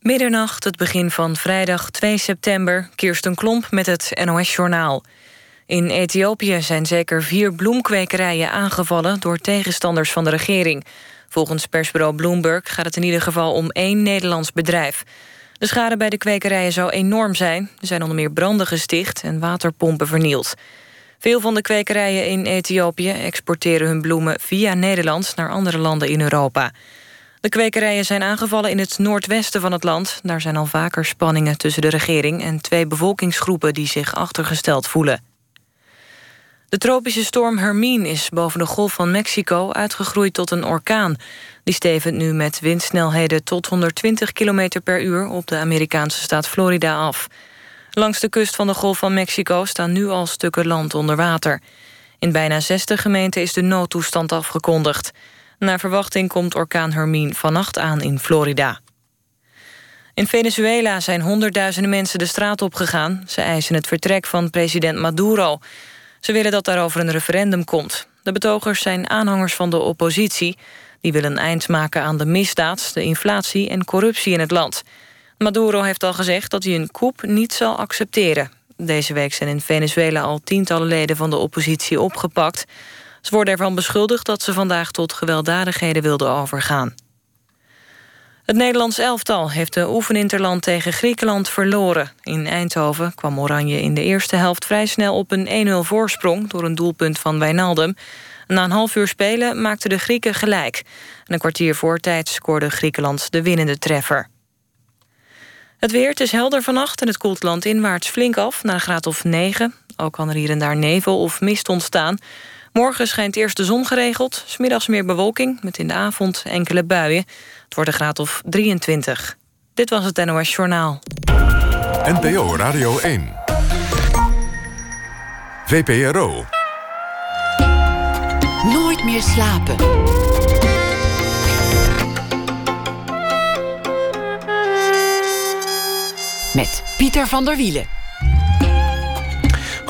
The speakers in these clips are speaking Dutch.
Middernacht, het begin van vrijdag 2 september. Kirsten Klomp met het NOS-journaal. In Ethiopië zijn zeker vier bloemkwekerijen aangevallen... door tegenstanders van de regering. Volgens persbureau Bloomberg gaat het in ieder geval om één Nederlands bedrijf. De schade bij de kwekerijen zou enorm zijn. Er zijn onder meer branden gesticht en waterpompen vernield. Veel van de kwekerijen in Ethiopië exporteren hun bloemen via Nederland... naar andere landen in Europa. De kwekerijen zijn aangevallen in het noordwesten van het land. Daar zijn al vaker spanningen tussen de regering... en twee bevolkingsgroepen die zich achtergesteld voelen. De tropische storm Hermine is boven de golf van Mexico uitgegroeid tot een orkaan. Die stevend nu met windsnelheden tot 120 km per uur... op de Amerikaanse staat Florida af. Langs de kust van de golf van Mexico staan nu al stukken land onder water. In bijna 60 gemeenten is de noodtoestand afgekondigd. Naar verwachting komt orkaan Hermine vannacht aan in Florida. In Venezuela zijn honderdduizenden mensen de straat opgegaan. Ze eisen het vertrek van president Maduro. Ze willen dat daarover een referendum komt. De betogers zijn aanhangers van de oppositie. Die willen een eind maken aan de misdaad, de inflatie en corruptie in het land. Maduro heeft al gezegd dat hij een coup niet zal accepteren. Deze week zijn in Venezuela al tientallen leden van de oppositie opgepakt. Ze worden ervan beschuldigd dat ze vandaag tot gewelddadigheden wilden overgaan. Het Nederlands elftal heeft de oefeninterland tegen Griekenland verloren. In Eindhoven kwam Oranje in de eerste helft vrij snel op een 1-0 voorsprong... door een doelpunt van Wijnaldum. Na een half uur spelen maakten de Grieken gelijk. En een kwartier voor tijd scoorde Griekenland de winnende treffer. Het weer, het is helder vannacht en het koelt landinwaarts flink af... naar een graad of 9. Ook kan er hier en daar nevel of mist ontstaan... Morgen schijnt eerst de zon geregeld. Smiddags meer bewolking, met in de avond enkele buien. Het wordt een graad of 23. Dit was het NOS Journaal. NPO Radio 1. VPRO. Nooit meer slapen. Met Pieter van der Wielen.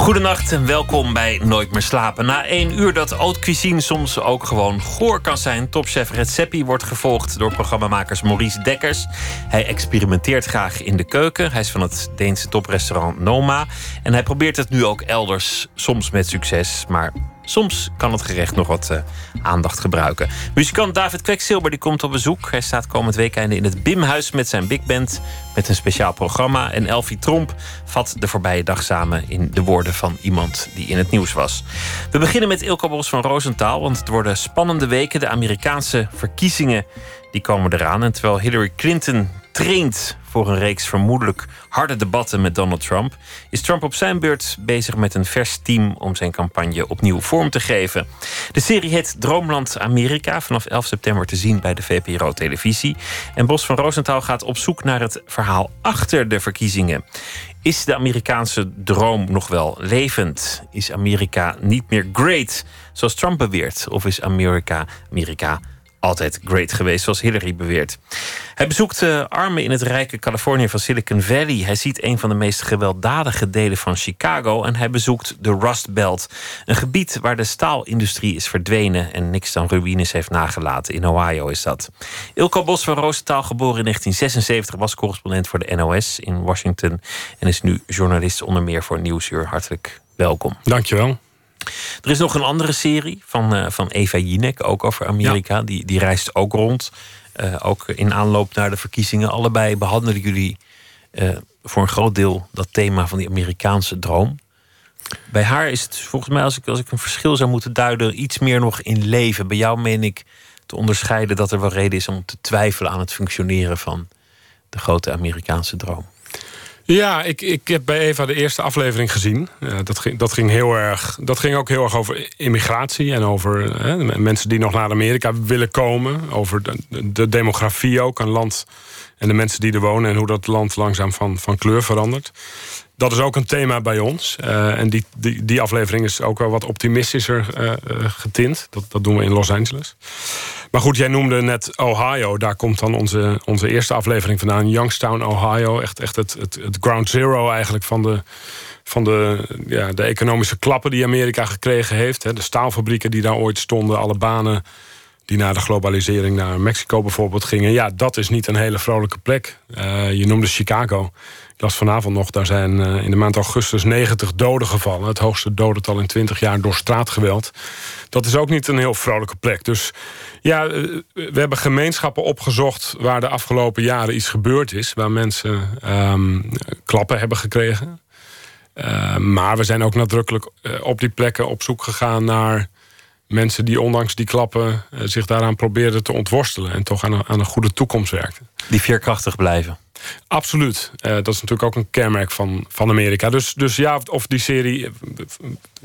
Goedenacht en welkom bij Nooit meer slapen. Na één uur dat haute cuisine soms ook gewoon goor kan zijn... topchef Redzepi wordt gevolgd door programmamakers Maurice Dekkers. Hij experimenteert graag in de keuken. Hij is van het Deense toprestaurant Noma. En hij probeert het nu ook elders, soms met succes... maar Soms kan het gerecht nog wat uh, aandacht gebruiken. Muzikant David Kweksilber die komt op bezoek. Hij staat komend weekend in het Bimhuis met zijn big band... met een speciaal programma. En Elfie Tromp vat de voorbije dag samen... in de woorden van iemand die in het nieuws was. We beginnen met Ilko Bos van Roosentaal... want het worden spannende weken. De Amerikaanse verkiezingen die komen eraan. En terwijl Hillary Clinton traint voor een reeks vermoedelijk harde debatten met Donald Trump, is Trump op zijn beurt bezig met een vers team om zijn campagne opnieuw vorm te geven. De serie heet Droomland Amerika, vanaf 11 september te zien bij de VPRO televisie. En Bos van Roosentaal gaat op zoek naar het verhaal achter de verkiezingen. Is de Amerikaanse droom nog wel levend? Is Amerika niet meer great, zoals Trump beweert? Of is Amerika, Amerika altijd great geweest, zoals Hillary beweert. Hij bezoekt uh, armen in het rijke Californië van Silicon Valley. Hij ziet een van de meest gewelddadige delen van Chicago en hij bezoekt de Rust Belt, een gebied waar de staalindustrie is verdwenen en niks dan ruïnes heeft nagelaten. In Ohio is dat. Ilko Bos van Roosentaal, geboren in 1976, was correspondent voor de NOS in Washington en is nu journalist onder meer voor Nieuwsuur. Hartelijk welkom. Dankjewel. Er is nog een andere serie van, uh, van Eva Jinek, ook over Amerika. Die, die reist ook rond. Uh, ook in aanloop naar de verkiezingen. Allebei behandelen jullie uh, voor een groot deel dat thema van die Amerikaanse droom. Bij haar is het volgens mij, als ik, als ik een verschil zou moeten duiden, iets meer nog in leven. Bij jou meen ik te onderscheiden dat er wel reden is om te twijfelen aan het functioneren van de grote Amerikaanse droom. Ja, ik, ik heb bij Eva de eerste aflevering gezien. dat, ging, dat, ging heel erg, dat ging ook heel erg over immigratie en over mensen die nog naar Amerika willen komen. Over de, de, demografie ook, een land en de mensen die er wonen en hoe dat land langzaam van, van kleur verandert. Dat is ook een thema bij ons. Uh, en die, die, die aflevering is ook wel wat optimistischer uh, getint. Dat, dat doen we in Los Angeles. Maar goed, jij noemde net Ohio. Daar komt dan onze, onze eerste aflevering vandaan. Youngstown, Ohio. Echt, echt het, het, het ground zero eigenlijk van de, van de, ja, de economische klappen die Amerika gekregen heeft. De staalfabrieken die daar ooit stonden. Alle banen die na de globalisering naar Mexico bijvoorbeeld gingen. Ja, dat is niet een hele vrolijke plek. Uh, je noemde Chicago. Ik las vanavond nog, daar zijn uh, in de maand augustus 90 doden gevallen. Het hoogste dodental in 20 jaar door straatgeweld. Dat is ook niet een heel vrolijke plek. Dus ja, uh, we hebben gemeenschappen opgezocht waar de afgelopen jaren iets gebeurd is. Waar mensen um, klappen hebben gekregen. maar we zijn ook nadrukkelijk op die plekken op zoek gegaan naar mensen die ondanks die klappen eh, zich daaraan probeerden te ontworstelen en toch aan een, aan een goede toekomst werkten. Die veerkrachtig blijven. Absoluut. Uh, dat is natuurlijk ook een kenmerk van, van Amerika. Dus, dus ja, of die serie eh,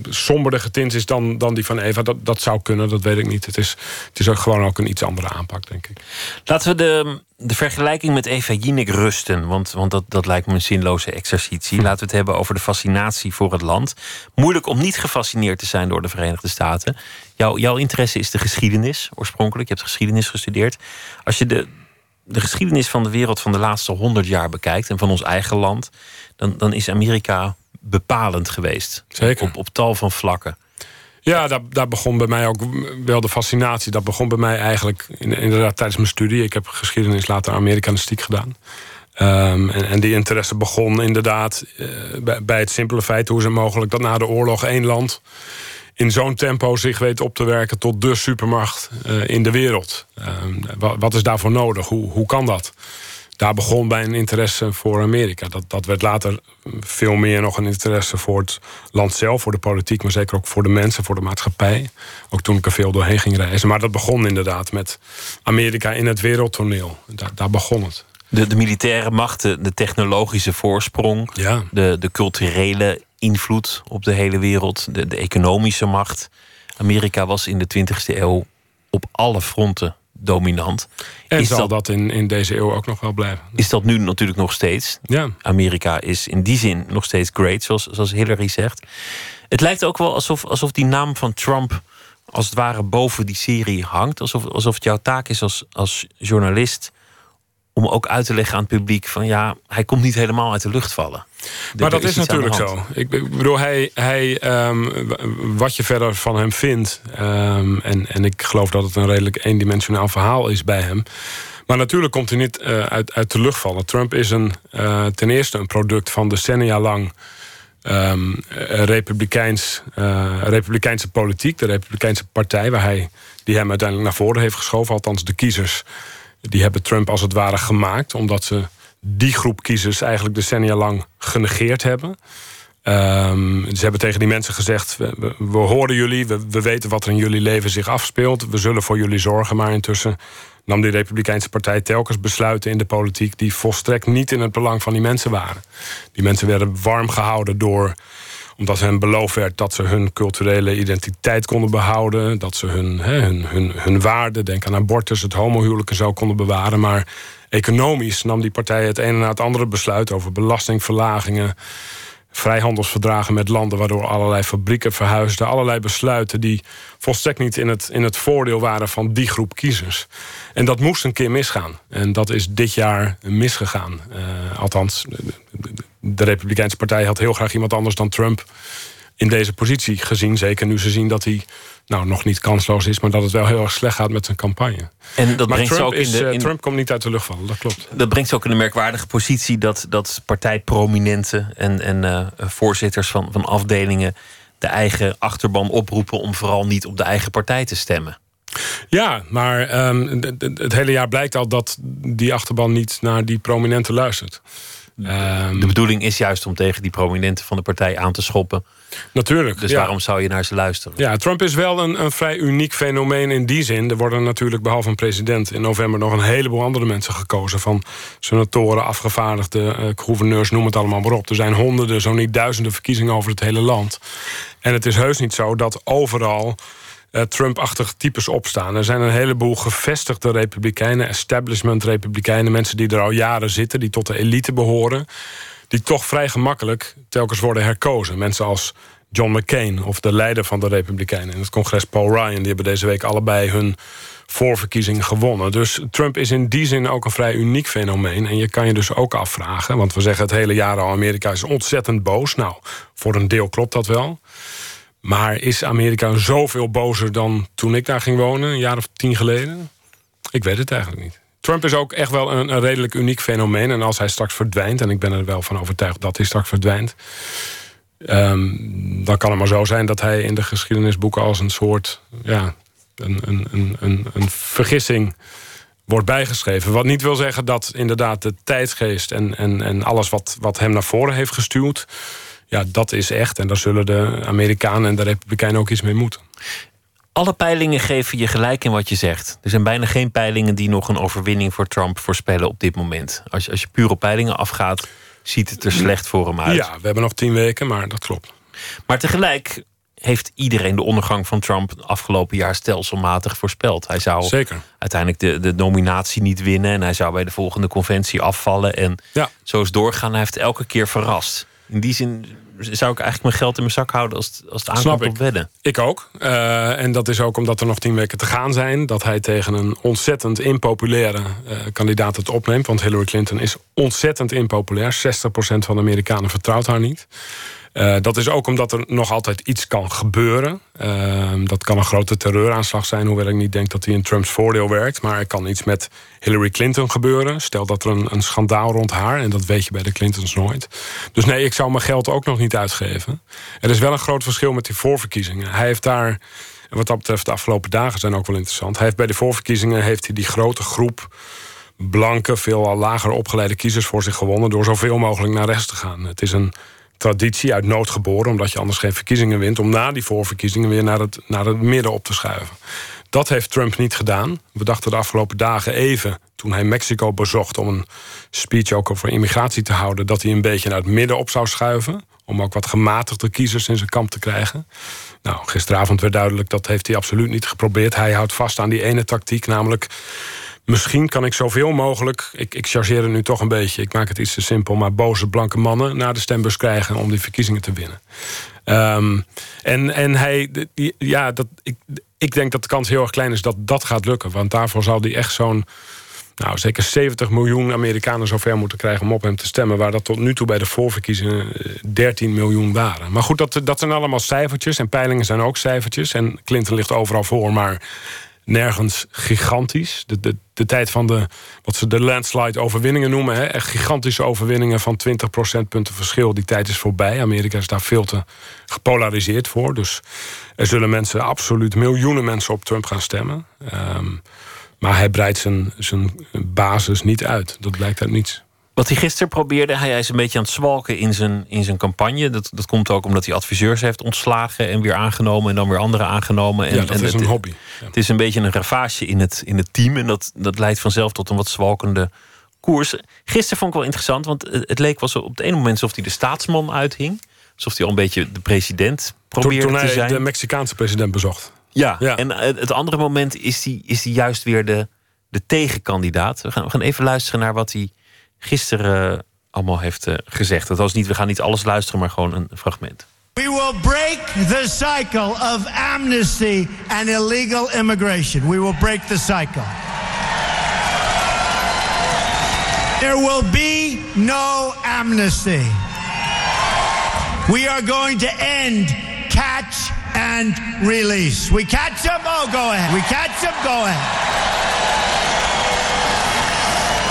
somberder getint is dan, dan die van Eva, dat, dat zou kunnen, dat weet ik niet. Het is, het is ook gewoon ook een iets andere aanpak, denk ik. Laten we de, de vergelijking met Eva Jinek rusten, want, want dat, dat lijkt me een zinloze exercitie. Laten we het hebben over de fascinatie voor het land. Moeilijk om niet gefascineerd te zijn door de Verenigde Staten. Jouw, jouw interesse is de geschiedenis oorspronkelijk. Je hebt geschiedenis gestudeerd. Als je de, de geschiedenis van de wereld van de laatste honderd jaar bekijkt en van ons eigen land, dan, dan is Amerika bepalend geweest. Zeker. Op, op tal van vlakken. Ja, daar, daar begon bij mij ook wel de fascinatie. Dat begon bij mij eigenlijk inderdaad tijdens mijn studie. Ik heb geschiedenis later Amerikanistiek gedaan. Um, en, en, die interesse begon inderdaad uh, bij, bij, het simpele feit... hoe is het mogelijk dat na de oorlog één land in zo'n tempo zich weet op te werken tot de supermacht uh, in de wereld. Uh, wat, is daarvoor nodig? Hoe, hoe kan dat? Daar begon bij een interesse voor Amerika. Dat, dat werd later veel meer nog een interesse voor het land zelf, voor de politiek, maar zeker ook voor de mensen, voor de maatschappij. Ook toen ik er veel doorheen ging reizen. Maar dat begon inderdaad met Amerika in het wereldtoneel. Daar begon het. De, de militaire macht, de, de technologische voorsprong, ja. de, de culturele invloed op de hele wereld, de, de economische macht. Amerika was in de 20e eeuw op alle fronten dominant. En is zal dat, dat, in, in deze eeuw ook nog wel blijven. Is dat nu natuurlijk nog steeds? Ja. Amerika is in die zin nog steeds great, zoals, zoals Hillary zegt. Het lijkt ook wel alsof, alsof die naam van Trump als het ware boven die serie hangt. Alsof, alsof het jouw taak is als, als journalist om ook uit te leggen aan het publiek van ja, hij komt niet helemaal uit de lucht vallen. maar dat is, natuurlijk zo. Ik bedoel, hij, hij, um, wat je verder van hem vindt, um, en, en ik geloof dat het een redelijk eendimensionaal verhaal is bij hem. Maar natuurlijk komt hij niet uh, uit, uit de lucht vallen. Trump is een, uh, ten eerste een product van decennia lang um, republikeins, uh, republikeinse politiek, de Republikeinse partij, waar hij, die hem uiteindelijk naar voren heeft geschoven, althans de kiezers die hebben Trump als het ware gemaakt, omdat ze die groep kiezers eigenlijk decennia lang genegeerd hebben. Um, ze hebben tegen die mensen gezegd: we, we, horen jullie, we, we, weten wat er in jullie leven zich afspeelt, we zullen voor jullie zorgen. Maar intussen nam die Republikeinse Partij telkens besluiten in de politiek die volstrekt niet in het belang van die mensen waren. Die mensen werden warm gehouden door omdat hen beloofd werd dat ze hun culturele identiteit konden behouden. Dat ze hun, hun, hun, hun waarde, denk aan abortus, het homohuwelijk en zo konden bewaren. Maar economisch nam die partij het ene na het andere besluit over belastingverlagingen vrijhandelsverdragen met landen waardoor allerlei fabrieken verhuisden. Allerlei besluiten die volstrekt niet in het, in het voordeel waren van die groep kiezers. En dat moest een keer misgaan. En dat is dit jaar misgegaan. Uh, althans, de Republikeinse Partij had heel graag iemand anders dan Trump in deze positie gezien. Zeker nu ze zien dat hij nou, nog niet kansloos is, maar dat het wel heel erg slecht gaat met zijn campagne. En dat maar brengt Trump, ook in de, is, in... Trump komt niet uit de lucht vallen, dat klopt. Dat brengt ze ook in de merkwaardige positie dat, dat partijprominenten en, en uh, voorzitters van, van afdelingen de eigen achterban oproepen om vooral niet op de eigen partij te stemmen. Ja, maar um, het hele jaar blijkt al dat die achterban niet naar die prominenten luistert. Um, de bedoeling is juist om tegen die prominenten van de partij aan te schoppen. Natuurlijk. Dus ja. waarom zou je naar ze luisteren? Ja, Trump is wel een, een vrij uniek fenomeen in die zin. Er worden natuurlijk behalve een president in november nog een heleboel andere mensen gekozen. Van senatoren, afgevaardigden, uh, gouverneurs, noem het allemaal maar op. Er zijn honderden, zo niet duizenden verkiezingen over het hele land. En het is heus niet zo dat overal Trump-achtige types opstaan. Er zijn een heleboel gevestigde republikeinen, establishment-republikeinen, mensen die er al jaren zitten, die tot de elite behoren, die toch vrij gemakkelijk telkens worden herkozen. Mensen als John McCain of de leider van de Republikeinen in het congres, Paul Ryan, die hebben deze week allebei hun voorverkiezing gewonnen. Dus Trump is in die zin ook een vrij uniek fenomeen. En je kan je dus ook afvragen, want we zeggen het hele jaar al: Amerika is ontzettend boos. Nou, voor een deel klopt dat wel. Maar is Amerika zoveel bozer dan toen ik daar ging wonen, een jaar of tien geleden? Ik weet het eigenlijk niet. Trump is ook echt wel een, een redelijk uniek fenomeen. En als hij straks verdwijnt, en ik ben er wel van overtuigd dat hij straks verdwijnt. Um, dan kan het maar zo zijn dat hij in de geschiedenisboeken als een soort ja, een, een, een, een, vergissing wordt bijgeschreven. Wat niet wil zeggen dat inderdaad de tijdsgeest en, en, en alles wat, wat hem naar voren heeft gestuurd, ja, dat is echt. En daar zullen de Amerikanen en de Republikeinen ook iets mee moeten. Alle peilingen geven je gelijk in wat je zegt. Er zijn bijna geen peilingen die nog een overwinning voor Trump voorspellen op dit moment. Als je, als je puur op peilingen afgaat, ziet het er slecht voor hem uit. Ja, we hebben nog tien weken, maar dat klopt. Maar tegelijk heeft iedereen de ondergang van Trump afgelopen jaar stelselmatig voorspeld. Hij zou Zeker. uiteindelijk de, de nominatie niet winnen en hij zou bij de volgende conventie afvallen. En ja. zo is doorgaan. Hij heeft elke keer verrast. In die zin zou ik eigenlijk mijn geld in mijn zak houden als het, als het aankomt op wedden. Ik ook. Uh, en dat is ook omdat er nog tien weken te gaan zijn. Dat hij tegen een ontzettend impopulaire uh, kandidaat het opneemt. Want Hillary Clinton is ontzettend impopulair. 60% van de Amerikanen vertrouwt haar niet. Uh, dat is ook omdat er nog altijd iets kan gebeuren. Uh, dat kan een grote terreuraanslag zijn, hoewel ik niet denk dat die in Trumps voordeel werkt. Maar er kan iets met Hillary Clinton gebeuren. Stel dat er een, een schandaal rond haar, en dat weet je bij de Clintons nooit. Dus nee, ik zou mijn geld ook nog niet uitgeven. Er is wel een groot verschil met die voorverkiezingen. Hij heeft daar, wat dat betreft de afgelopen dagen zijn ook wel interessant. Hij heeft bij de voorverkiezingen heeft hij die grote groep blanke, veel lager opgeleide kiezers voor zich gewonnen... door zoveel mogelijk naar rechts te gaan. Het is een traditie uit nood geboren, omdat je anders geen verkiezingen wint, om na die voorverkiezingen weer naar het, naar het midden op te schuiven. Dat heeft Trump niet gedaan. We dachten de afgelopen dagen even, toen hij Mexico bezocht om een speech ook over immigratie te houden, dat hij een beetje naar het midden op zou schuiven. Om ook wat gematigde kiezers in zijn kamp te krijgen. Nou, gisteravond werd duidelijk dat heeft hij absoluut niet geprobeerd. Hij houdt vast aan die ene tactiek, namelijk Misschien kan ik zoveel mogelijk, ik, ik chargeer het nu toch een beetje... ik maak het iets te simpel, maar boze blanke mannen... naar de stembus krijgen om die verkiezingen te winnen. Um, en, en hij, ja, dat, ik, ik denk dat de kans heel erg klein is dat dat gaat lukken. Want daarvoor zal hij echt zo'n nou, zeker 70 miljoen Amerikanen zover moeten krijgen om op hem te stemmen. Waar dat tot nu toe bij de voorverkiezingen 13 eh, miljoen waren. Maar goed, dat, dat zijn allemaal cijfertjes. En peilingen zijn ook cijfertjes. En Clinton ligt overal voor. Maar nergens gigantisch. De, de, de tijd van de, wat ze de landslide overwinningen noemen. Hè, echt gigantische overwinningen van 20 procentpunten verschil. Die tijd is voorbij. Amerika is daar veel te gepolariseerd voor. Dus er zullen mensen, absoluut miljoenen mensen op Trump gaan stemmen. Um, maar hij breidt zijn, zijn basis niet uit. Dat blijkt uit niets. Wat hij gisteren probeerde, hij is een beetje aan het zwalken in zijn, in zijn campagne. Dat, dat komt ook omdat hij adviseurs heeft ontslagen en weer aangenomen en dan weer andere aangenomen. En, ja, dat is een hobby. Het is een beetje een ravage in het, in het team en dat, dat leidt vanzelf tot een wat zwalkende koers. Gisteren vond ik wel interessant, want het leek wel zo op het ene moment alsof hij de staatsman uithing. Alsof hij al een beetje de president probeerde toen, te zijn. de Mexicaanse president bezocht. Ja, ja. en het andere moment is hij, is hij juist weer de, de tegenkandidaat. We gaan, we gaan even luisteren naar wat hij gisteren allemaal heeft uh, gezegd. Dat was niet, we gaan niet alles luisteren, maar gewoon een fragment. We will break the cycle of amnesty and illegal immigration. We will break the cycle. There will be no amnesty. We are going to end catch and release. We catch them? Oh, go ahead. We catch them? Go ahead.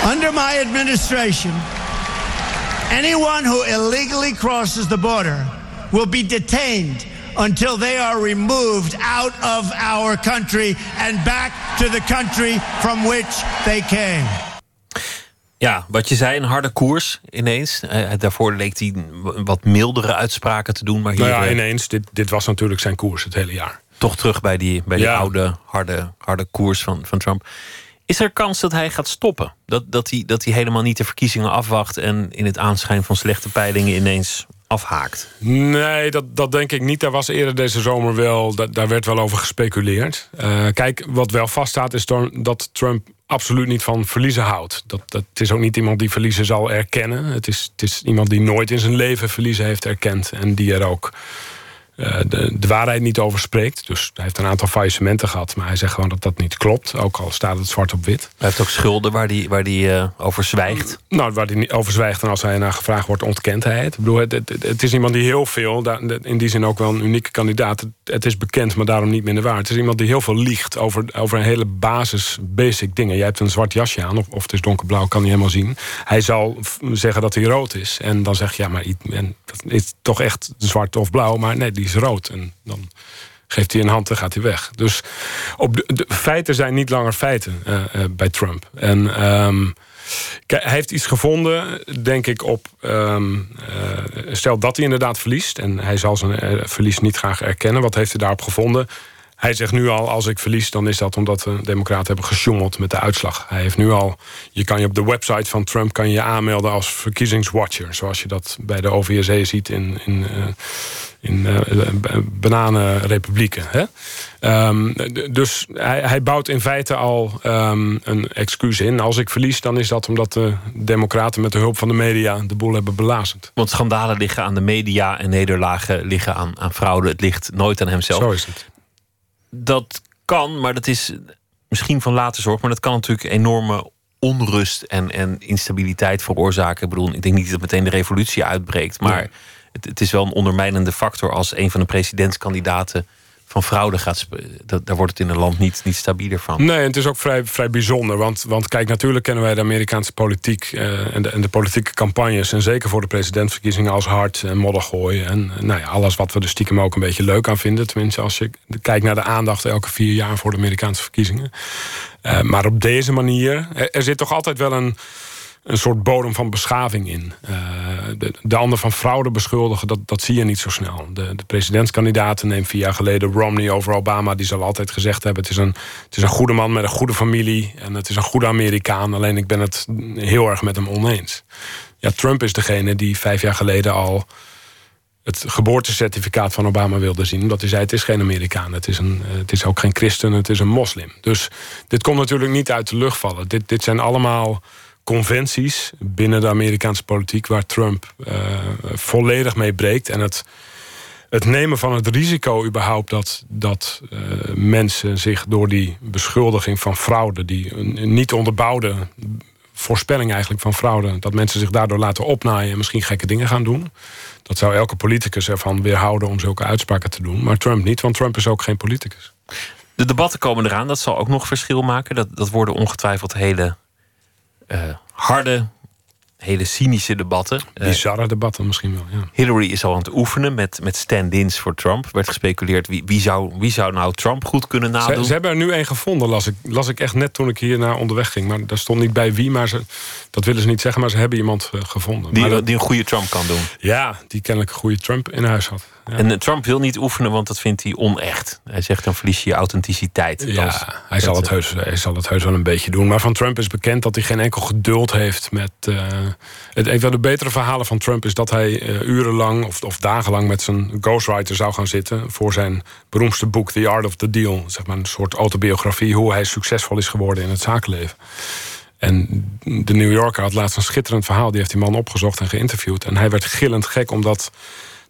Under my administration, anyone who illegally crosses the border will be detained until they are removed out of our country and back to the country from which they came. Ja, wat je zei, een harde koers ineens. Uh, daarvoor leek hij wat mildere uitspraken te doen. Maar hier, nou ja, ineens. Dit, dit was natuurlijk zijn koers het hele jaar. Toch terug bij die, bij die oude, harde, harde koers van, van Trump. Is er kans dat hij gaat stoppen? Dat, dat, hij, dat hij helemaal niet de verkiezingen afwacht en in het aanschijn van slechte peilingen ineens afhaakt? Nee, dat, dat denk ik niet. Daar was eerder deze zomer wel, daar werd wel over gespeculeerd. Uh, kijk, wat wel vaststaat is dat Trump absoluut niet van verliezen houdt. Dat, dat het is ook niet iemand die verliezen zal erkennen. Het is, het is iemand die nooit in zijn leven verliezen heeft erkend. En die er ook eh, de, de waarheid niet over spreekt. Dus hij heeft een aantal faillissementen gehad. Maar hij zegt gewoon dat dat niet klopt. Ook al staat het zwart op wit. Hij heeft ook schulden waar hij waar die, uh, over zwijgt. Nou, waar hij niet over zwijgt. En als hij naar gevraagd wordt, ontkent hij het. Ik bedoel, het, het, is iemand die heel veel... in die zin ook wel een unieke kandidaat. Het is bekend, maar daarom niet minder waar. Het is iemand die heel veel liegt over, over een hele basis, basic dingen. Jij hebt een zwart jasje aan, of, of het is donkerblauw, kan hij helemaal zien. Hij zal zeggen dat hij rood is. En dan zeg je, ja, maar en, dat is toch echt zwart of blauw. Maar nee, die is rood. En dan geeft hij een hand en gaat hij weg. Dus op de, feiten zijn niet langer feiten uh, uh, bij Trump. En um, hij heeft iets gevonden, denk ik, op. Um, uh, stel dat hij inderdaad verliest. En hij zal zijn verlies niet graag erkennen. Wat heeft hij daarop gevonden? Hij zegt nu al, als ik verlies, dan is dat omdat de democraten hebben gesjoemeld met de uitslag. Hij heeft nu al, je kan je op de website van Trump kan je aanmelden als verkiezingswatcher. Zoals je dat bij de OVSE ziet in, in, in uh, bananenrepublieken. Hè? Um, dus hij, hij, bouwt in feite al um, een excuus in. Als ik verlies, dan is dat omdat de democraten met de hulp van de media de boel hebben belazend. Want schandalen liggen aan de media en nederlagen liggen aan, aan fraude. Het ligt nooit aan hemzelf. Zo is het dat kan, maar dat is misschien van later zorg. Maar dat kan natuurlijk enorme onrust en, en instabiliteit veroorzaken. Ik bedoel, ik denk niet dat meteen de revolutie uitbreekt. Maar het, is wel een ondermijnende factor als een van de presidentskandidaten van fraude gaat. Dat, daar wordt het in een land niet, niet stabieler van. Nee, het is ook vrij, vrij bijzonder. Want, want kijk, natuurlijk kennen wij de Amerikaanse politiek uh, en, de, en de politieke campagnes. En zeker voor de presidentsverkiezingen als hard en moddergooi. En nou ja, alles wat we er stiekem ook een beetje leuk aan vinden. Tenminste, als je kijkt naar de aandacht elke vier jaar voor de Amerikaanse verkiezingen. Uh, maar op deze manier, er, er zit toch altijd wel een een soort bodem van beschaving in. Uh, de, de ander van fraude beschuldigen, dat, dat zie je niet zo snel. De, de presidentskandidaten, neem vier jaar geleden Romney over Obama... die zal altijd gezegd hebben, het is, een, het is een goede man met een goede familie... en het is een goede Amerikaan, alleen ik ben het heel erg met hem oneens. Ja, Trump is degene die vijf jaar geleden al het geboortecertificaat van Obama wilde zien. Omdat hij zei, het is geen Amerikaan, het is, een, het is ook geen christen, het is een moslim. Dus dit komt natuurlijk niet uit de lucht vallen. Dit, dit zijn allemaal conventies binnen de Amerikaanse politiek waar Trump uh, volledig mee breekt. En het, het nemen van het risico überhaupt dat, dat uh, mensen zich door die beschuldiging van fraude, die niet onderbouwde voorspelling eigenlijk van fraude, dat mensen zich daardoor laten opnaaien en misschien gekke dingen gaan doen. Dat zou elke politicus ervan weerhouden om zulke uitspraken te doen. Maar Trump niet, want Trump is ook geen politicus. De debatten komen eraan, dat zal ook nog verschil maken. Dat, dat worden ongetwijfeld hele harde, hele cynische debatten. Eh, Bizarre debatten misschien wel, ja. Hillary is al aan het oefenen met, met stand-ins voor Trump. Werd gespeculeerd wie, wie, zou, wie zou nou Trump goed kunnen nadoen. Ze, ze hebben er nu één gevonden, las ik, las ik echt net toen ik hier naar onderweg ging. Maar daar stond niet bij wie, maar ze, dat willen ze niet zeggen. Maar ze hebben iemand uh, gevonden. Die, dat, die een goede Trump kan doen. Ja, die kennelijk een goede Trump in huis had. Ja. En Trump wil niet oefenen, want dat vindt hij onecht. Hij zegt dan verlies je je authenticiteit. Ja, hij, zal het heus, hij zal het heus wel een beetje doen. Maar van Trump is bekend dat hij geen enkel geduld heeft met... Uh, het, een van de betere verhalen van Trump is dat hij uh, urenlang of, of dagenlang... met zijn ghostwriter zou gaan zitten voor zijn beroemdste boek... The Art of the Deal. Zeg maar een soort autobiografie hoe hij succesvol is geworden in het zakenleven. En de New Yorker had laatst een schitterend verhaal. Die heeft die man opgezocht en geïnterviewd. En hij werd gillend gek omdat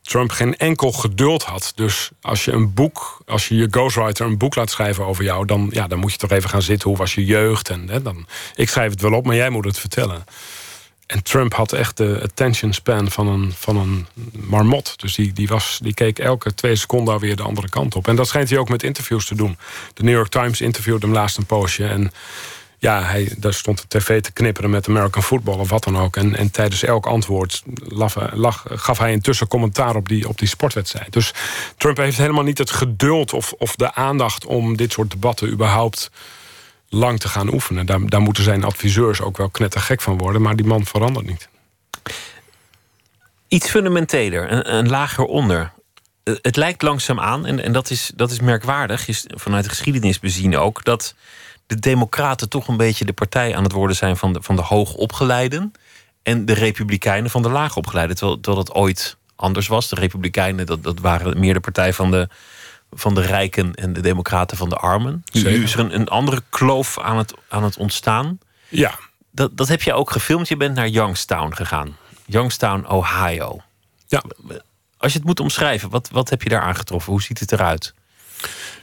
Trump geen enkel geduld had. Dus als je een boek, als je je ghostwriter een boek laat schrijven over jou, dan, ja, dan moet je toch even gaan zitten. Hoe was je jeugd? En, hè, dan, ik schrijf het wel op, maar jij moet het vertellen. En Trump had echt de attention span van een, van een marmot. Dus die, die, was, die keek elke twee seconden alweer de andere kant op. En dat schijnt hij ook met interviews te doen. De New York Times interviewde hem laatst een poosje. En ja, hij, daar stond de tv te knipperen met American football of wat dan ook. En, en tijdens elk antwoord gaf hij intussen commentaar op die, op die sportwedstrijd. Dus Trump heeft helemaal niet het geduld of, of de aandacht om dit soort debatten überhaupt lang te gaan oefenen. Daar, daar moeten zijn adviseurs ook wel knettergek van worden, maar die man verandert niet. Iets fundamenteler, een, een lager onder. Het lijkt langzaam aan, en, en dat, is, dat is merkwaardig, is vanuit de geschiedenis bezien ook, dat de Democraten toch een beetje de partij aan het worden zijn van de, van de hoogopgeleiden. En de Republikeinen van de laagopgeleiden. Terwijl, terwijl dat ooit anders was. De Republikeinen, dat, dat waren meer de partij van de, van de rijken en de Democraten van de armen. Nu, is er een, een andere kloof aan het, aan het ontstaan. Ja. Dat, dat heb je ook gefilmd. Je bent naar Youngstown gegaan. Youngstown, Ohio. Ja Als je het moet omschrijven, wat, wat heb je daar aangetroffen? Hoe ziet het eruit?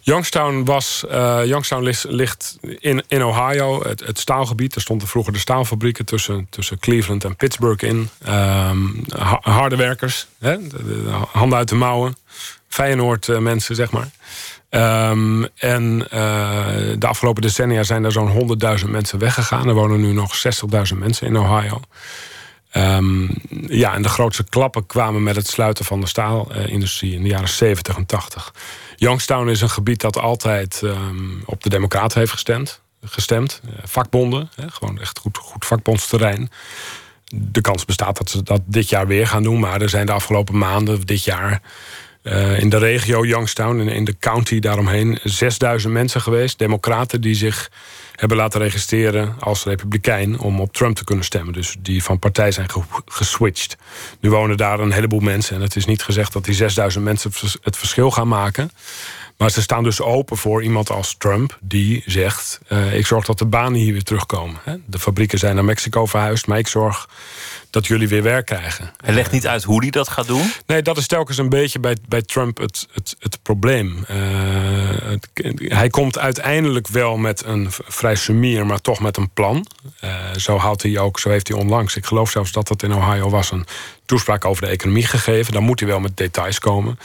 Youngstown, was, uh, Youngstown ligt, in, in Ohio, het, staalgebied. Er stonden vroeger de staalfabrieken tussen, tussen Cleveland en Pittsburgh in. Um, harde werkers, hè? handen uit de mouwen. Feyenoord uh, mensen, zeg maar. Um, en uh, de afgelopen decennia zijn er zo'n 100.000 mensen weggegaan. Er wonen nu nog 60.000 mensen in Ohio. Um, ja, en de grootste klappen kwamen met het sluiten van de staalindustrie in de jaren 70 en 80. Youngstown is een gebied dat altijd um, op de Democraten heeft gestemd. gestemd. Uh, vakbonden, hè, gewoon echt goed, goed vakbondsterrein. De kans bestaat dat ze dat dit jaar weer gaan doen, maar er zijn de afgelopen maanden, dit jaar, uh, in de regio Youngstown en in de county daaromheen 6000 mensen geweest, democraten die zich hebben laten registreren als republikein om op Trump te kunnen stemmen. Dus die van partij zijn geswitcht. Nu wonen daar een heleboel mensen en het is niet gezegd dat die 6000 mensen het verschil gaan maken. Maar ze staan dus open voor iemand als Trump, die zegt: uh, Ik zorg dat de banen hier weer terugkomen. De fabrieken zijn naar Mexico verhuisd, maar ik zorg dat jullie weer werk krijgen. Hij legt niet uit hoe hij dat gaat doen? Nee, dat is telkens een beetje bij, bij Trump het, het, het probleem. Uh, het, hij komt uiteindelijk wel met een vrij sumier, maar toch met een plan. Uh, zo, houdt hij ook, zo heeft hij onlangs, ik geloof zelfs dat het in Ohio was, een toespraak over de economie gegeven. Dan moet hij wel met details komen.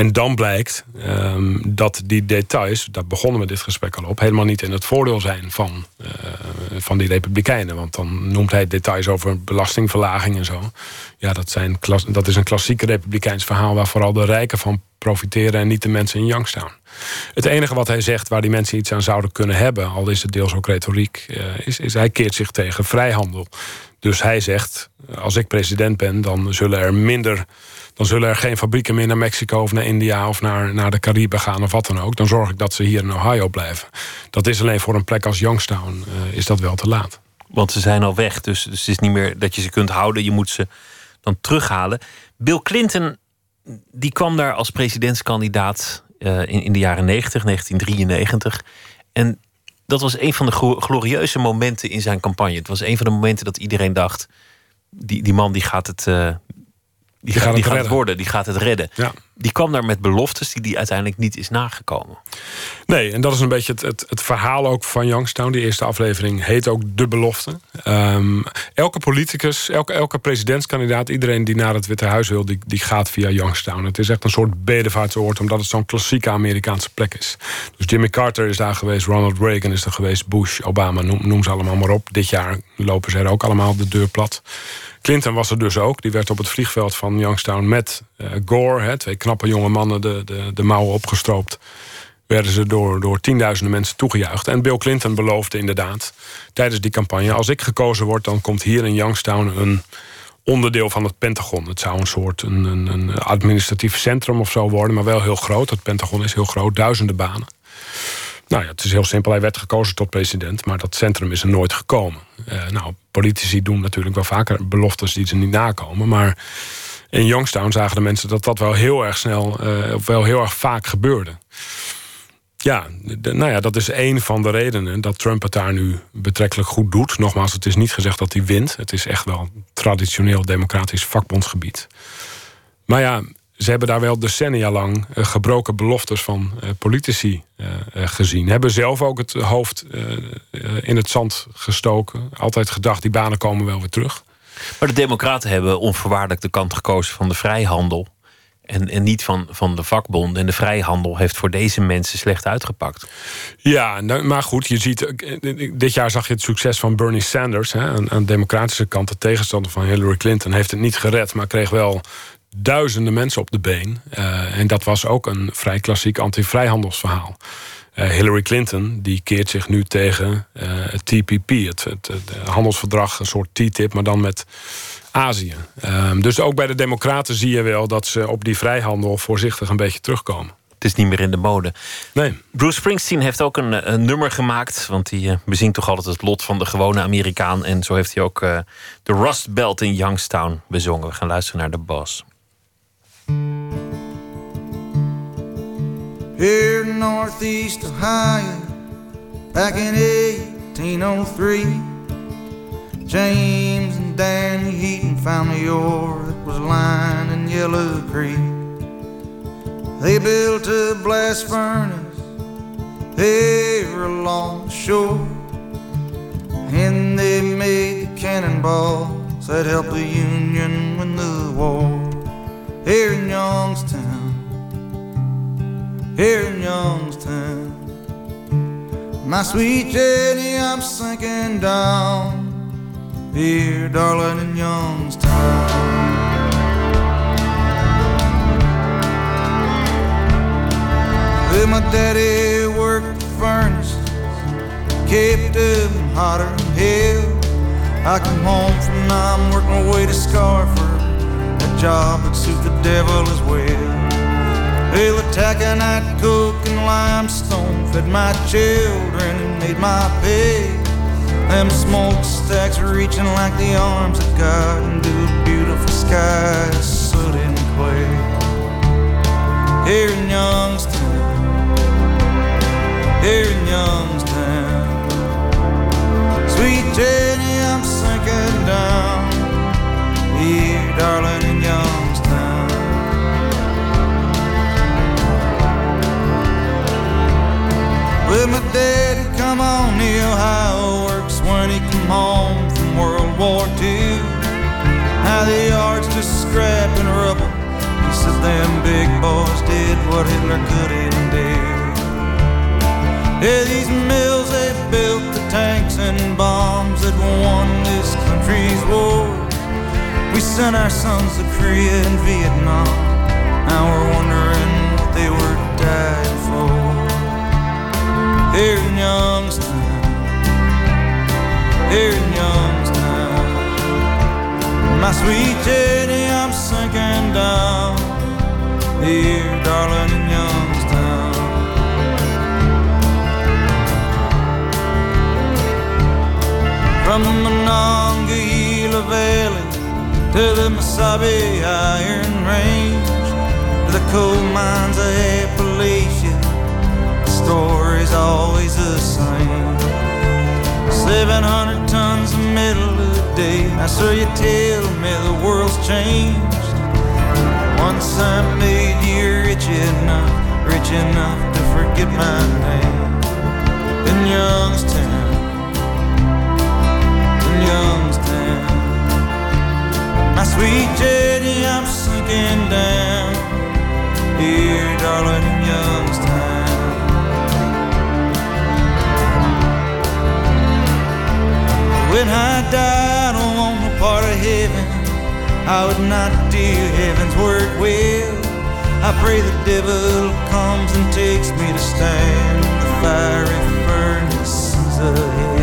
En dan blijkt um, dat die details, daar begonnen we dit gesprek al op, helemaal niet in het voordeel zijn van, uh, van die Republikeinen. Want dan noemt hij details over belastingverlaging en zo. Ja, dat, zijn, dat is een klassiek Republikeins verhaal waar vooral de rijken van profiteren en niet de mensen in Youngstown. Het enige wat hij zegt waar die mensen iets aan zouden kunnen hebben, al is het deels ook retoriek, uh, is, is hij keert zich tegen vrijhandel. Dus hij zegt: als ik president ben, dan zullen er minder dan zullen er geen fabrieken meer naar Mexico of naar India of naar, naar de Cariben gaan of wat dan ook. Dan zorg ik dat ze hier in Ohio blijven. Dat is alleen voor een plek als Youngstown uh, is dat wel te laat. Want ze zijn al weg, dus, dus het is niet meer dat je ze kunt houden. Je moet ze dan terughalen. Bill Clinton die kwam daar als presidentskandidaat uh, in, in de jaren 90, 1993. En dat was een van de glorieuze momenten in zijn campagne. Het was een van de momenten dat iedereen dacht: die, die man die gaat het, uh, die, gaat, die gaat het worden, die gaat het redden. Ja. Die kwam daar met beloftes die die uiteindelijk niet is nagekomen. Nee, en dat is een beetje het, het, het verhaal ook van Youngstown. Die eerste aflevering heet ook De Belofte. Um, elke politicus, elke, elke presidentskandidaat, iedereen die naar het Witte Huis wil, die, die gaat via Youngstown. Het is echt een soort bedevaartsoord, omdat het zo'n klassieke Amerikaanse plek is. Dus Jimmy Carter is daar geweest, Ronald Reagan is er geweest, Bush, Obama, noem, noem ze allemaal maar op. Dit jaar lopen ze er ook allemaal de deur plat. Clinton was er dus ook. Die werd op het vliegveld van Youngstown met Gore, hè, twee knappe jonge mannen, de, de, de mouwen opgestroopt. Werden ze door, door tienduizenden mensen toegejuicht. En Bill Clinton beloofde inderdaad tijdens die campagne: als ik gekozen word, dan komt hier in Youngstown een onderdeel van het Pentagon. Het zou een soort een, een, administratief centrum of zo worden, maar wel heel groot. Het Pentagon is heel groot, duizenden banen. Nou ja, het is heel simpel. Hij werd gekozen tot president, maar dat centrum is er nooit gekomen. Uh, nou, politici doen natuurlijk wel vaker beloftes die ze niet nakomen. Maar in Youngstown zagen de mensen dat dat wel heel erg snel, uh, of wel heel erg vaak gebeurde. Ja, nou ja, dat is een van de redenen dat Trump het daar nu betrekkelijk goed doet. Nogmaals, het is niet gezegd dat hij wint. Het is echt wel traditioneel democratisch vakbondsgebied. Maar ja, ze hebben daar wel decennia lang uh, gebroken beloftes van uh, politici gezien. Hebben zelf ook het hoofd in het zand gestoken. Altijd gedacht, die banen komen wel weer terug. Maar de democraten hebben onvoorwaardelijk de kant gekozen van de vrijhandel. En, en niet van, van de vakbond. En de vrijhandel heeft voor deze mensen slecht uitgepakt. Ja, nou, maar goed, je ziet. Dit jaar zag je het succes van Bernie Sanders. Hè, aan, aan de democratische kant, de tegenstander van Hillary Clinton, heeft het niet gered, maar kreeg wel duizenden mensen op de been. Uh, en dat was ook een vrij klassiek anti-vrijhandelsverhaal. Uh, Hillary Clinton die keert zich nu tegen uh, het TPP, het, het, het, handelsverdrag, een soort TTIP, maar dan met Azië. Um, dus ook bij de Democraten zie je wel dat ze op die vrijhandel voorzichtig een beetje terugkomen. Het is niet meer in de mode. Nee. Bruce Springsteen heeft ook een, een nummer gemaakt. Want hij uh, bezingt toch altijd het lot van de gewone Amerikaan. En zo heeft hij ook uh, de Rust Belt in Youngstown bezongen. We gaan luisteren naar de Boss. Here in Northeast Ohio, back in 1803, James and Danny Heaton found the ore that was lying in Yellow Creek. They built a blast furnace there along the shore, and they made the cannonballs that helped the Union win the war. Here in Youngstown, here in Youngstown, my sweet Jenny, I'm sinking down here, darling, in Youngstown. Well, my daddy worked the furnace, kept them hotter than hell. I come home from nine, work my way to Scarford, a job that suit the devil as well. Well, the taconite coke and limestone fed my children and made my pay. Them smokestacks reaching like the arms of God into a beautiful sky, soot and clay. Here in Youngstown here in Youngstown. Sweet Jenny, I'm sinking down here, darling, Well, my daddy come on the Ohio works when he come home from World War II. Now the yard's just scrap and rubble. He said them big boys did what Hitler couldn't do. Yeah, these mills, they built the tanks and bombs that won this country's war. We sent our sons to Korea and Vietnam. Now we're wondering Here in Youngstown, here in Youngstown, my sweet Jenny, I'm sinking down. Here, darling, in Youngstown. From the Monongahela Valley to the Mesabi Iron Range to the coal mines of Appalachia, story's always the same. 700 tons of metal a day. Now, so you tell me the world's changed. Once I made you rich enough, rich enough to forget my name. In Youngstown. in Youngstown. My sweet Jenny, I'm sinking down here, darling, in Youngstown. When I died on the part of heaven, I would not do heaven's work well. I pray the devil comes and takes me to stand in the fiery furnaces of hell.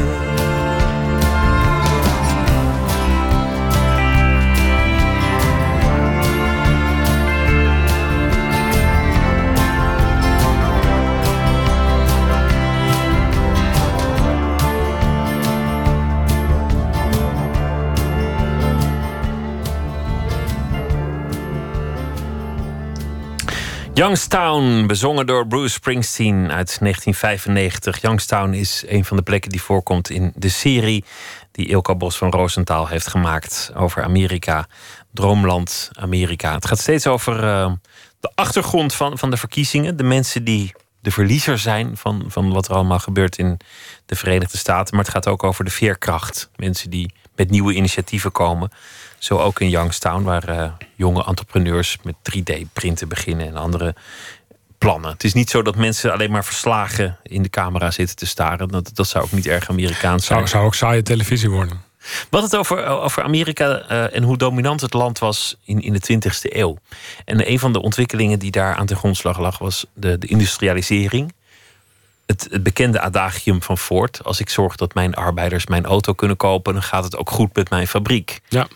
Youngstown, bezongen door Bruce Springsteen uit 1995. Youngstown is een van de plekken die voorkomt in de serie die Ilka Bos van Roosentaal heeft gemaakt over Amerika. Droomland Amerika. Het gaat steeds over uh, de achtergrond van, van de verkiezingen. De mensen die de verliezer zijn van, van wat er allemaal gebeurt in de Verenigde Staten. Maar het gaat ook over de veerkracht. Mensen die met nieuwe initiatieven komen. Zo ook in Youngstown, waar uh, jonge entrepreneurs met 3D-printen beginnen en andere plannen. Het is niet zo dat mensen alleen maar verslagen in de camera zitten te staren. Dat, dat zou ook niet erg Amerikaans zijn. Zou, zou ook saaie televisie worden. Wat het over, over Amerika uh, en hoe dominant het land was in, in de 20e eeuw. En een van de ontwikkelingen die daar aan de grondslag lag, was de, de industrialisering. Het, het, bekende adagium van Ford: als ik zorg dat mijn arbeiders mijn auto kunnen kopen, dan gaat het ook goed met mijn fabriek. Ja.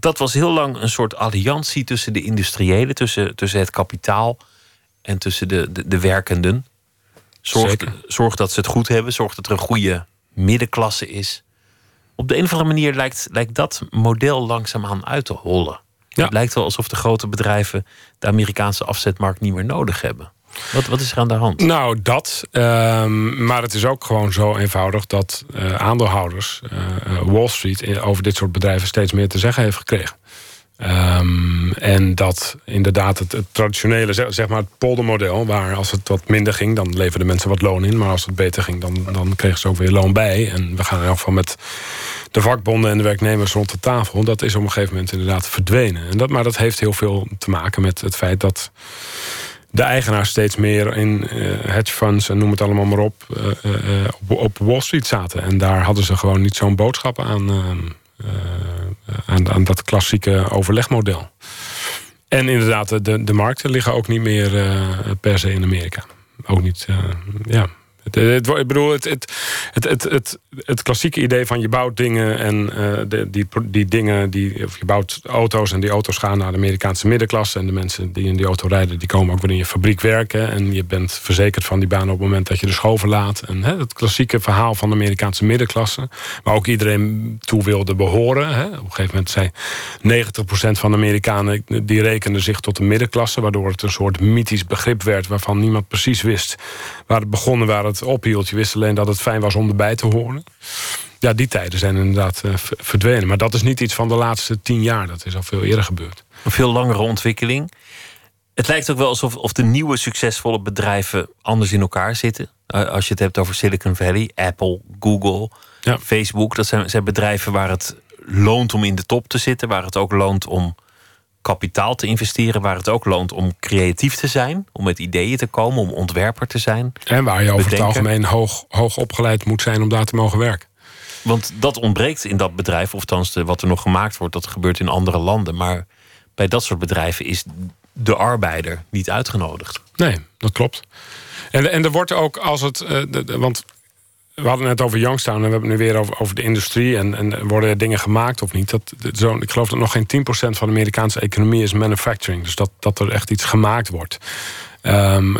Dat was heel lang een soort alliantie tussen de industriëlen, tussen, tussen het kapitaal en tussen de, de, de werkenden. Zorg, zorg dat ze het goed hebben, zorg dat er een goede middenklasse is op de een of andere manier lijkt, lijkt dat model langzaamaan uit te hollen. Ja. Het lijkt wel alsof de grote bedrijven de Amerikaanse afzetmarkt niet meer nodig hebben. Wat, wat is er aan de hand? Nou, dat. Um, maar het is ook gewoon zo eenvoudig dat uh, aandeelhouders, uh, Wall Street, over dit soort bedrijven steeds meer te zeggen heeft gekregen. Ehm, en dat inderdaad het, traditionele, zeg, maar het poldermodel... waar als het wat minder ging, dan leverden mensen wat loon in... maar als het beter ging, dan, dan kregen ze ook weer loon bij. En we gaan in elk geval met de vakbonden en de werknemers rond de tafel... dat is op een gegeven moment inderdaad verdwenen. En dat, maar dat heeft heel veel te maken met het feit dat de eigenaars steeds meer in uh, hedge funds en noem het allemaal maar op, uh, uh, op, op, Wall Street zaten. En daar hadden ze gewoon niet zo'n boodschap aan, aan, aan, dat klassieke overlegmodel. En inderdaad, de, de markten liggen ook niet meer per se in Amerika. Ook niet, ja, het, ik bedoel, het, het, het, het, het, klassieke idee van je bouwt dingen en uh, de, die, die dingen, die, of je bouwt auto's en die auto's gaan naar de Amerikaanse middenklasse. En de mensen die in die auto rijden, die komen ook weer in je fabriek werken. En je bent verzekerd van die baan op het moment dat je de school verlaat. En hè, het klassieke verhaal van de Amerikaanse middenklasse, waar ook iedereen toe wilde behoren. Hè. Op een gegeven moment zei 90% van de Amerikanen die rekenden zich tot de middenklasse, waardoor het een soort mythisch begrip werd waarvan niemand precies wist waar het begonnen, waar het ophield. Je wist alleen dat het fijn was om erbij te horen. Ja, die tijden zijn inderdaad uh, verdwenen. Maar dat is niet iets van de laatste tien jaar. Dat is al veel eerder gebeurd. Een veel langere ontwikkeling. Het lijkt ook wel alsof of de nieuwe succesvolle bedrijven anders in elkaar zitten. Eh, als je het hebt over Silicon Valley, Apple, Google, ja. Facebook. Dat zijn, zijn bedrijven waar het loont om in de top te zitten. Waar het ook loont om kapitaal te investeren, waar het ook loont om creatief te zijn, om met ideeën te komen, om ontwerper te zijn. En waar je over het algemeen hoog, hoog opgeleid moet zijn om daar te mogen werken. Want dat ontbreekt in dat bedrijf, of althans wat er nog gemaakt wordt, dat gebeurt in andere landen. Maar bij dat soort bedrijven is de arbeider niet uitgenodigd. Nee, dat klopt. En, en er wordt ook als het. Uh, want we hadden het over Youngstown en we hebben het nu weer over, over de industrie. En, en worden er dingen gemaakt of niet? Dat, zo, ik geloof dat nog geen 10% van de Amerikaanse economie is manufacturing. Dus dat, dat er echt iets gemaakt wordt. Um,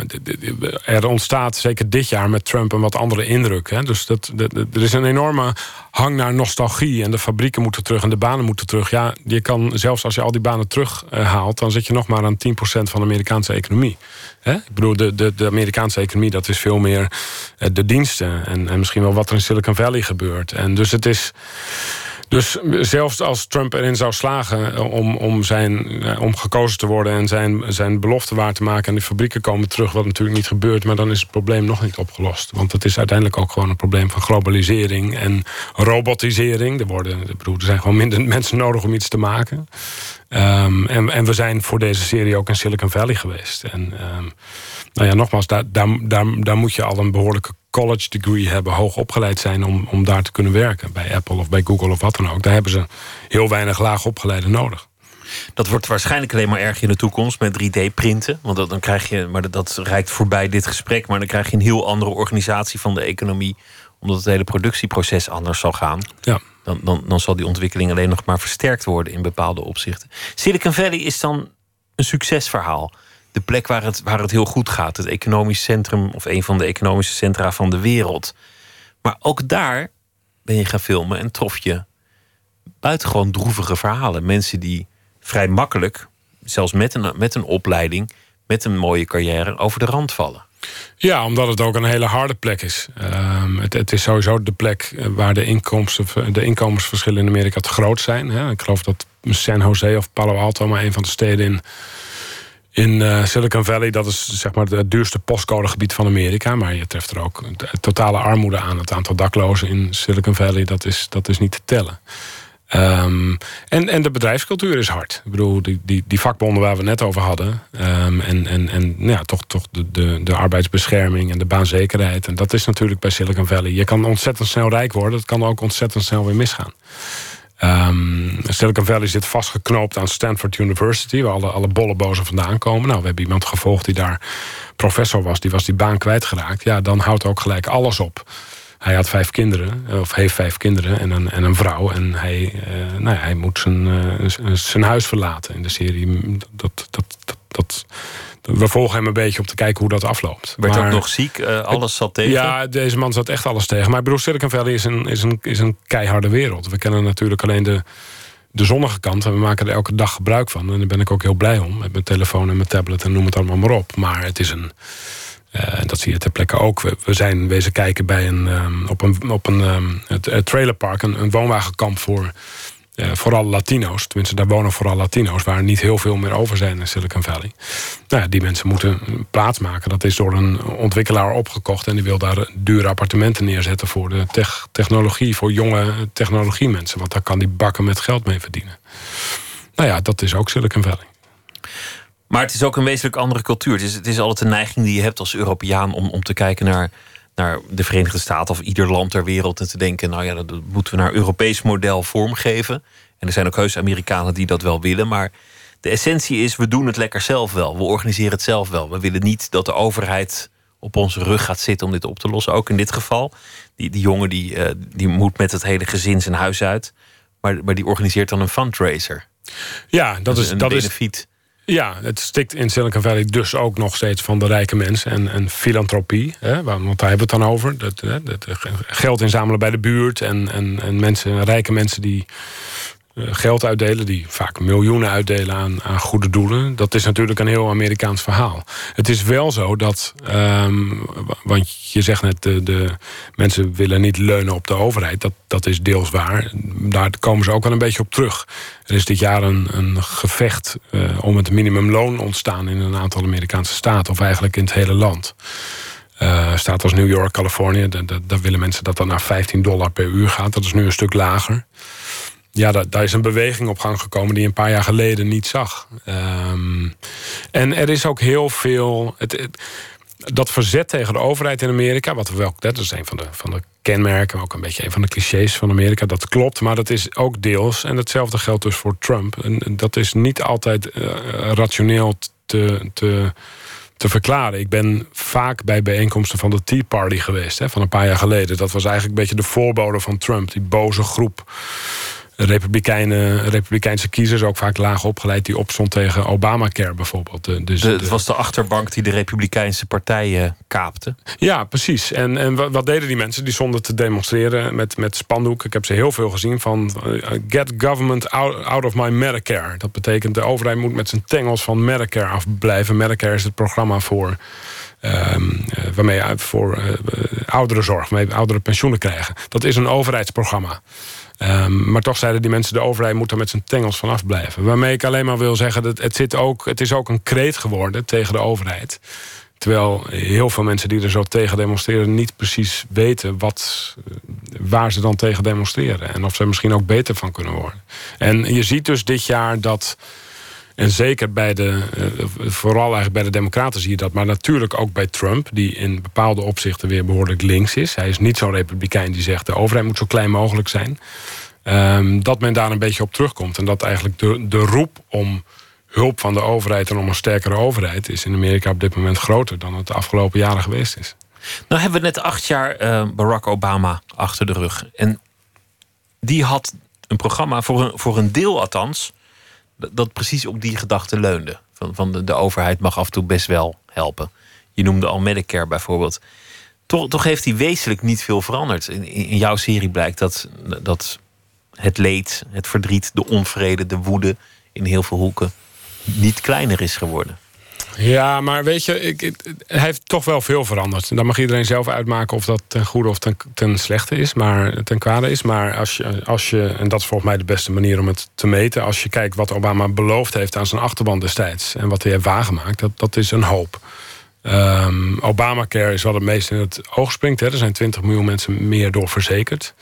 er ontstaat zeker dit jaar met Trump een wat andere indruk. Hè? Dus dat, er is een enorme hang naar nostalgie. En de fabrieken moeten terug en de banen moeten terug. Ja, je kan zelfs als je al die banen terughaalt... dan zit je nog maar aan 10% van de Amerikaanse economie. Hè? Ik bedoel, de, de, de Amerikaanse economie, dat is veel meer eh, de diensten. En, en misschien wel wat er in Silicon Valley gebeurt. En dus het is... Dus zelfs als Trump erin zou slagen eh, om, om, zijn, eh, om gekozen te worden en zijn, zijn belofte waar te maken en de fabrieken komen terug, wat natuurlijk niet gebeurt, maar dan is het probleem nog niet opgelost. Want het is uiteindelijk ook gewoon een probleem van globalisering en robotisering. Er, worden, er zijn gewoon minder mensen nodig om iets te maken. Um, en, en we zijn voor deze serie ook in Silicon Valley geweest. En um, nou ja, nogmaals, daar, daar, daar, daar moet je al een behoorlijke college degree hebben, hoog opgeleid zijn om, om daar te kunnen werken. Bij Apple of bij Google of wat dan ook. Daar hebben ze heel weinig laag opgeleide nodig. Dat wordt waarschijnlijk alleen maar erg in de toekomst met 3D-printen. Want dan krijg je, maar dat, dat reikt voorbij dit gesprek, maar dan krijg je een heel andere organisatie van de economie. Omdat het hele productieproces anders zal gaan. Ja. Dan, dan, dan zal die ontwikkeling alleen nog maar versterkt worden in bepaalde opzichten. Silicon Valley is dan een succesverhaal de plek waar het, waar het heel goed gaat. Het economisch centrum of een van de economische centra van de wereld. Maar ook daar ben je gaan filmen en trof je buitengewoon droevige verhalen. Mensen die vrij makkelijk, zelfs met een, met een opleiding, met een mooie carrière, over de rand vallen. Ja, omdat het ook een hele harde plek is. Ehm, het, het, is sowieso de plek eh, waar de, inkomsten, de inkomensverschillen in Amerika te groot zijn. Hè. Ik geloof dat San Jose of Palo Alto maar een van de steden in in uh, Silicon Valley, dat is zeg maar het duurste postcodegebied van Amerika. Maar je treft er ook totale armoede aan. Het aantal daklozen in Silicon Valley, dat is, dat is niet te tellen. Um, en, en de bedrijfscultuur is hard. Ik bedoel, die, die, die vakbonden waar we net over hadden. Um, en en, en nou ja, toch, toch de, de, de arbeidsbescherming en de baanzekerheid. En dat is natuurlijk bij Silicon Valley. Je kan ontzettend snel rijk worden. Het kan ook ontzettend snel weer misgaan. Um, Silicon Valley zit vastgeknoopt aan Stanford University, waar alle, alle bollebozen vandaan komen. Nou, we hebben iemand gevolgd die daar professor was, die was die baan kwijtgeraakt. Ja, dan houdt ook gelijk alles op. Hij had vijf kinderen, of heeft vijf kinderen en een, en een vrouw. En hij, uh, nou ja, hij moet zijn, uh, zijn huis verlaten in de serie. Dat, dat, dat, dat we volgen hem een beetje om te kijken hoe dat afloopt. Werd maar, ook nog ziek? Uh, alles zat tegen? Ja, deze man zat echt alles tegen. Maar ik bedoel, Silicon Valley is een, is een, is een keiharde wereld. We kennen natuurlijk alleen de, de zonnige kant. En we maken er elke dag gebruik van. En daar ben ik ook heel blij om. Met mijn telefoon en mijn tablet en noem het allemaal maar op. Maar het is een... Uh, dat zie je ter plekke ook. We, we zijn wezen kijken bij een, um, op een, op een um, trailerpark, een, een woonwagenkamp voor Uh, vooral Latino's, tenminste daar wonen vooral Latino's... waar niet heel veel meer over zijn in Silicon Valley. Nou ja, die mensen moeten plaatsmaken. Dat is door een ontwikkelaar opgekocht... en die wil daar dure appartementen neerzetten... voor de technologie, voor jonge technologiemensen. Want daar kan die bakken met geld mee verdienen. Nou ja, dat is ook Silicon Valley. Maar het is ook een wezenlijk andere cultuur. Het is, het is altijd een neiging die je hebt als Europeaan... om, om te kijken naar naar de Verenigde Staten of ieder land ter wereld en te denken: nou ja, dat moeten we naar Europees model vormgeven. En er zijn ook heus Amerikanen die dat wel willen, maar de essentie is: we doen het lekker zelf wel. We organiseren het zelf wel. We willen niet dat de overheid op onze rug gaat zitten om dit op te lossen. Ook in dit geval. Die, die jongen die, uh, die moet met het hele gezin zijn huis uit. Maar, maar die organiseert dan een fundraiser. Ja, dat, is, een dat benefiet. is. Ja, het stikt in Silicon Valley dus ook nog steeds van de rijke mensen en, en filantropie. Hè, want daar hebben we het dan over. Dat, dat, geld inzamelen bij de buurt en, en, en mensen, rijke mensen die eh, geld uitdelen, die vaak miljoenen uitdelen aan, aan goede doelen. Dat is natuurlijk een heel Amerikaans verhaal. Het is wel zo dat, um, want je zegt net, de, de, mensen willen niet leunen op de overheid. Dat, dat is deels waar. Daar komen ze ook wel een beetje op terug. Er is dit jaar een, een gevecht uh, om het minimumloon ontstaan in een aantal Amerikaanse staten, of eigenlijk in het hele land. Uh, staat als New York, Californië, daar willen mensen dat dan naar 15 dollar per uur gaat. Dat is nu een stuk lager ja, daar, daar, is een beweging op gang gekomen die een paar jaar geleden niet zag. Um, en er is ook heel veel. Het, dat verzet tegen de overheid in Amerika, wat we wel, dat is een van de, van de kenmerken, ook een beetje een van de clichés van Amerika. Dat klopt, maar dat is ook deels. En hetzelfde geldt dus voor Trump. En dat is niet altijd uh, rationeel te, te, te verklaren. Ik ben vaak bij bijeenkomsten van de Tea Party geweest, hè, van een paar jaar geleden. Dat was eigenlijk een beetje de voorbode van Trump, die boze groep Republikeinen, Republikeinse kiezers, ook vaak laag opgeleid, die opstond tegen Obamacare bijvoorbeeld. Dus de, het was de achterbank die de Republikeinse partijen kaapte. Ja, precies. En, en wat, deden die mensen? Die stonden te demonstreren met, met spandoek. Ik heb ze heel veel gezien van uh, get government out, out of my Medicare. Dat betekent de overheid moet met zijn tengels van Medicare afblijven. Medicare is het programma voor Um, waarmee voor uh, ouderenzorg, waarmee ouderen pensioenen krijgen. Dat is een overheidsprogramma. Um, maar toch zeiden die mensen, de overheid moet er met zijn tengels van afblijven. Waarmee ik alleen maar wil zeggen, dat het, zit ook, het is ook een kreet geworden tegen de overheid. Terwijl heel veel mensen die er zo tegen demonstreren... niet precies weten wat, waar ze dan tegen demonstreren. En of ze er misschien ook beter van kunnen worden. En je ziet dus dit jaar dat en zeker bij de, eh, vooral eigenlijk bij de Democraten zie je dat. Maar natuurlijk ook bij Trump, die in bepaalde opzichten weer behoorlijk links is. Hij is niet zo'n republikein die zegt de overheid moet zo klein mogelijk zijn. Um, dat men daar een beetje op terugkomt. En dat eigenlijk de, de roep om hulp van de overheid en om een sterkere overheid is in Amerika op dit moment groter dan het de afgelopen jaren geweest is. Nou hebben we net acht jaar uh, Barack Obama achter de rug. En die had een programma, voor een, voor een deel althans, dat precies op die gedachte leunde. Van, van de, de overheid mag af en toe best wel helpen. Je noemde al Medicare bijvoorbeeld. Toch, toch heeft hij wezenlijk niet veel veranderd. In, in jouw serie blijkt dat, dat het leed, het verdriet, de onvrede, de woede in heel veel hoeken niet kleiner is geworden. Ja, maar weet je, ik, hij heeft toch wel veel veranderd. Dan mag iedereen zelf uitmaken of dat ten goede of ten, ten slechte is, maar ten kwade is. Maar als je, als je, en dat is volgens mij de beste manier om het te meten, als je kijkt wat Obama beloofd heeft aan zijn achterban destijds en wat hij heeft waargemaakt, dat, dat is een hoop. Um, Obamacare is wat het meest in het oog springt. Hè. Er zijn 20 miljoen mensen meer door verzekerd.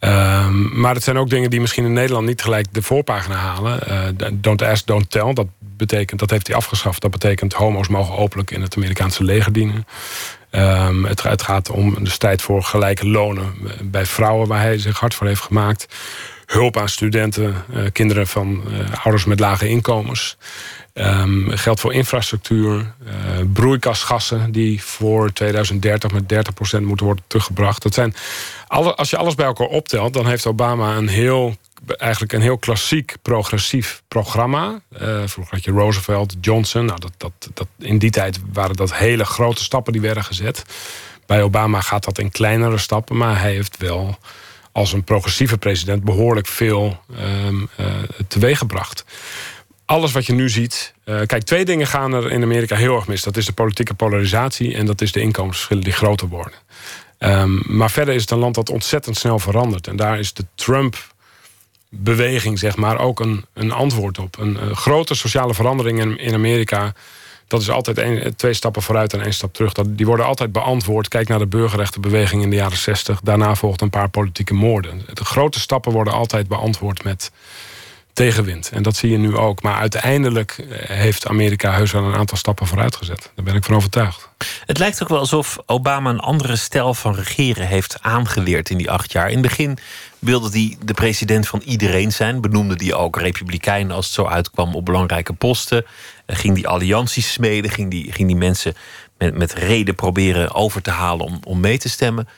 Um, maar het zijn ook dingen die misschien in Nederland niet gelijk de voorpagina halen. Uh, don't ask, don't tell. Dat betekent, dat heeft hij afgeschaft. Dat betekent homo's mogen openlijk in het Amerikaanse leger dienen. Um, het, gaat om de strijd voor gelijke lonen bij vrouwen, waar hij zich hard voor heeft gemaakt. Hulp aan studenten, uh, kinderen van uh, ouders met lage inkomens. Um, geld voor infrastructuur, uh, broeikasgassen die voor 2030 met 30% moeten worden teruggebracht. Dat zijn alle, als je alles bij elkaar optelt, dan heeft Obama een heel, eigenlijk een heel klassiek progressief programma. Vroeger had je Roosevelt, Johnson. Nou, dat, dat, dat, in die tijd waren dat hele grote stappen die werden gezet. Bij Obama gaat dat in kleinere stappen, maar hij heeft wel als een progressieve president behoorlijk veel um, uh, teweeggebracht alles wat je nu ziet. Uh, kijk, twee dingen gaan er in Amerika heel erg mis. Dat is de politieke polarisatie en dat is de inkomensverschillen die groter worden. Um, maar verder is het een land dat ontzettend snel verandert. En daar is de Trump beweging, zeg maar, ook een, een antwoord op. Een, grote sociale verandering in, in Amerika. Dat is altijd twee stappen vooruit en één stap terug. Dat, die worden altijd beantwoord. Kijk naar de burgerrechtenbeweging in de jaren 60. Daarna volgt een paar politieke moorden. De grote stappen worden altijd beantwoord met tegenwind. En dat zie je nu ook. Maar uiteindelijk eh, heeft Amerika heus wel een aantal stappen vooruit gezet. Daar ben ik van overtuigd. Het lijkt ook wel alsof Obama een andere stijl van regeren heeft aangeleerd in die acht jaar. In het begin wilde hij de president van iedereen zijn. Benoemde hij ook republikeinen als het zo uitkwam op belangrijke posten. Ging die allianties smeden. Ging die, ging die mensen met, met reden proberen over te halen om, om mee te stemmen.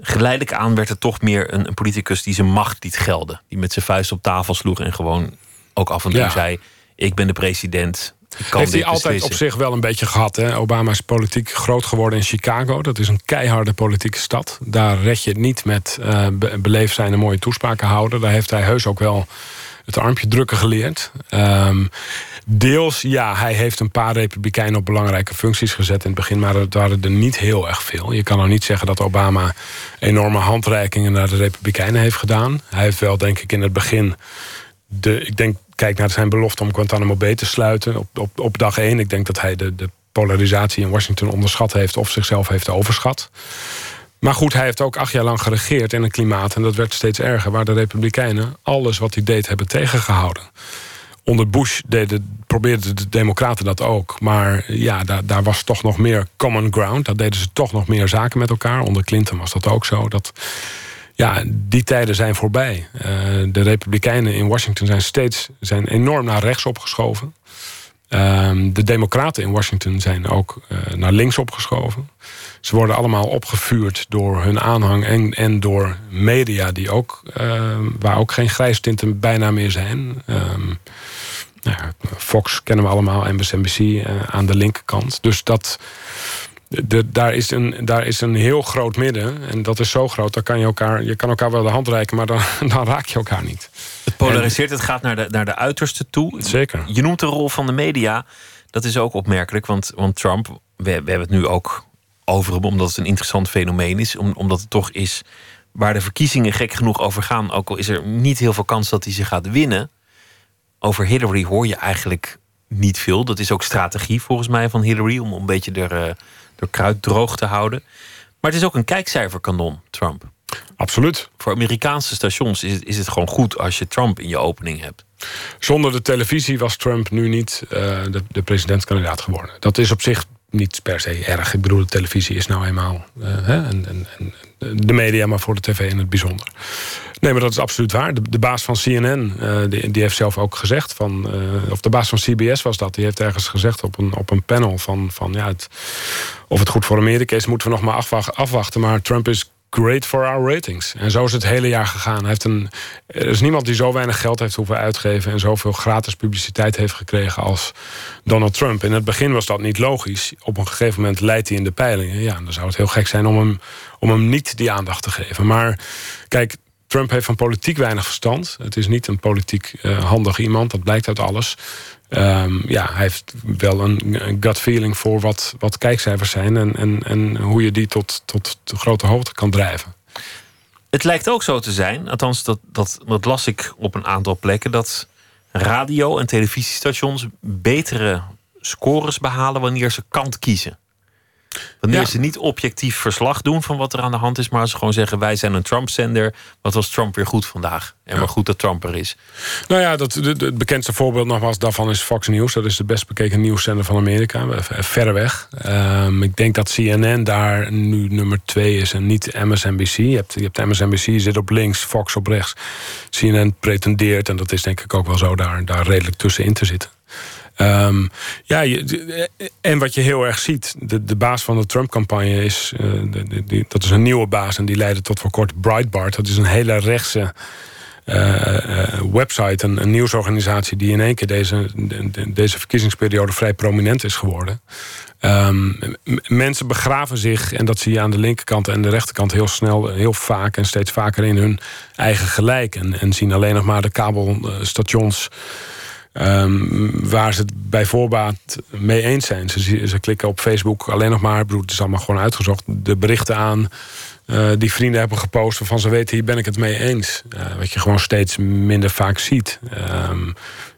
Geleidelijk aan werd het toch meer een, een politicus die zijn macht liet gelden. Die met zijn vuist op tafel sloeg en gewoon ook af en toe zei: Ik ben de president. Heeft hij altijd op zich wel een beetje gehad. Hè? Obama is politiek groot geworden in Chicago. Dat is een keiharde politieke stad. Daar red je het niet met uh, beleefd zijn en mooie toespraken houden. Daar heeft hij heus ook wel het armpje drukken geleerd. Um, deels, ja, hij heeft een paar republikeinen op belangrijke functies gezet in het begin, maar het waren er niet heel erg veel. Je kan nou niet zeggen dat Obama enorme handreikingen naar de republikeinen heeft gedaan. Hij heeft wel, denk ik, in het begin. De, ik denk, kijk naar zijn belofte om Guantanamo Bay te sluiten op, op, op dag één. Ik denk dat hij de, de polarisatie in Washington onderschat heeft of zichzelf heeft overschat. Maar goed, hij heeft ook acht jaar lang geregeerd in een klimaat... en dat werd steeds erger, waar de Republikeinen alles wat hij deed hebben tegengehouden. Onder Bush deden, probeerden de Democraten dat ook. Maar ja, daar, daar was toch nog meer common ground. Daar deden ze toch nog meer zaken met elkaar. Onder Clinton was dat ook zo. Dat, ja, die tijden zijn voorbij. Uh, de Republikeinen in Washington zijn steeds zijn enorm naar rechts opgeschoven. Uh, de Democraten in Washington zijn ook uh, naar links opgeschoven. Ze worden allemaal opgevuurd door hun aanhang en, en door media die ook, uh, waar ook geen grijstinten bijna meer zijn. Um, nou Fox kennen we allemaal, MSNBC uh, eh, aan de linkerkant. Dus dat, de, daar, is een, daar is een heel groot midden. En dat is zo groot, dan kan je elkaar, je kan elkaar wel de hand reiken, maar dan, dan raak je elkaar niet. Het polariseert, het gaat naar de, naar de uiterste toe. Zeker. Je noemt de rol van de media. Dat is ook opmerkelijk, want, want Trump, we, we hebben het nu ook over hem, omdat het een interessant fenomeen is. Om, omdat het toch is waar de verkiezingen gek genoeg over gaan. Ook al is er niet heel veel kans dat hij ze gaat winnen. Over Hillary hoor je eigenlijk niet veel. Dat is ook strategie volgens mij van Hillary om een beetje er, uh, kruid droog te houden. Maar het is ook een kijkcijferkanon, Trump. Absoluut. Voor Amerikaanse stations is het, is het gewoon goed als je Trump in je opening hebt. Zonder de televisie was Trump nu niet uh, de, de presidentskandidaat geworden. Dat is op zich niet per se erg. Ik bedoel, de televisie is nou eenmaal uh, hè, en, en, en, de media, maar voor de tv in het bijzonder. Nee, maar dat is absoluut waar. De, baas van CNN, eh, die, heeft zelf ook gezegd van, uh, of de baas van CBS was dat, die heeft ergens gezegd op een, op een panel van, van ja, het, of het goed voor Amerika is, moeten we nog maar afwachten. Maar Trump is great for our ratings. En zo is het hele jaar gegaan. Heeft een, er is niemand die zo weinig geld heeft hoeven uitgeven... en zoveel gratis publiciteit heeft gekregen als Donald Trump. In het begin was dat niet logisch. Op een gegeven moment leidt hij in de peilingen. Ja, dan zou het heel gek zijn om hem, om hem niet die aandacht te geven. Maar kijk, Trump heeft van politiek weinig verstand. Het is niet een politiek uh, handig iemand, dat blijkt uit alles. Um, ja, hij heeft wel een, gut feeling voor wat, wat kijkcijfers zijn... En, en, en hoe je die tot, tot grote hoogte kan drijven. Het lijkt ook zo te zijn, althans dat, dat, dat las ik op een aantal plekken... dat radio- en televisiestations betere scores behalen wanneer ze kant kiezen. Wanneer ze niet objectief verslag doen van wat er aan de hand is, maar ze gewoon zeggen: wij zijn een Trump-zender. Wat was Trump weer goed vandaag? En ja. maar goed dat Trump er is. Nou ja, dat, het bekendste voorbeeld nogmaals daarvan is Fox News. Dat is de best bekeken nieuwszender van Amerika. Verreweg. Um, ik denk dat CNN daar nu nummer twee is en niet MSNBC. Je hebt, je hebt MSNBC zit op links, Fox op rechts. CNN pretendeert, en dat is denk ik ook wel zo, daar, daar redelijk tussenin te zitten. Um, ja, en wat je heel erg ziet, de, de baas van de Trump-campagne is, uh, dat is een nieuwe baas en die leidde tot voor kort Breitbart. Dat is een hele rechtse uh, website, een, een, nieuwsorganisatie die in één keer deze, de, deze verkiezingsperiode vrij prominent is geworden. Um, mensen begraven zich, en dat zie je aan de linkerkant en de rechterkant heel snel, heel vaak en steeds vaker in hun eigen gelijk. En, en zien alleen nog maar de kabelstations Ehm, waar ze het bij voorbaat mee eens zijn. Ze, ze klikken op Facebook alleen nog maar, het is allemaal gewoon uitgezocht, de berichten aan uh, die vrienden hebben gepost waarvan ze weten, hier ben ik het mee eens. Uh, wat je gewoon steeds minder vaak ziet. Um,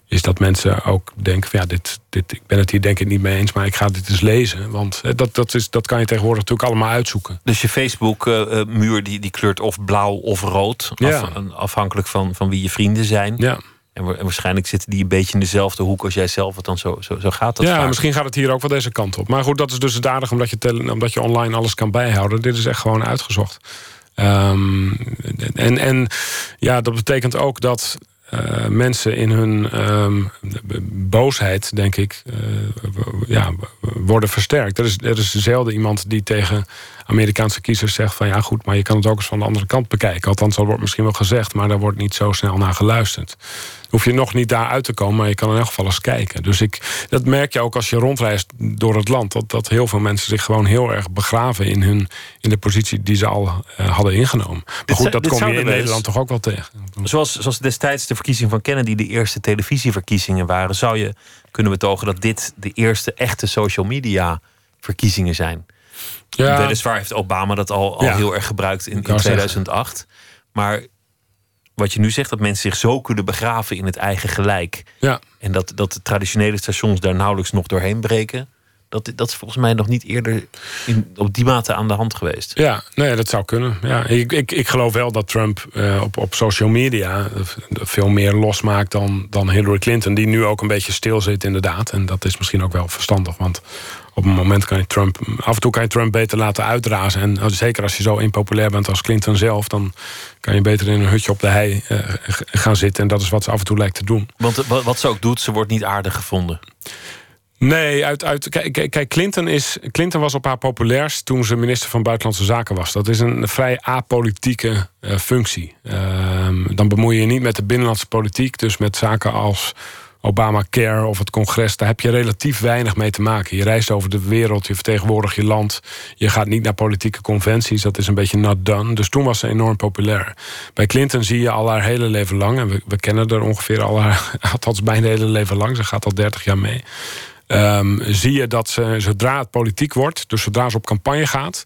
is dat mensen ook denken van ja, dit, dit, ik ben het hier denk ik niet mee eens, maar ik ga dit eens lezen. Want eh, dat, dat, is, dat kan je tegenwoordig natuurlijk allemaal uitzoeken. Dus je Facebook-muur die, die kleurt of blauw of rood, af, afhankelijk van, van wie je vrienden zijn. Ja. En, waarschijnlijk zitten die een beetje in dezelfde hoek als jij zelf. Het dan zo, zo, zo gaat dat. Ja, misschien gaat het hier ook wel deze kant op. Maar goed, dat is dus het aardig omdat je, omdat je online alles kan bijhouden. Dit is echt gewoon uitgezocht. Um, en, en ja, dat betekent ook dat uh, mensen in hun um, boosheid, denk ik, uh, ja, worden versterkt. Er is, er is zelden iemand die tegen Amerikaanse kiezers zegt van ja goed, maar je kan het ook eens van de andere kant bekijken. Althans, dat wordt misschien wel gezegd, maar daar wordt niet zo snel naar geluisterd. Hoef je nog niet daar uit te komen, maar je kan in elk geval eens kijken. Dus ik, dat merk je ook als je rondreist door het land. Dat, dat heel veel mensen zich gewoon heel erg begraven in, hun, in de positie die ze al uh, hadden ingenomen. Maar goed, dat kom je in Nederland toch ook wel tegen. Zoals, zoals destijds de verkiezing van Kennedy de eerste televisieverkiezingen waren, zou je kunnen betogen dat dit de eerste echte social media verkiezingen zijn. Ja. Weliswaar heeft Obama dat al, al heel erg gebruikt in, in 2008. Maar wat je nu zegt, dat mensen zich zo kunnen begraven in het eigen gelijk. Ja. En dat, dat de traditionele stations daar nauwelijks nog doorheen breken. Dat, dat is volgens mij nog niet eerder in, op die mate aan de hand geweest. Ja, nee, dat zou kunnen. Ja, ik, ik, ik geloof wel dat Trump uh, op, op social media veel meer losmaakt dan, dan Hillary Clinton, die nu ook een beetje stil zit, inderdaad. En dat is misschien ook wel verstandig, want op een moment kan je Trump. Af en toe kan je Trump beter laten uitrazen. En oh, zeker als je zo impopulair bent als Clinton zelf, dan kan je beter in een hutje op de hei uh, gaan zitten. En dat is wat ze af en toe lijkt te doen. Want wat ze ook doet, ze wordt niet aardig gevonden. Nee, uit, uit, kijk, kijk Clinton, is, Clinton was op haar populairst toen ze minister van Buitenlandse Zaken was. Dat is een vrij apolitieke uh, functie. Uh, dan bemoei je je niet met de binnenlandse politiek, dus met zaken als Obamacare of het congres, daar heb je relatief weinig mee te maken. Je reist over de wereld, je vertegenwoordigt je land. Je gaat niet naar politieke conventies, dat is een beetje not done. Dus toen was ze enorm populair. Bij Clinton zie je al haar hele leven lang, en we, we kennen er ongeveer al haar, althans bijna hele leven lang, ze gaat al 30 jaar mee. Um, zie je dat ze, zodra het politiek wordt, dus zodra ze op campagne gaat,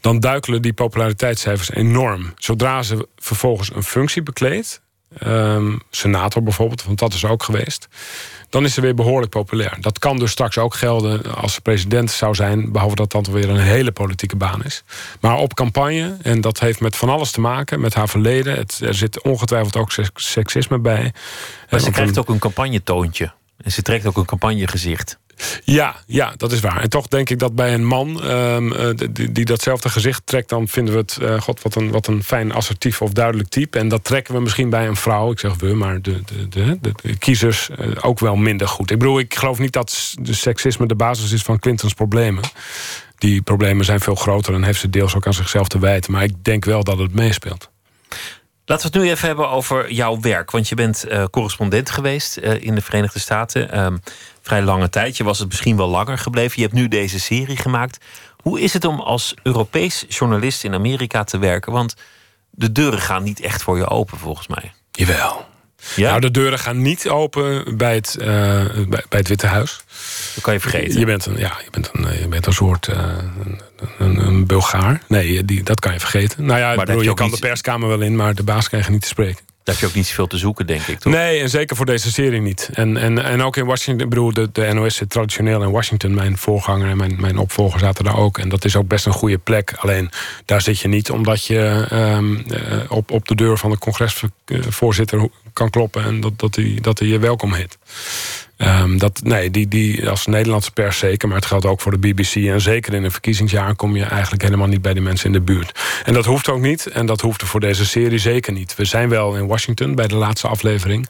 dan duikelen die populariteitscijfers enorm. Zodra ze vervolgens een functie bekleedt, um, senator bijvoorbeeld, want dat is ook geweest, dan is ze weer behoorlijk populair. Dat kan dus straks ook gelden als ze president zou zijn, behalve dat dat weer een hele politieke baan is. Maar op campagne, en dat heeft met van alles te maken, met haar verleden, het, er zit ongetwijfeld ook seksisme bij. Maar ze krijgt ook een campagnetoontje. En ze trekt ook een campagnegezicht. Ja, ja, dat is waar. En toch denk ik dat bij een man um, die, die, datzelfde gezicht trekt... dan vinden we het, uh, god, wat een, wat een fijn assertief of duidelijk type. En dat trekken we misschien bij een vrouw, ik zeg we, maar de, de, de, kiezers uh, ook wel minder goed. Ik bedoel, ik geloof niet dat de seksisme de basis is van Clintons problemen. Die problemen zijn veel groter en heeft ze deels ook aan zichzelf te wijten. Maar ik denk wel dat het meespeelt. Laten we het nu even hebben over jouw werk. Want je bent uh, correspondent geweest uh, in de Verenigde Staten. Um, vrij lange tijd. Je was het misschien wel langer gebleven. Je hebt nu deze serie gemaakt. Hoe is het om als Europees journalist in Amerika te werken? Want de deuren gaan niet echt voor je open, volgens mij. Jawel. Ja? Nou, de deuren gaan niet open bij het, uh, bij, bij, het Witte Huis. Dat kan je vergeten. Je bent een, ja, je bent een, je bent een soort een, een, Bulgaar. Nee, die, dat kan je vergeten. Nou ja, bedoel, je, je kan de perskamer wel in, maar de baas krijgt niet te spreken. Daar heb je ook niet zoveel te zoeken, denk ik, toch? Nee, en zeker voor deze serie niet. En, en, en ook in Washington, ik bedoel, de, de NOS zit traditioneel in Washington. Mijn voorganger en mijn, mijn opvolger zaten daar ook. En dat is ook best een goede plek. Alleen, daar zit je niet omdat je um, op, op de deur van de congresvoorzitter kan kloppen... en dat, dat, hij, dat hij je welkom heet. Um, dat, nee, die, die, als Nederlandse pers zeker, maar het geldt ook voor de BBC. En zeker in een verkiezingsjaar kom je eigenlijk helemaal niet bij de mensen in de buurt. En dat hoeft ook niet. En dat hoefde voor deze serie zeker niet. We zijn wel in Washington bij de laatste aflevering.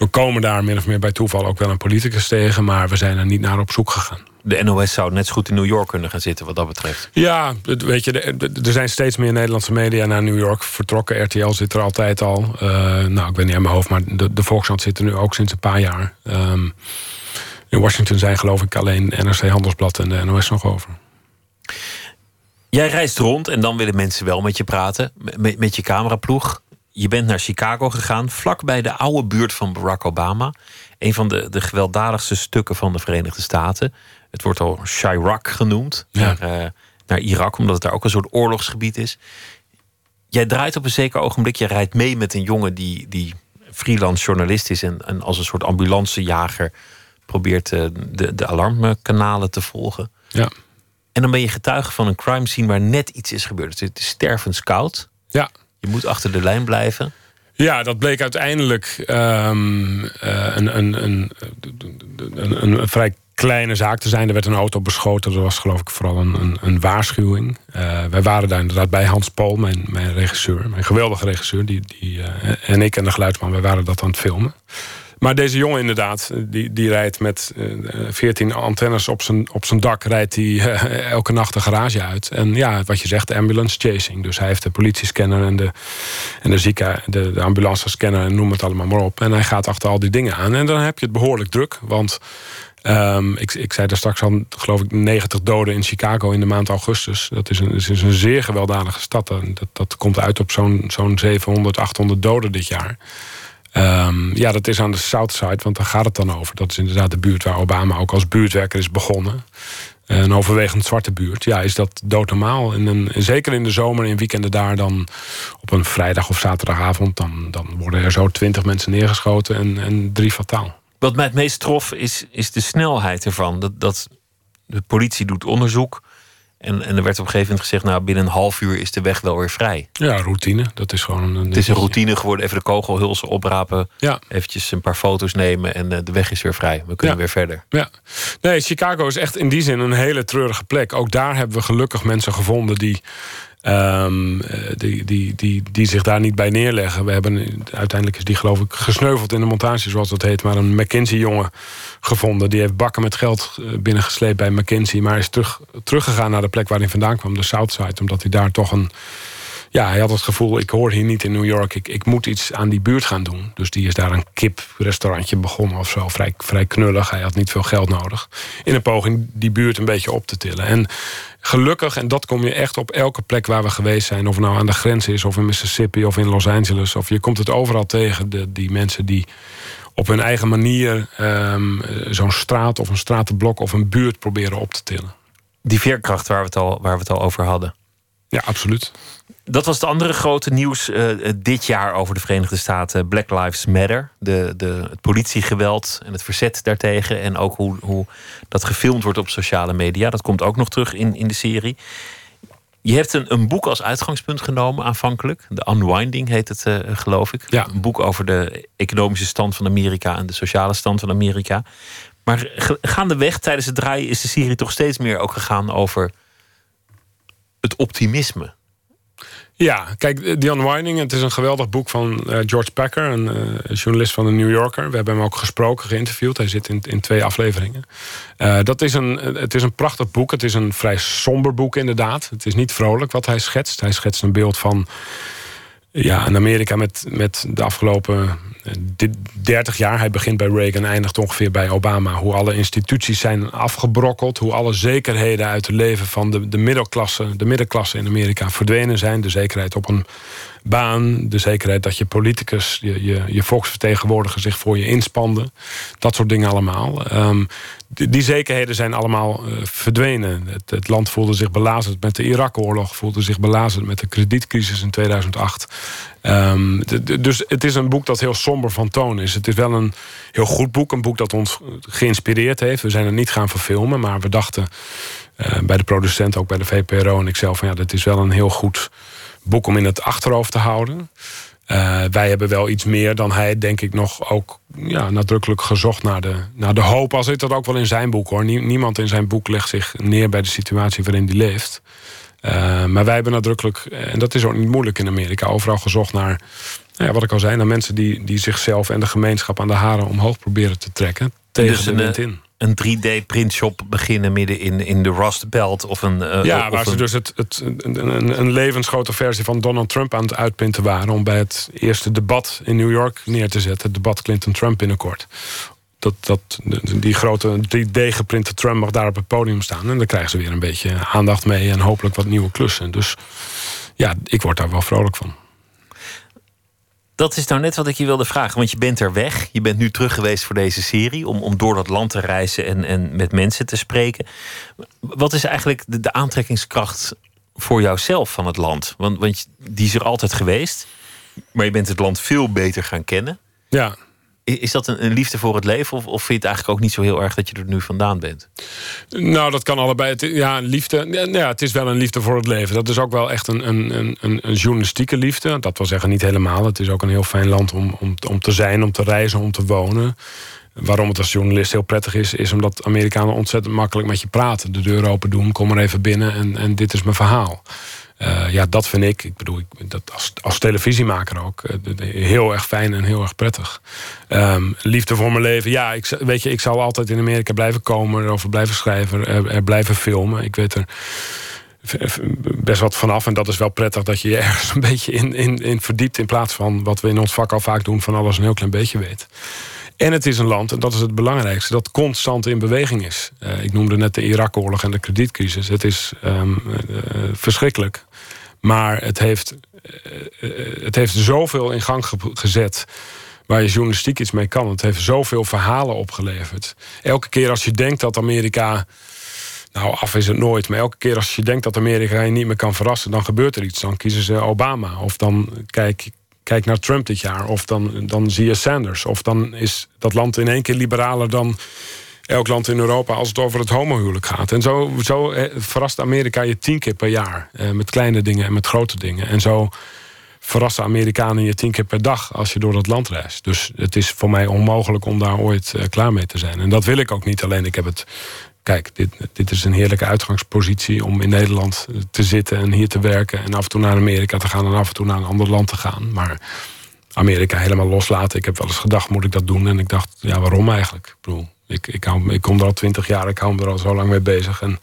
We komen daar min of meer bij toeval ook wel een politicus tegen, maar we zijn er niet naar op zoek gegaan de NOS zou net zo goed in New York kunnen gaan zitten, wat dat betreft. Ja, weet je, er zijn steeds meer Nederlandse media naar New York vertrokken. RTL zit er altijd al. Uh, nou, ik weet niet aan mijn hoofd, maar de, de Volkskrant zit er nu ook sinds een paar jaar. Um, in Washington zijn geloof ik alleen NRC Handelsblad en de NOS nog over. Jij reist rond en dan willen mensen wel met je praten, met, met je cameraploeg je bent naar Chicago gegaan, vlak bij de oude buurt van Barack Obama. Een van de, de gewelddadigste stukken van de Verenigde Staten. Het wordt al Chirac genoemd, Ja. naar, eh, naar Irak, omdat het daar ook een soort oorlogsgebied is. Jij draait op een zeker ogenblik, je rijdt mee met een jongen die, die freelance journalist is en, en als een soort ambulancejager probeert eh, de, de alarmkanalen te volgen. Ja. En dan ben je getuige van een crime scene waar net iets is gebeurd. Het is stervenskoud. Ja. Je moet achter de lijn blijven. Ja, dat bleek uiteindelijk ehm, eh, een, een, een, een, vrij kleine zaak te zijn. Er werd een auto beschoten. Dat was geloof ik vooral een, waarschuwing. Eh, wij waren daar inderdaad bij Hans Pool, mijn, mijn regisseur. Mijn geweldige regisseur. Die, die, eh, en ik en de geluidsman, wij waren dat aan het filmen. Maar deze jongen inderdaad, die, die rijdt met veertien antennes op zijn, op zijn dak... rijdt hij eh, elke nacht de garage uit. En ja, wat je zegt, ambulance chasing. Dus hij heeft de politiescanner en de, en de, zieke, de, de ambulancescanner... en noem het allemaal maar op. En hij gaat achter al die dingen aan. En dan heb je het behoorlijk druk, want... ehm, ik, ik zei daar straks al, geloof ik, 90 doden in Chicago in de maand augustus. Dat is een, is een zeer gewelddadige stad. Dat, dat komt uit op zo'n zo'n 700, 800 doden dit jaar. Ehm, ja, dat is aan de Southside, want daar gaat het dan over. Dat is inderdaad de buurt waar Obama ook als buurtwerker is begonnen. Een overwegend zwarte buurt. Ja, is dat doodnormaal. En zeker in de zomer, in weekenden daar dan... op een vrijdag of zaterdagavond... dan, dan worden er zo twintig mensen neergeschoten en, en drie fataal. Wat mij het meest trof is, is de snelheid ervan. Dat, dat de politie doet onderzoek. En, en er werd op een gegeven moment gezegd... nou, binnen een half uur is de weg wel weer vrij. Ja, routine. Dat is gewoon een... Het is een routine geworden. Even de kogelhulsen oprapen. Ja. Eventjes een paar foto's nemen. En eh, de weg is weer vrij. We kunnen Ja. weer verder. Ja, nee, Chicago is echt in die zin een hele treurige plek. Ook daar hebben we gelukkig mensen gevonden die, ehm, eh, die, die, die, die zich daar niet bij neerleggen. We hebben, uiteindelijk is die geloof ik gesneuveld in de montage, zoals dat heet. Maar een McKinsey-jongen gevonden. Die heeft bakken met geld eh, binnengesleept bij McKinsey. Maar is terug, teruggegaan naar de plek waar hij vandaan kwam, de Southside. Omdat hij daar toch een ja, hij had het gevoel, ik hoor hier niet in New York. Ik, ik moet iets aan die buurt gaan doen. Dus die is daar een kiprestaurantje begonnen of zo. Vrij, vrij knullig. Hij had niet veel geld nodig. In een poging die buurt een beetje op te tillen. En gelukkig, en dat kom je echt op elke plek waar we geweest zijn. Of het nou aan de grens is, of in Mississippi, of in Los Angeles. Of je komt het overal tegen, de, die mensen die op hun eigen manier... ehm, zo'n straat of een stratenblok of een buurt proberen op te tillen. Die veerkracht waar we het al, waar we het al over hadden. Ja, absoluut. Dat was het andere grote nieuws eh, dit jaar over de Verenigde Staten. Black Lives Matter. De, de, het politiegeweld en het verzet daartegen. En ook hoe, hoe dat gefilmd wordt op sociale media. Dat komt ook nog terug in, in de serie. Je hebt een, een boek als uitgangspunt genomen aanvankelijk. The Unwinding heet het, eh, geloof ik. Ja. Een boek over de economische stand van Amerika en de sociale stand van Amerika. Maar gaandeweg tijdens het draaien is de serie toch steeds meer ook gegaan over het optimisme. Ja, kijk, The Unwinding, het is een geweldig boek van eh, George Packer, een eh, journalist van de New Yorker. We hebben hem ook gesproken, geïnterviewd. Hij zit in, in twee afleveringen. Eh, dat is een, het is een prachtig boek. Het is een vrij somber boek, inderdaad. Het is niet vrolijk wat hij schetst. Hij schetst een beeld van ja, Amerika met, met de afgelopen 30 jaar. Hij begint bij Reagan, eindigt ongeveer bij Obama. Hoe alle instituties zijn afgebrokkeld. Hoe alle zekerheden uit het leven van de, de, middelklasse, de middenklasse in Amerika verdwenen zijn. De zekerheid op een baan. De zekerheid dat je politicus, je, je, je volksvertegenwoordiger zich voor je inspande. Dat soort dingen allemaal. Ehm, die, zekerheden zijn allemaal eh, verdwenen. Het, het land voelde zich belazerd met de Irak-oorlog. Voelde zich belazerd met de kredietcrisis in 2008. Ehm, dus het is een boek dat heel somber van toon is. Het is wel een heel goed boek. Een boek dat ons geïnspireerd heeft. We zijn het niet gaan verfilmen. Maar we dachten eh, bij de producent, ook bij de VPRO en ikzelf... van ja, dat is wel een heel goed boek om in het achterhoofd te houden. Eh, wij hebben wel iets meer dan hij, denk ik, nog ook ja, nadrukkelijk gezocht naar de, naar de hoop. Al zit dat ook wel in zijn boek hoor. Nie- niemand in zijn boek legt zich neer bij de situatie waarin hij leeft. Eh, maar wij hebben nadrukkelijk, en dat is ook niet moeilijk in Amerika, overal gezocht naar, nou ja, wat ik al zei, naar mensen die, die zichzelf en de gemeenschap aan de haren omhoog proberen te trekken. Tegen Dus de wind eh, in. Een 3D-printshop beginnen midden in, in de Rust Belt. Of een, eh, Ja, of waar ze dus het, het, een, een, levensgrote versie van Donald Trump aan het uitprinten waren... om bij het eerste debat in New York neer te zetten. Het debat Clinton-Trump binnenkort. Dat, dat, die grote 3D-geprinte Trump mag daar op het podium staan. En dan krijgen ze weer een beetje aandacht mee... en hopelijk wat nieuwe klussen. Dus ja, ik word daar wel vrolijk van. Dat is nou net wat ik je wilde vragen. Want je bent er weg. Je bent nu terug geweest voor deze serie. Om, om door dat land te reizen en, en met mensen te spreken. Wat is eigenlijk de, aantrekkingskracht voor jouzelf van het land? Want, want die is er altijd geweest. Maar je bent het land veel beter gaan kennen. Ja. Is dat een, een, liefde voor het leven? Of, of vind je het eigenlijk ook niet zo heel erg dat je er nu vandaan bent? Nou, dat kan allebei. Ja, liefde. Ja, het is wel een liefde voor het leven. Dat is ook wel echt een, een, een, een journalistieke liefde. Dat wil zeggen, niet helemaal. Het is ook een heel fijn land om, om, om te zijn, om te reizen, om te wonen. Waarom het als journalist heel prettig is, is omdat Amerikanen ontzettend makkelijk met je praten. De deur open doen, kom er even binnen en, en dit is mijn verhaal. Uh, ja, dat vind ik, ik bedoel, ik, dat als, als televisiemaker ook, uh, heel erg fijn en heel erg prettig. Um, liefde voor mijn leven, ja, ik, weet je, ik zal altijd in Amerika blijven komen, erover blijven schrijven, er, blijven filmen. Ik weet er best wat vanaf en dat is wel prettig dat je je ergens een beetje in, in, in verdiept in plaats van wat we in ons vak al vaak doen, van alles een heel klein beetje weet. En het is een land, en dat is het belangrijkste, dat constant in beweging is. Uh, ik noemde net de Irak-oorlog en de kredietcrisis. Het is uh, verschrikkelijk. Maar het heeft, uh, het heeft zoveel in gang ge gezet waar je journalistiek iets mee kan. Het heeft zoveel verhalen opgeleverd. Elke keer als je denkt dat Amerika. Nou, af is het nooit. Maar elke keer als je denkt dat Amerika je niet meer kan verrassen, dan gebeurt er iets. Dan kiezen ze Obama. Of dan kijk, kijk naar Trump dit jaar. Of dan, dan zie je Sanders. Of dan is dat land in één keer liberaler dan elk land in Europa als het over het homohuwelijk gaat. En zo, zo eh, verrast Amerika je tien keer per jaar. Eh, met kleine dingen en met grote dingen. En zo verrassen Amerikanen je tien keer per dag als je door dat land reist. Dus het is voor mij onmogelijk om daar ooit eh, klaar mee te zijn. En dat wil ik ook niet. Alleen ik heb het kijk, dit, dit is een heerlijke uitgangspositie om in Nederland te zitten en hier te werken. En af en toe naar Amerika te gaan en af en toe naar een ander land te gaan. Maar Amerika helemaal loslaten. Ik heb wel eens gedacht, moet ik dat doen? En ik dacht, ja, waarom eigenlijk? Ik bedoel, ik, ik, hou, ik kom er al twintig jaar, ik hou me er al zo lang mee bezig. En ik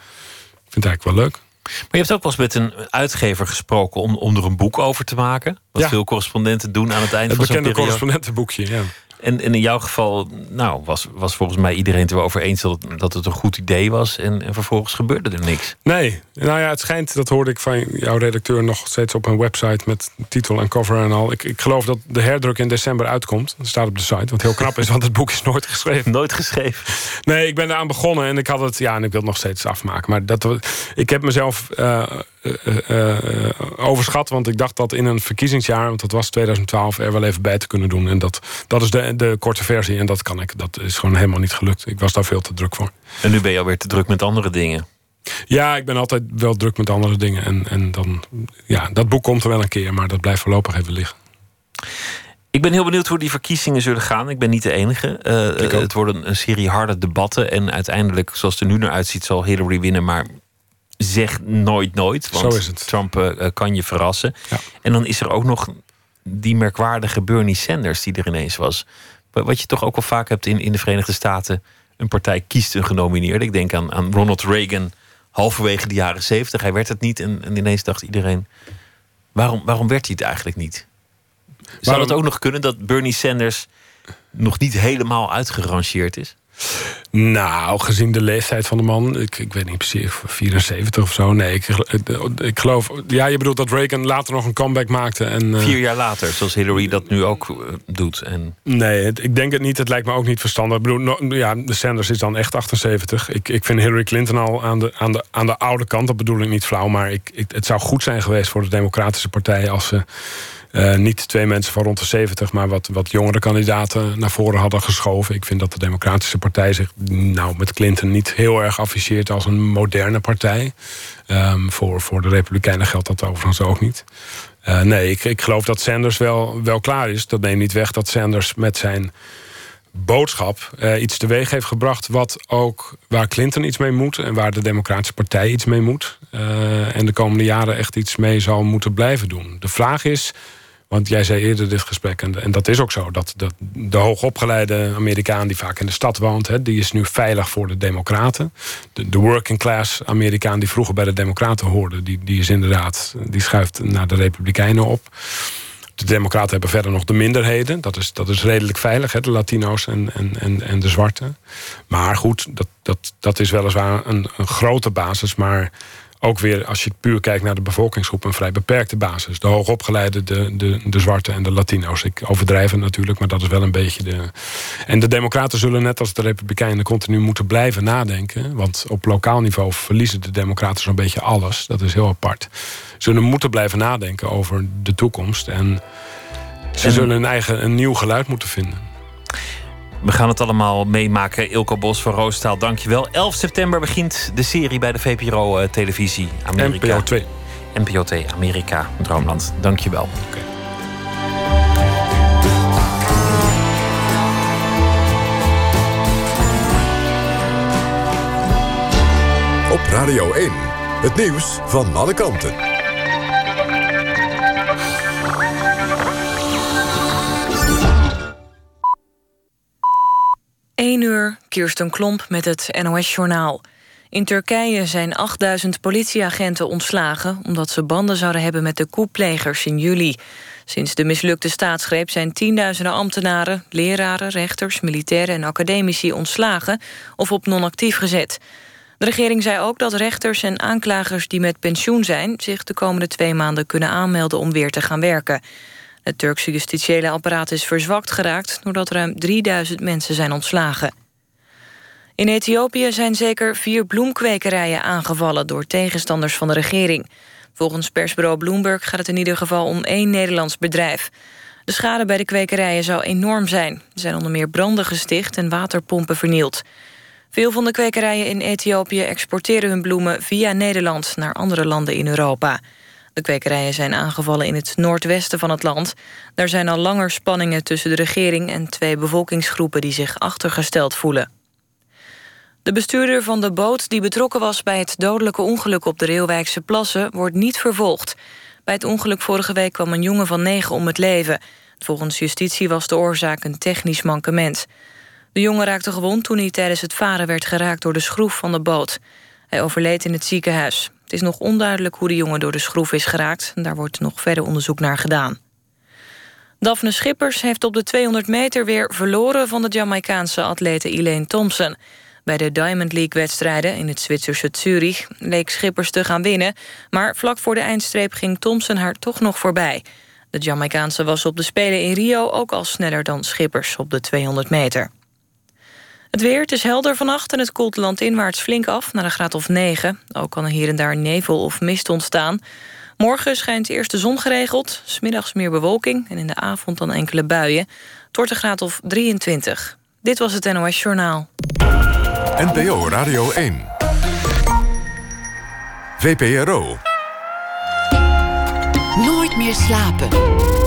vind het eigenlijk wel leuk. Maar je hebt ook wel eens met een uitgever gesproken om, om er een boek over te maken. Wat veel correspondenten doen aan het einde het van zo'n periode. Bekende correspondentenboekje, ja. En, en, in jouw geval nou, was, was volgens mij iedereen het erover eens dat, dat het een goed idee was. En, en, vervolgens gebeurde er niks. Nee, nou ja, het schijnt, dat hoorde ik van jouw redacteur nog steeds op een website met titel en cover en al. Ik, ik geloof dat de herdruk in december uitkomt. Dat staat op de site, wat heel knap is, want het boek is nooit geschreven. Nooit geschreven. Nee, ik ben eraan begonnen en ik had het, ja, en ik wil het nog steeds afmaken. Maar dat, ik heb mezelf. Uh, overschat. Want ik dacht dat in een verkiezingsjaar, want dat was 2012, er wel even bij te kunnen doen. En dat, dat is de, de korte versie. En dat kan ik. Dat is gewoon helemaal niet gelukt. Ik was daar veel te druk voor. En nu ben je alweer te druk met andere dingen. Ja, ik ben altijd wel druk met andere dingen. En, en dan, ja, dat boek komt er wel een keer, maar dat blijft voorlopig even liggen. Ik ben heel benieuwd hoe die verkiezingen zullen gaan. Ik ben niet de enige. Uh, het worden een serie harde debatten. En uiteindelijk, zoals het er nu naar uitziet, zal Hillary winnen. Maar zeg nooit nooit. Want Zo is het. Trump uh, kan je verrassen. Ja. En dan is er ook nog die merkwaardige Bernie Sanders die er ineens was. Wat je toch ook wel vaak hebt in, in de Verenigde Staten. Een partij kiest een genomineerde. Ik denk aan, aan Ronald Reagan halverwege de jaren zeventig. Hij werd het niet en, en, ineens dacht iedereen... Waarom, waarom werd hij het eigenlijk niet? Zou waarom... het ook nog kunnen dat Bernie Sanders nog niet helemaal uitgerangeerd is? Nou, gezien de leeftijd van de man, ik, ik weet niet precies, 74 of zo. Nee, ik, ik geloof. Ja, je bedoelt dat Reagan later nog een comeback maakte. En, uh, Vier jaar later, zoals Hillary dat nu ook uh, doet. En... Nee, het, ik denk het niet. Het lijkt me ook niet verstandig. Ik bedoel, no, ja, de Sanders is dan echt 78. Ik, ik vind Hillary Clinton al aan de, aan, de, aan de oude kant. Dat bedoel ik niet flauw, maar ik, ik, het zou goed zijn geweest voor de Democratische Partij als ze uh, niet twee mensen van rond de 70, maar wat, wat jongere kandidaten naar voren hadden geschoven. Ik vind dat de Democratische Partij zich nou, met Clinton niet heel erg afficheert als een moderne partij. Um, voor, voor de Republikeinen geldt dat overigens ook niet. Uh, nee, ik, ik geloof dat Sanders wel, wel klaar is. Dat neemt niet weg dat Sanders met zijn boodschap uh, iets teweeg heeft gebracht... Wat ook, waar Clinton iets mee moet en waar de Democratische Partij iets mee moet. En de komende jaren echt iets mee zal moeten blijven doen. De vraag is want jij zei eerder dit gesprek, en, en dat is ook zo... dat, dat de hoogopgeleide Amerikaan die vaak in de stad woont... Hè, die is nu veilig voor de democraten. De, working class Amerikaan die vroeger bij de democraten hoorde... die, die is inderdaad, die schuift naar de republikeinen op. De democraten hebben verder nog de minderheden. Dat is, dat is redelijk veilig, hè, de Latino's en, en, en, en de zwarten. Maar goed, dat, dat, dat is weliswaar een, een grote basis... maar ook weer, als je puur kijkt naar de bevolkingsgroep, een vrij beperkte basis. De hoogopgeleide, de, de, de zwarte en de Latino's. Ik overdrijf het natuurlijk, maar dat is wel een beetje de. En de Democraten zullen net als de Republikeinen continu moeten blijven nadenken. Want op lokaal niveau verliezen de Democraten zo'n beetje alles. Dat is heel apart. Zullen moeten blijven nadenken over de toekomst. En ze zullen een eigen een nieuw geluid moeten vinden. We gaan het allemaal meemaken. Ilko Bos van Roostaal, dankjewel. 11 september begint de serie bij de VPRO-televisie. Eh, Amerika. NPO 2. NPO 2, Amerika, Droomland. Dankjewel. Okay. Op Radio 1, het nieuws van alle kanten. 1 uur, Kirsten Klomp met het NOS-journaal. In Turkije zijn 8000 politieagenten ontslagen... omdat ze banden zouden hebben met de koeplegers in juli. Sinds de mislukte staatsgreep zijn tienduizenden ambtenaren... leraren, rechters, militairen en academici ontslagen... of op non-actief gezet. De regering zei ook dat rechters en aanklagers die met pensioen zijn... zich de komende twee maanden kunnen aanmelden om weer te gaan werken... Het Turkse justitiële apparaat is verzwakt geraakt... doordat ruim 3000 mensen zijn ontslagen. In Ethiopië zijn zeker vier bloemkwekerijen aangevallen... door tegenstanders van de regering. Volgens persbureau Bloomberg gaat het in ieder geval om één Nederlands bedrijf. De schade bij de kwekerijen zou enorm zijn. Er zijn onder meer branden gesticht en waterpompen vernield. Veel van de kwekerijen in Ethiopië exporteren hun bloemen via Nederland... naar andere landen in Europa. De kwekerijen zijn aangevallen in het noordwesten van het land. Daar zijn al langer spanningen tussen de regering en twee bevolkingsgroepen die zich achtergesteld voelen. De bestuurder van de boot die betrokken was bij het dodelijke ongeluk op de Reelwijkse plassen wordt niet vervolgd. Bij het ongeluk vorige week kwam een jongen van negen om het leven. Volgens justitie was de oorzaak een technisch mankement. De jongen raakte gewond toen hij tijdens het varen werd geraakt door de schroef van de boot. Hij overleed in het ziekenhuis. Het is nog onduidelijk hoe de jongen door de schroef is geraakt. Daar wordt nog verder onderzoek naar gedaan. Daphne Schippers heeft op de 200 meter weer verloren... van de Jamaicaanse atlete Elaine Thompson. Bij de Diamond League-wedstrijden in het Zwitserse Zurich... leek Schippers te gaan winnen... maar vlak voor de eindstreep ging Thompson haar toch nog voorbij. De Jamaicaanse was op de Spelen in Rio ook al sneller dan Schippers op de 200 meter. Het weer, het is helder vannacht en het koelt landinwaarts flink af... naar een graad of 9. Ook kan er hier en daar nevel of mist ontstaan. Morgen schijnt eerst de zon geregeld, smiddags meer bewolking... en in de avond dan enkele buien. Het wordt een graad of 23. Dit was het NOS Journaal. NPO Radio 1. VPRO. Nooit meer slapen.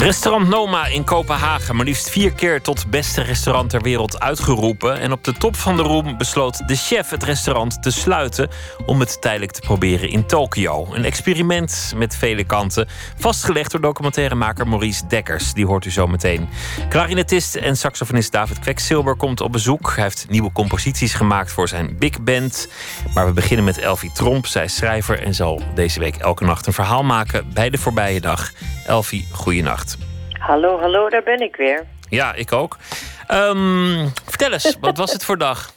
Restaurant Noma in Kopenhagen, maar liefst vier keer tot beste restaurant ter wereld uitgeroepen. En op de top van de roem besloot de chef het restaurant te sluiten om het tijdelijk te proberen in Tokio. Een experiment met vele kanten, vastgelegd door documentairemaker Maurice Dekkers. Die hoort u zo meteen. Clarinetist en saxofonist David Kweksilber komt op bezoek. Hij heeft nieuwe composities gemaakt voor zijn big band. Maar we beginnen met Elfie Tromp. Zij is schrijver en zal deze week elke nacht een verhaal maken bij de voorbije dag. Elfie, goeienacht. Hallo, hallo, daar ben ik weer. Ja, ik ook. Um, vertel eens, wat was het voor dag?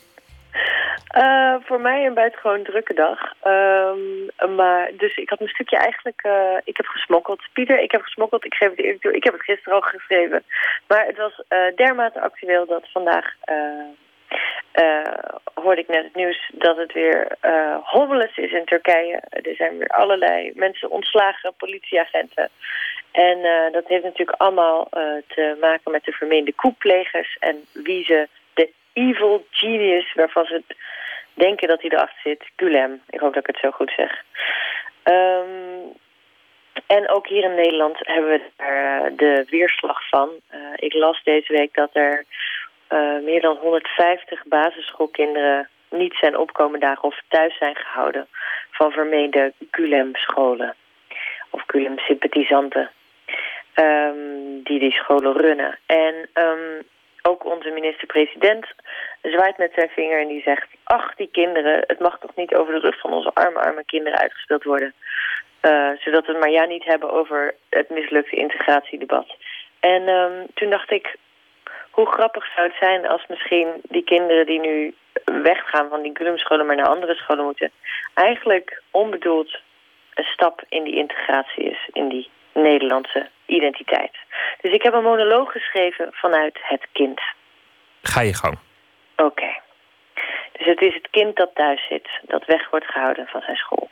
Uh, voor mij een buitengewoon drukke dag. Um, maar, dus ik had mijn stukje eigenlijk... Uh, ik heb gesmokkeld. Pieter, ik heb gesmokkeld. Ik geef het eerlijk toe. Ik heb het gisteren al geschreven. Maar het was uh, dermate actueel dat vandaag... hoorde ik net het nieuws dat het weer homeless is in Turkije. Er zijn weer allerlei mensen ontslagen, politieagenten. En uh, dat heeft natuurlijk allemaal uh, te maken met de vermeende koeplegers... en wie ze de evil genius, waarvan ze denken dat hij erachter zit, Gulem. Ik hoop dat ik het zo goed zeg. Um, en ook hier in Nederland hebben we daar uh, de weerslag van. ik las deze week dat er meer dan 150 basisschoolkinderen niet zijn opkomen dagen of thuis zijn gehouden van vermeende Gulem-scholen. Of Gulem-sympathisanten um, die die scholen runnen. En um, ook onze minister-president zwaait met zijn vinger en die zegt... ach, die kinderen, het mag toch niet over de rug van onze arme, arme kinderen uitgespeeld worden. Uh, zodat we het maar ja niet hebben over het mislukte integratiedebat. En um, toen dacht ik, hoe grappig zou het zijn als misschien die kinderen die nu weggaan van die Gulumscholen maar naar andere scholen moeten, eigenlijk onbedoeld een stap in die integratie is, in die Nederlandse identiteit. Dus ik heb een monoloog geschreven vanuit het kind. Ga je gang. Oké. Dus het is het kind dat thuis zit, dat weg wordt gehouden van zijn school.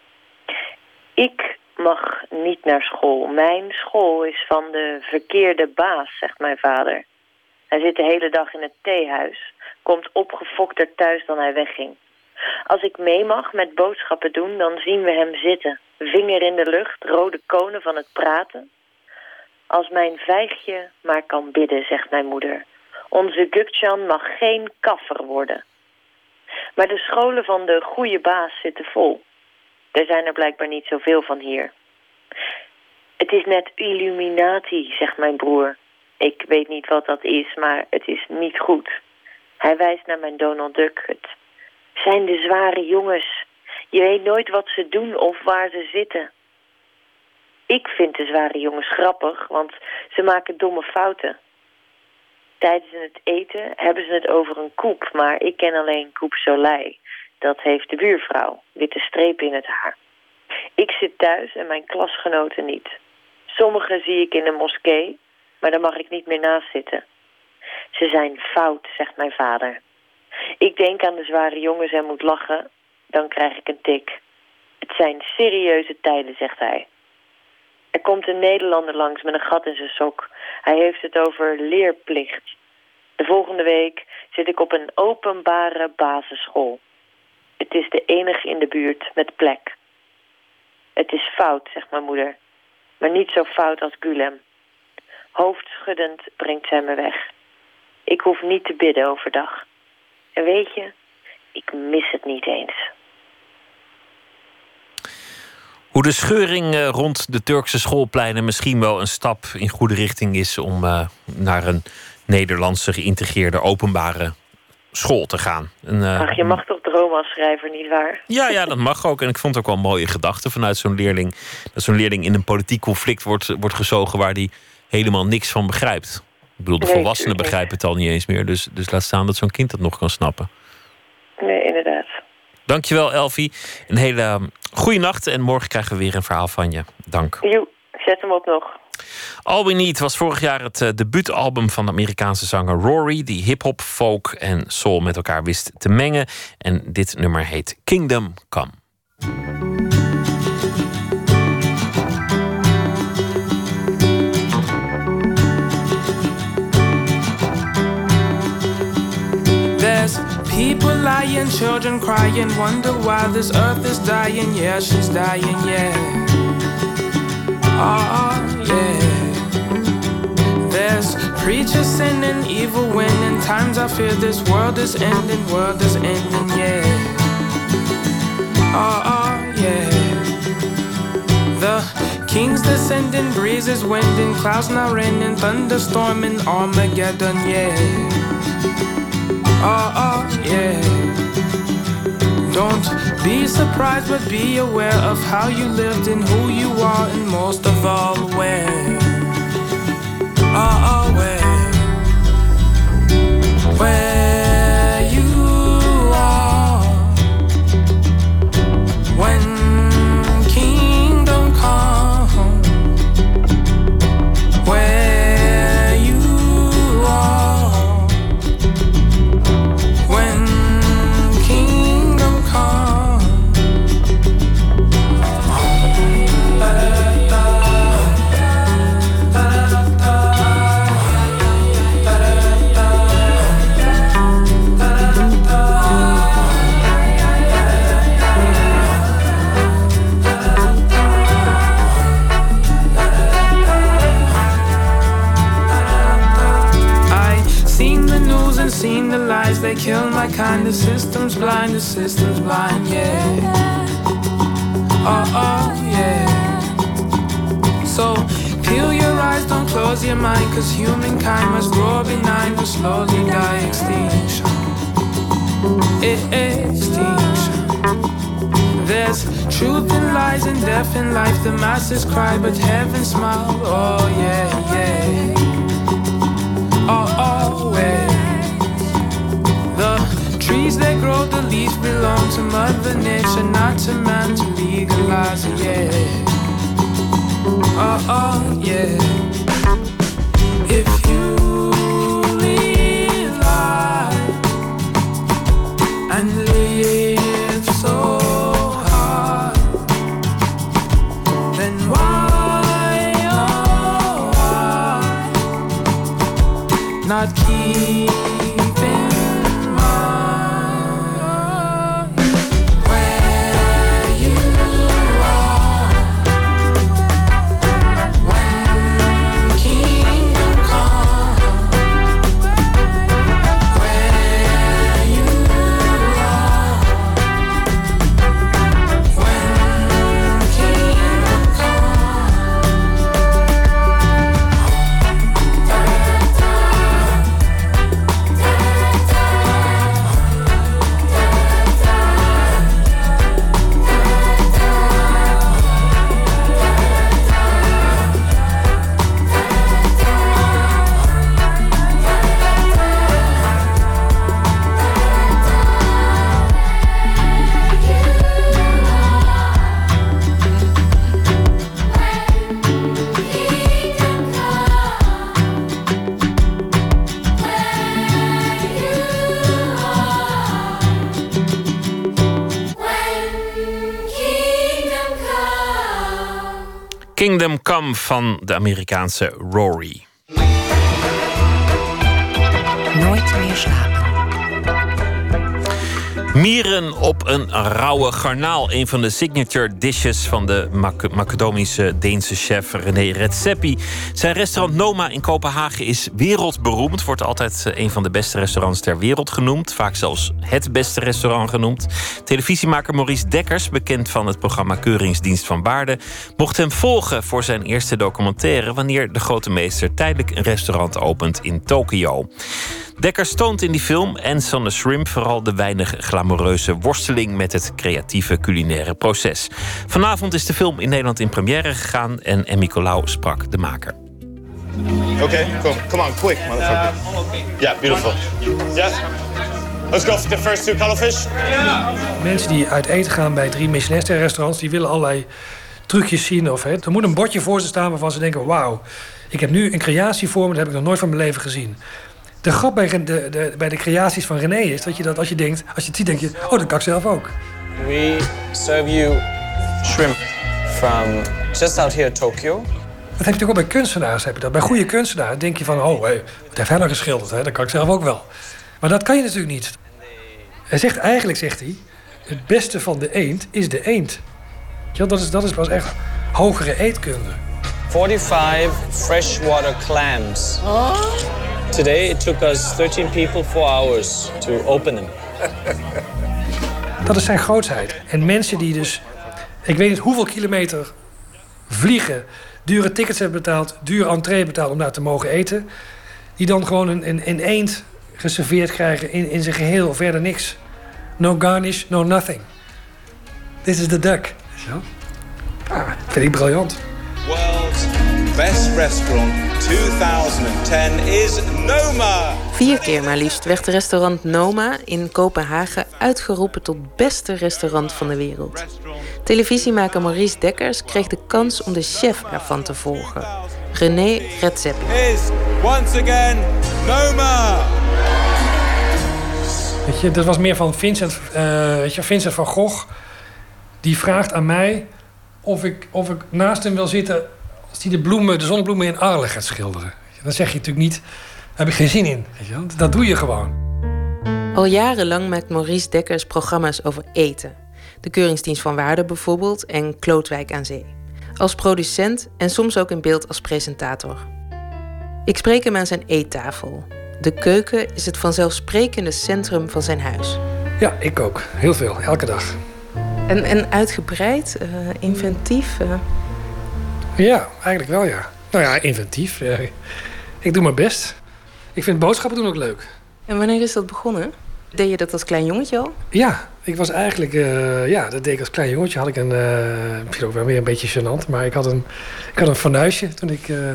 Ik mag niet naar school. Mijn school is van de verkeerde baas, zegt mijn vader. Hij zit de hele dag in het theehuis, komt opgefokter thuis dan hij wegging. Als ik mee mag met boodschappen doen, dan zien we hem zitten. Vinger in de lucht, rode konen van het praten. Als mijn vijgje maar kan bidden, zegt mijn moeder. Onze Gukchan mag geen kaffer worden. Maar de scholen van de goede baas zitten vol. Er zijn er blijkbaar niet zoveel van hier. Het is net illuminatie, zegt mijn broer. Ik weet niet wat dat is, maar het is niet goed. Hij wijst naar mijn Donald Duck. Het zijn de zware jongens. Je weet nooit wat ze doen of waar ze zitten. Ik vind de zware jongens grappig, want ze maken domme fouten. Tijdens het eten hebben ze het over een koep, maar ik ken alleen koep Soleil. Dat heeft de buurvrouw, witte strepen in het haar. Ik zit thuis en mijn klasgenoten niet. Sommigen zie ik in de moskee, maar daar mag ik niet meer naast zitten. Ze zijn fout, zegt mijn vader. Ik denk aan de zware jongens en moet lachen, dan krijg ik een tik. Het zijn serieuze tijden, zegt hij. Er komt een Nederlander langs met een gat in zijn sok. Hij heeft het over leerplicht. De volgende week zit ik op een openbare basisschool. Het is de enige in de buurt met plek. Het is fout, zegt mijn moeder. Maar niet zo fout als Gulem. Hoofdschuddend brengt zij me weg. Ik hoef niet te bidden overdag. En weet je, ik mis het niet eens. Hoe de scheuring eh, rond de Turkse schoolpleinen misschien wel een stap in goede richting is om uh, naar een Nederlandse geïntegreerde openbare school te gaan. En, uh, Ach, je mag toch dromen als schrijver, niet waar? Ja, ja, dat mag ook. En ik vond het ook wel een mooie gedachte vanuit zo'n leerling. Dat zo'n leerling in een politiek conflict wordt, wordt gezogen waar die helemaal niks van begrijpt. Ik bedoel, de volwassenen begrijpen het al niet eens meer. Dus, dus laat staan dat zo'n kind dat nog kan snappen. Nee, inderdaad. Dankjewel, Elfie. Een hele um, goede nacht. En morgen krijgen we weer een verhaal van je. Dank. Jo, zet hem op nog. All We Need was vorig jaar het uh, debuutalbum van de Amerikaanse zanger Rory, die hip-hop, folk en soul met elkaar wist te mengen. En dit nummer heet Kingdom Come. People lying, children crying, wonder why this earth is dying. Yeah, she's dying, yeah. Oh, yeah. There's preachers sinning, evil winning. Times I fear this world is ending, world is ending, yeah. Oh, yeah. The king's descending, breezes winding, clouds now raining, thunderstorming, Armageddon, yeah oh, oh, yeah. Don't be surprised, but be aware of how you lived and who you are, and most of all, where. Oh, oh where. Where kind. The system's blind, the system's blind, yeah. Oh, oh, yeah. So peel your eyes, don't close your mind, cause humankind must grow benign to slowly die extinction. Extinction. There's truth in lies and death in life. The masses cry, but heaven smiles. Oh, yeah, yeah. Oh, oh always. The trees that grow, the leaves belong to Mother Nature, not to man to legalize it, yeah. Oh, oh, yeah. If you live life and live so hard, then oh, why not keep Kingdom Come van de Amerikaanse Rory. Mieren op een rauwe garnaal. Een van de signature dishes van de Mac- Macedonische Deense chef René Redzepi. Zijn restaurant Noma in Kopenhagen is wereldberoemd. Wordt altijd eh, een van de beste restaurants ter wereld genoemd. Vaak zelfs het beste restaurant genoemd. Televisiemaker Maurice Dekkers, bekend van het programma Keuringsdienst van Waarde, mocht hem volgen voor zijn eerste documentaire. wanneer de grote meester tijdelijk een restaurant opent in Tokio. Dekkers toont in die film en Son the Shrimp vooral de weinig glamoureuze worsteling met het creatieve culinaire proces. Vanavond is de film in Nederland in première gegaan en Emmy Colau sprak de maker. Okay, cool. Come on, quick, motherfucker. Yeah, beautiful. Yes. Let's go for the first two cuttlefish. Mensen die uit eten gaan bij drie Michelin-restaurants... die willen allerlei trucjes zien. Of, hè, er moet een bordje voor ze staan waarvan ze denken... wauw, ik heb nu een creatie voor me, dat heb ik nog nooit van mijn leven gezien. De grap bij de, de, bij de creaties van René is dat je dat als je denkt... als je het ziet, denk je, oh, dat kan ik zelf ook. We serve you shrimp from just out here, Tokyo. Dat heb je natuurlijk ook bij kunstenaars. Heb je dat. Bij goede kunstenaars denk je van... oh, hé, wat heeft hij nou geschilderd? Hè? Dat kan ik zelf ook wel. Maar dat kan je natuurlijk niet. Hij zegt, eigenlijk zegt hij... het beste van de eend is de eend. Wel, Dat is, dat is pas echt hogere eetkunde. 45 freshwater clams. Today it took us 13 people 4 hours to open them. Dat is zijn grootheid. En mensen die dus... ik weet niet hoeveel kilometer vliegen... dure tickets hebben betaald, duur entree betaald om daar te mogen eten... die dan gewoon een, een, een eend geserveerd krijgen in, in zijn geheel, verder niks. No garnish, no nothing. This is the duck. Wel? Ah, vind ik briljant. Best restaurant 2010 is Noma. Vier keer maar liefst werd restaurant Noma in Kopenhagen uitgeroepen tot beste restaurant van de wereld. Televisiemaker Maurice Dekkers kreeg de kans om de chef ervan te volgen, René Redzepi. Is once again Noma. Weet je, dat was meer van Vincent, eh, weet je, Vincent van Gogh. Die vraagt aan mij of ik, of ik naast hem wil zitten als hij de bloemen, de zonnebloemen in Arles gaat schilderen. Dan zeg je natuurlijk niet, daar heb ik geen zin in. Weet je, wel. dat doe je gewoon. Al jarenlang maakt Maurice Dekkers programma's over eten. De Keuringsdienst van Waarde bijvoorbeeld en Klootwijk aan Zee. Als producent en soms ook in beeld als presentator. Ik spreek hem aan zijn eettafel. De keuken is het vanzelfsprekende centrum van zijn huis. Ja, ik ook. Heel veel, elke dag. En, en uitgebreid, eh, inventief. eh. Ja, eigenlijk wel ja. Nou ja, inventief. eh, ik doe mijn best. Ik vind boodschappen doen ook leuk. En wanneer is dat begonnen? Deed je dat als klein jongetje al? Ja, ik was eigenlijk... Uh, ja, dat deed ik als klein jongetje. Had ik een... Uh, misschien ook wel weer een beetje gênant. Maar ik had een, ik had een fornuisje toen ik... Uh,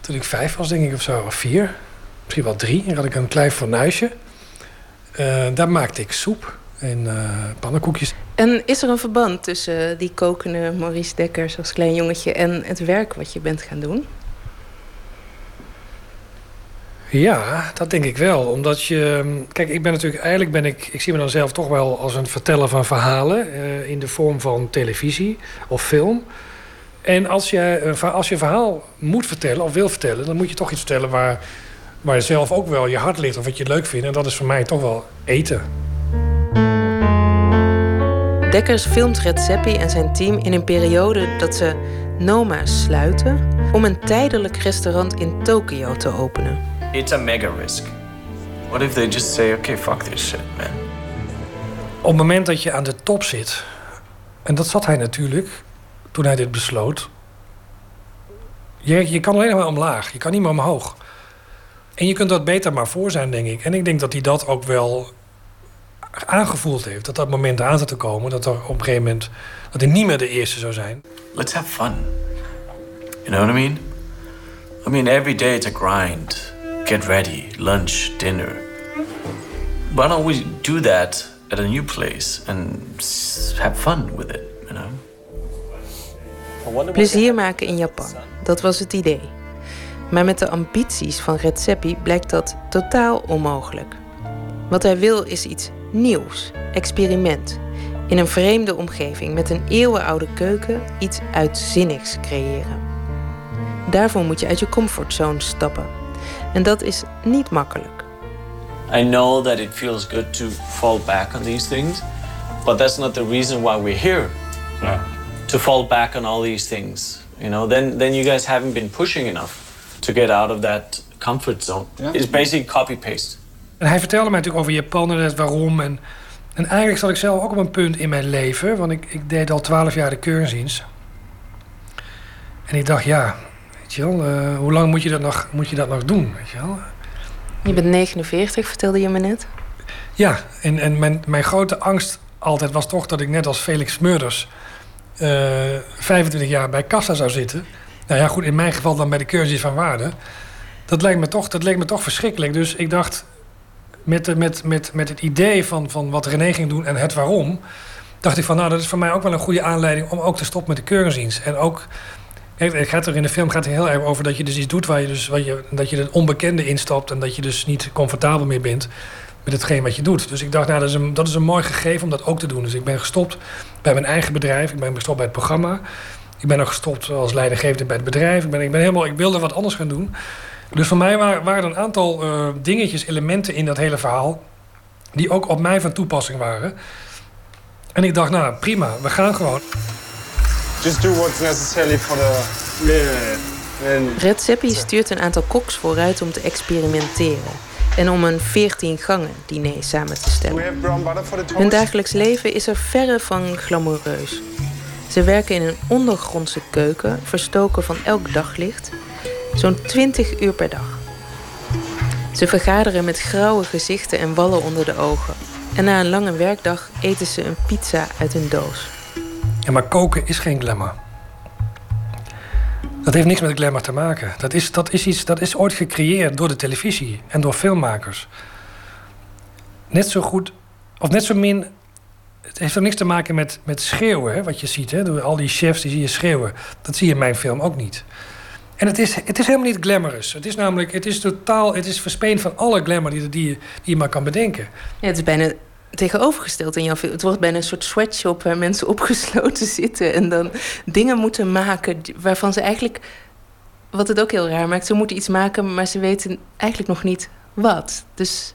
toen ik vijf was, denk ik, of zo. Of vier. Misschien wel drie. En had ik een klein fornuisje. daar maakte ik soep en pannenkoekjes. En is er een verband tussen die kokende Maurice Dekkers als klein jongetje... en het werk wat je bent gaan doen? Ja, dat denk ik wel. Omdat je. Kijk, ik ben natuurlijk. Eigenlijk ben ik. Ik zie me dan zelf toch wel als een verteller van verhalen. Uh, in de vorm van televisie of film. En als je, als je een verhaal moet vertellen of wil vertellen. dan moet je toch iets vertellen waar, waar je zelf ook wel je hart ligt. of wat je leuk vindt. En dat is voor mij toch wel eten. Dekkers filmt Red Seppi en zijn team in een periode dat ze Noma sluiten. om een tijdelijk restaurant in Tokio te openen. It's a mega risk. What if they just say, okay, fuck this shit, man? Op het moment dat je aan de top zit, en dat zat hij natuurlijk toen hij dit besloot. Je, je kan alleen maar omlaag, je kan niet meer omhoog. En je kunt dat beter maar voor zijn, denk ik. En ik denk dat hij dat ook wel aangevoeld heeft. Dat dat moment aan zat te komen. Dat er op een gegeven moment... dat hij niet meer de eerste zou zijn. Let's have fun. You know what I mean? I mean, every day it's a grind. get ready, lunch, dinner. Why don't we do that at a new place and have fun with it, you know? Plezier maken in Japan, dat was het idee. Maar met de ambities van Redzepi blijkt dat totaal onmogelijk. Wat hij wil is iets nieuws, experiment. In een vreemde omgeving met een eeuwenoude keuken iets uitzinnigs creëren. Daarvoor moet je uit je comfortzone stappen en dat is niet makkelijk. I know that it feels good to fall back on these things, but that's not the reason why we're here. Yeah. To fall back on all these things, you know, then then you guys haven't been pushing enough to get out of that comfort zone. Yeah. It's basically copy paste. En hij vertelde mij natuurlijk over Japan en het waarom en en eigenlijk zat ik zelf ook op een punt in mijn leven, want ik, ik deed al twaalf jaar de keurziens. En ik dacht, ja, uh, hoe lang moet je dat nog, moet je dat nog doen? Weet je, wel? je bent 49, vertelde je me net. Ja, en, en mijn, mijn grote angst altijd was toch dat ik net als Felix Murders... Uh, eh, 25 jaar bij kassa zou zitten. Nou ja, goed, in mijn geval dan bij de cursus van waarde. Dat lijkt me toch, dat leek me toch verschrikkelijk. Dus ik dacht, met, met, met, met het idee van, van wat René ging doen en het waarom... dacht ik van, nou, dat is voor mij ook wel een goede aanleiding... om ook te stoppen met de keurziens. En ook het gaat er in de film gaat er heel erg over dat je dus iets doet waar je dus je, dat je het onbekende instapt en dat je dus niet comfortabel meer bent met hetgeen wat je doet. Dus ik dacht, nou, dat is, een, dat is een mooi gegeven om dat ook te doen. Dus ik ben gestopt bij mijn eigen bedrijf. Ik ben gestopt bij het programma. Ik ben ook gestopt als leidinggevende bij het bedrijf. Ik, ben, ik, ben helemaal, ik wilde wat anders gaan doen. Dus voor mij waren, waren er een aantal uh, dingetjes, elementen in dat hele verhaal... die ook op mij van toepassing waren. En ik dacht, nou, prima, we gaan gewoon. Just do what's necessary for the... Red Seppi stuurt een aantal koks vooruit om te experimenteren en om een 14 gangen diner samen te stellen. Hun dagelijks leven is er verre van glamoureus. Ze werken in een ondergrondse keuken, verstoken van elk daglicht, zo'n 20 uur per dag. Ze vergaderen met grauwe gezichten en wallen onder de ogen. En na een lange werkdag eten ze een pizza uit een doos. Ja, maar koken is geen glamour. Dat heeft niks met glamour te maken. Dat is, dat is, iets, dat is ooit gecreëerd door de televisie en door filmmakers. Net zo goed, of net zo min. Het heeft ook niks te maken met, met schreeuwen, wat je ziet. Hè, door al die chefs die zie je schreeuwen. Dat zie je in mijn film ook niet. En het is, het is helemaal niet glamorous. Het is namelijk, het is totaal, het is verspeend van alle glamour die, die, die je maar kan bedenken. Ja, het is bijna tegenovergesteld in jouw film. Het wordt bijna een soort sweatshop waar mensen opgesloten zitten en dan dingen moeten maken waarvan ze eigenlijk, wat het ook heel raar maakt, ze moeten iets maken, maar ze weten eigenlijk nog niet wat. Dus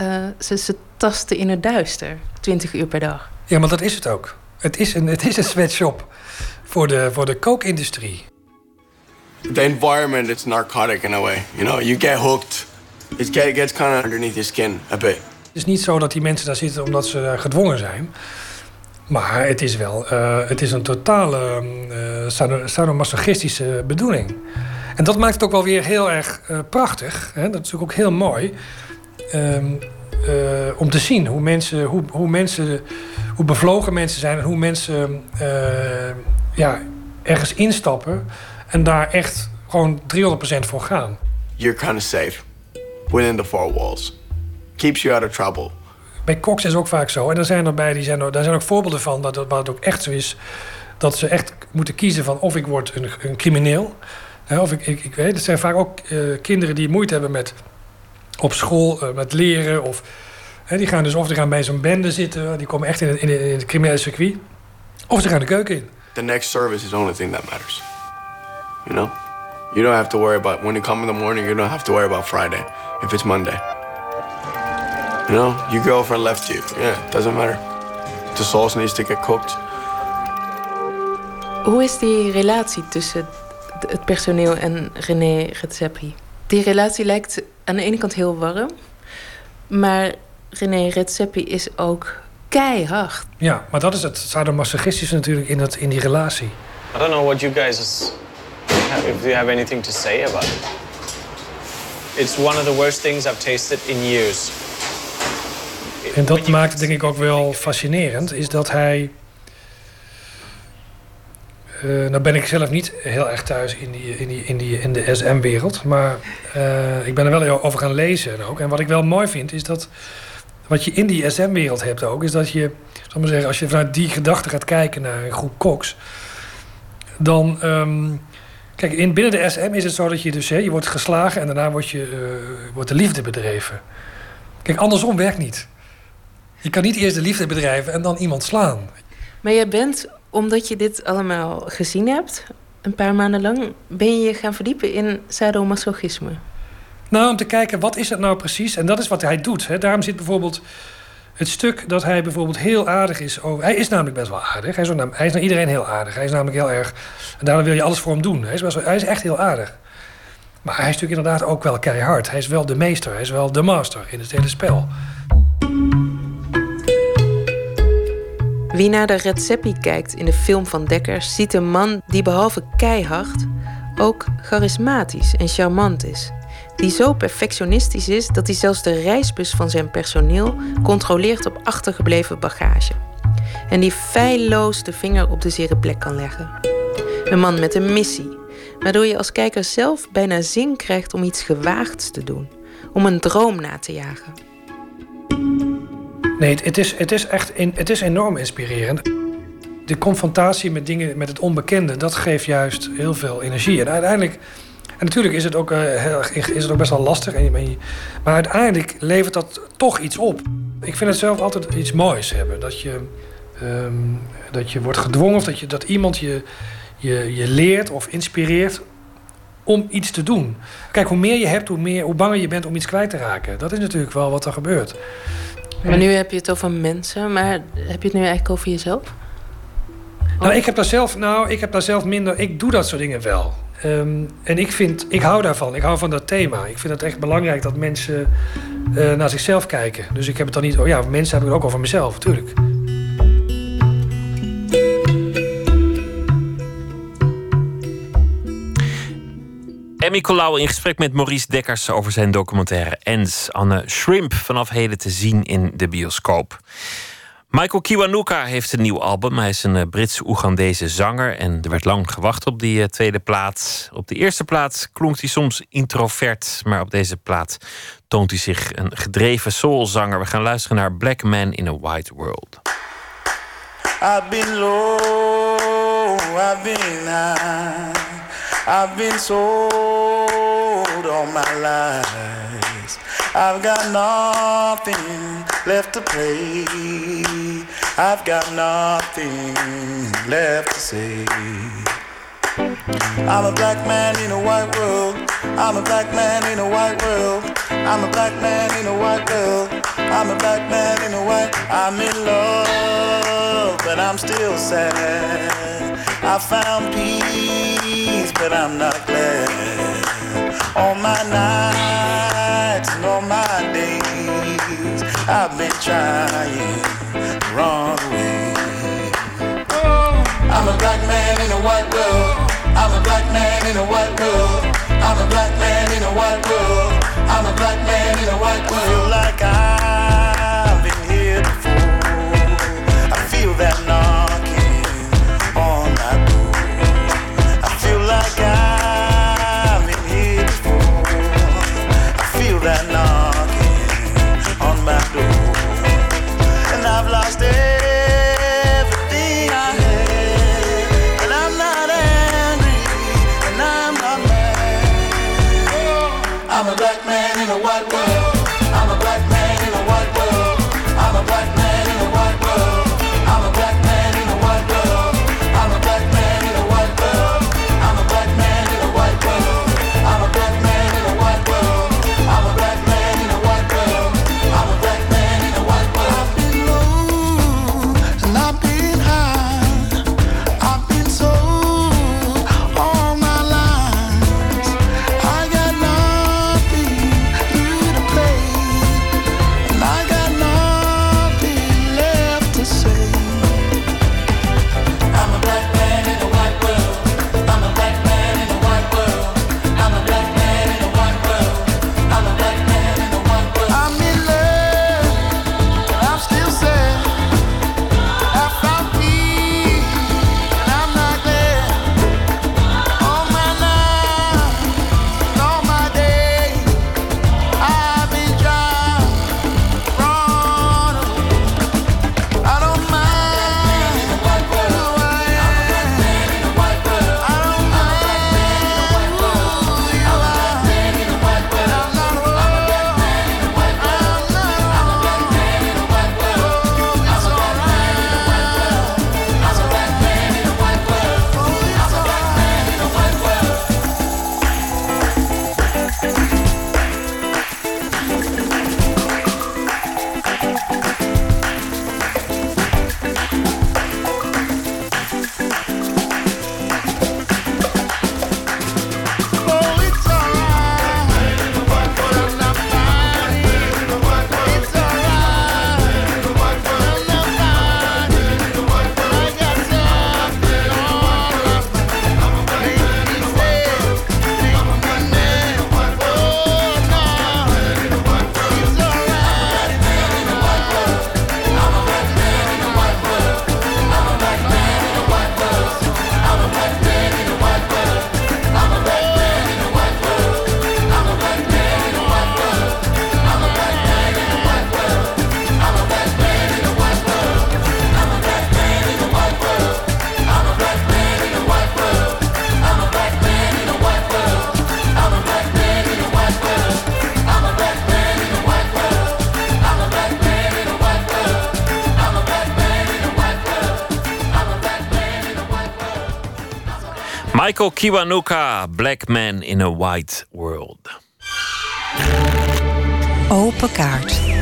uh, ze, ze tasten in het duister, 20 uur per dag. Ja, maar dat is het ook. Het is een, het is een sweatshop voor de, voor de kookindustrie. The environment is narcotic in a way. You know, you get hooked. It gets kind of underneath your skin a bit. Het is niet zo dat die mensen daar zitten omdat ze gedwongen zijn. Maar het is wel uh, het is een totale uh, sadomasochistische bedoeling. En dat maakt het ook wel weer heel erg uh, prachtig. Hè? Dat is ook heel mooi. Um, eh, om te zien hoe mensen, hoe, hoe mensen, hoe bevlogen mensen zijn en hoe mensen eh, ja, ergens instappen en daar echt gewoon 300% voor gaan. You're kind of safe within the four walls. Keeps you out of trouble. Bij Cox is ook vaak zo. En er zijn erbij, die zijn er, daar zijn ook voorbeelden van dat het, waar het ook echt zo is. Dat ze echt moeten kiezen van of ik word een, een crimineel. Hè, of ik, ik, ik weet, het zijn vaak ook eh, kinderen die moeite hebben met op school, eh, met leren. Of, hè, die gaan dus of die gaan bij zo'n bende zitten. Die komen echt in het, in, het, in het criminele circuit. Of ze gaan de keuken in. The next service is the only thing that matters. You know? You don't have to worry about when you come in the morning, you don't have to worry about Friday if it's Monday. You know, your girlfriend left you. Yeah, it doesn't matter. The sauce needs to get cooked. Hoe is die relatie tussen het personeel en René Redzepi? Die relatie lijkt aan de ene kant heel warm, maar René Redzepi is ook keihard. Ja, maar dat is het sadomasochistische natuurlijk in, dat, in die relatie. I don't know what you guys is, if you have anything to say about it. It's one of the worst things I've tasted in years. En dat maakt het denk ik ook wel fascinerend, is dat hij. eh nou ben ik zelf niet heel erg thuis in, die, in, die, in, die, in de SM-wereld, maar eh, ik ben er wel over gaan lezen ook. En wat ik wel mooi vind, is dat wat je in die SM-wereld hebt ook, is dat je, zal maar zeggen, als je vanuit die gedachte gaat kijken naar een groep koks, dan. ehm, kijk, in, binnen de SM is het zo dat je dus, hè, je wordt geslagen en daarna wordt, je, eh, wordt de liefde bedreven. Kijk, andersom werkt niet. Je kan niet eerst de liefde bedrijven en dan iemand slaan. Maar jij bent, omdat je dit allemaal gezien hebt, een paar maanden lang, ben je je gaan verdiepen in sadomasochisme. Nou, om te kijken, wat is het nou precies? En dat is wat hij doet. Hè. Daarom zit bijvoorbeeld het stuk dat hij bijvoorbeeld heel aardig is. Hij is namelijk best wel aardig. Hij is, naar iedereen heel aardig. Hij is namelijk heel erg... En daarom wil je alles voor hem doen. Hij is, best wel, hij is echt heel aardig. Maar hij is natuurlijk inderdaad ook wel keihard. Hij is wel de meester. Hij is wel de master in het hele spel. Wie naar de Redzepi kijkt in de film van Dekkers, ziet een man die behalve keihard ook charismatisch en charmant is. Die zo perfectionistisch is dat hij zelfs de reisbus van zijn personeel controleert op achtergebleven bagage. En die feilloos de vinger op de zere plek kan leggen. Een man met een missie, waardoor je als kijker zelf bijna zin krijgt om iets gewaagds te doen, om een droom na te jagen. Nee, het, is, het is echt het is enorm inspirerend. De confrontatie met dingen, met het onbekende, dat geeft juist heel veel energie. En uiteindelijk, en natuurlijk is het ook, eh, is het ook best wel lastig. Maar uiteindelijk levert dat toch iets op. Ik vind het zelf altijd iets moois hebben. Dat je, ehm, dat je wordt gedwongen of dat, je, dat iemand je, je, je leert of inspireert om iets te doen. Kijk, hoe meer je hebt, hoe, meer, hoe banger je bent om iets kwijt te raken. Dat is natuurlijk wel wat er gebeurt. Maar nu heb je het over mensen, maar heb je het nu eigenlijk over jezelf? Nou, ik heb daar zelf, nou, ik heb daar zelf minder. Ik doe dat soort dingen wel. Ehm, en ik vind, ik hou daarvan. Ik hou van dat thema. Ik vind het echt belangrijk dat mensen eh, naar zichzelf kijken. Dus ik heb het dan niet. Oh ja, mensen hebben het ook over mezelf, natuurlijk. Emmy Colau in gesprek met Maurice Dekkers over zijn documentaire Ens. Anne Shrimp vanaf heden te zien in de bioscoop. Michael Kiwanuka heeft een nieuw album. Hij is een eh, Brits-Oegandese zanger en er werd lang gewacht op die eh, tweede plaats. Op de eerste plaats klonk hij soms introvert, maar op deze plaat toont hij zich een gedreven soulzanger. We gaan luisteren naar Black Man in a White World. I've been low, I've been high, I've been sold all my lies. I've got nothing left to play. I've got nothing left to say. I'm a black man in a white world. I'm a black man in a white world. I'm a black man in a white world. I'm a black man in a white. I'm in love, but I'm still sad. I found peace, but I'm not glad. All my nights I've been trying the wrong way. I'm a black man in a white world. I'm a black man in a white world. I'm a black man in a white world. I'm a black man in a white world. I Feel like I've been here before. I feel that knocking on my door. I feel like I've been here before. I feel that knocking Michael Kiwanuka, Black Man in a White World. Open kaart.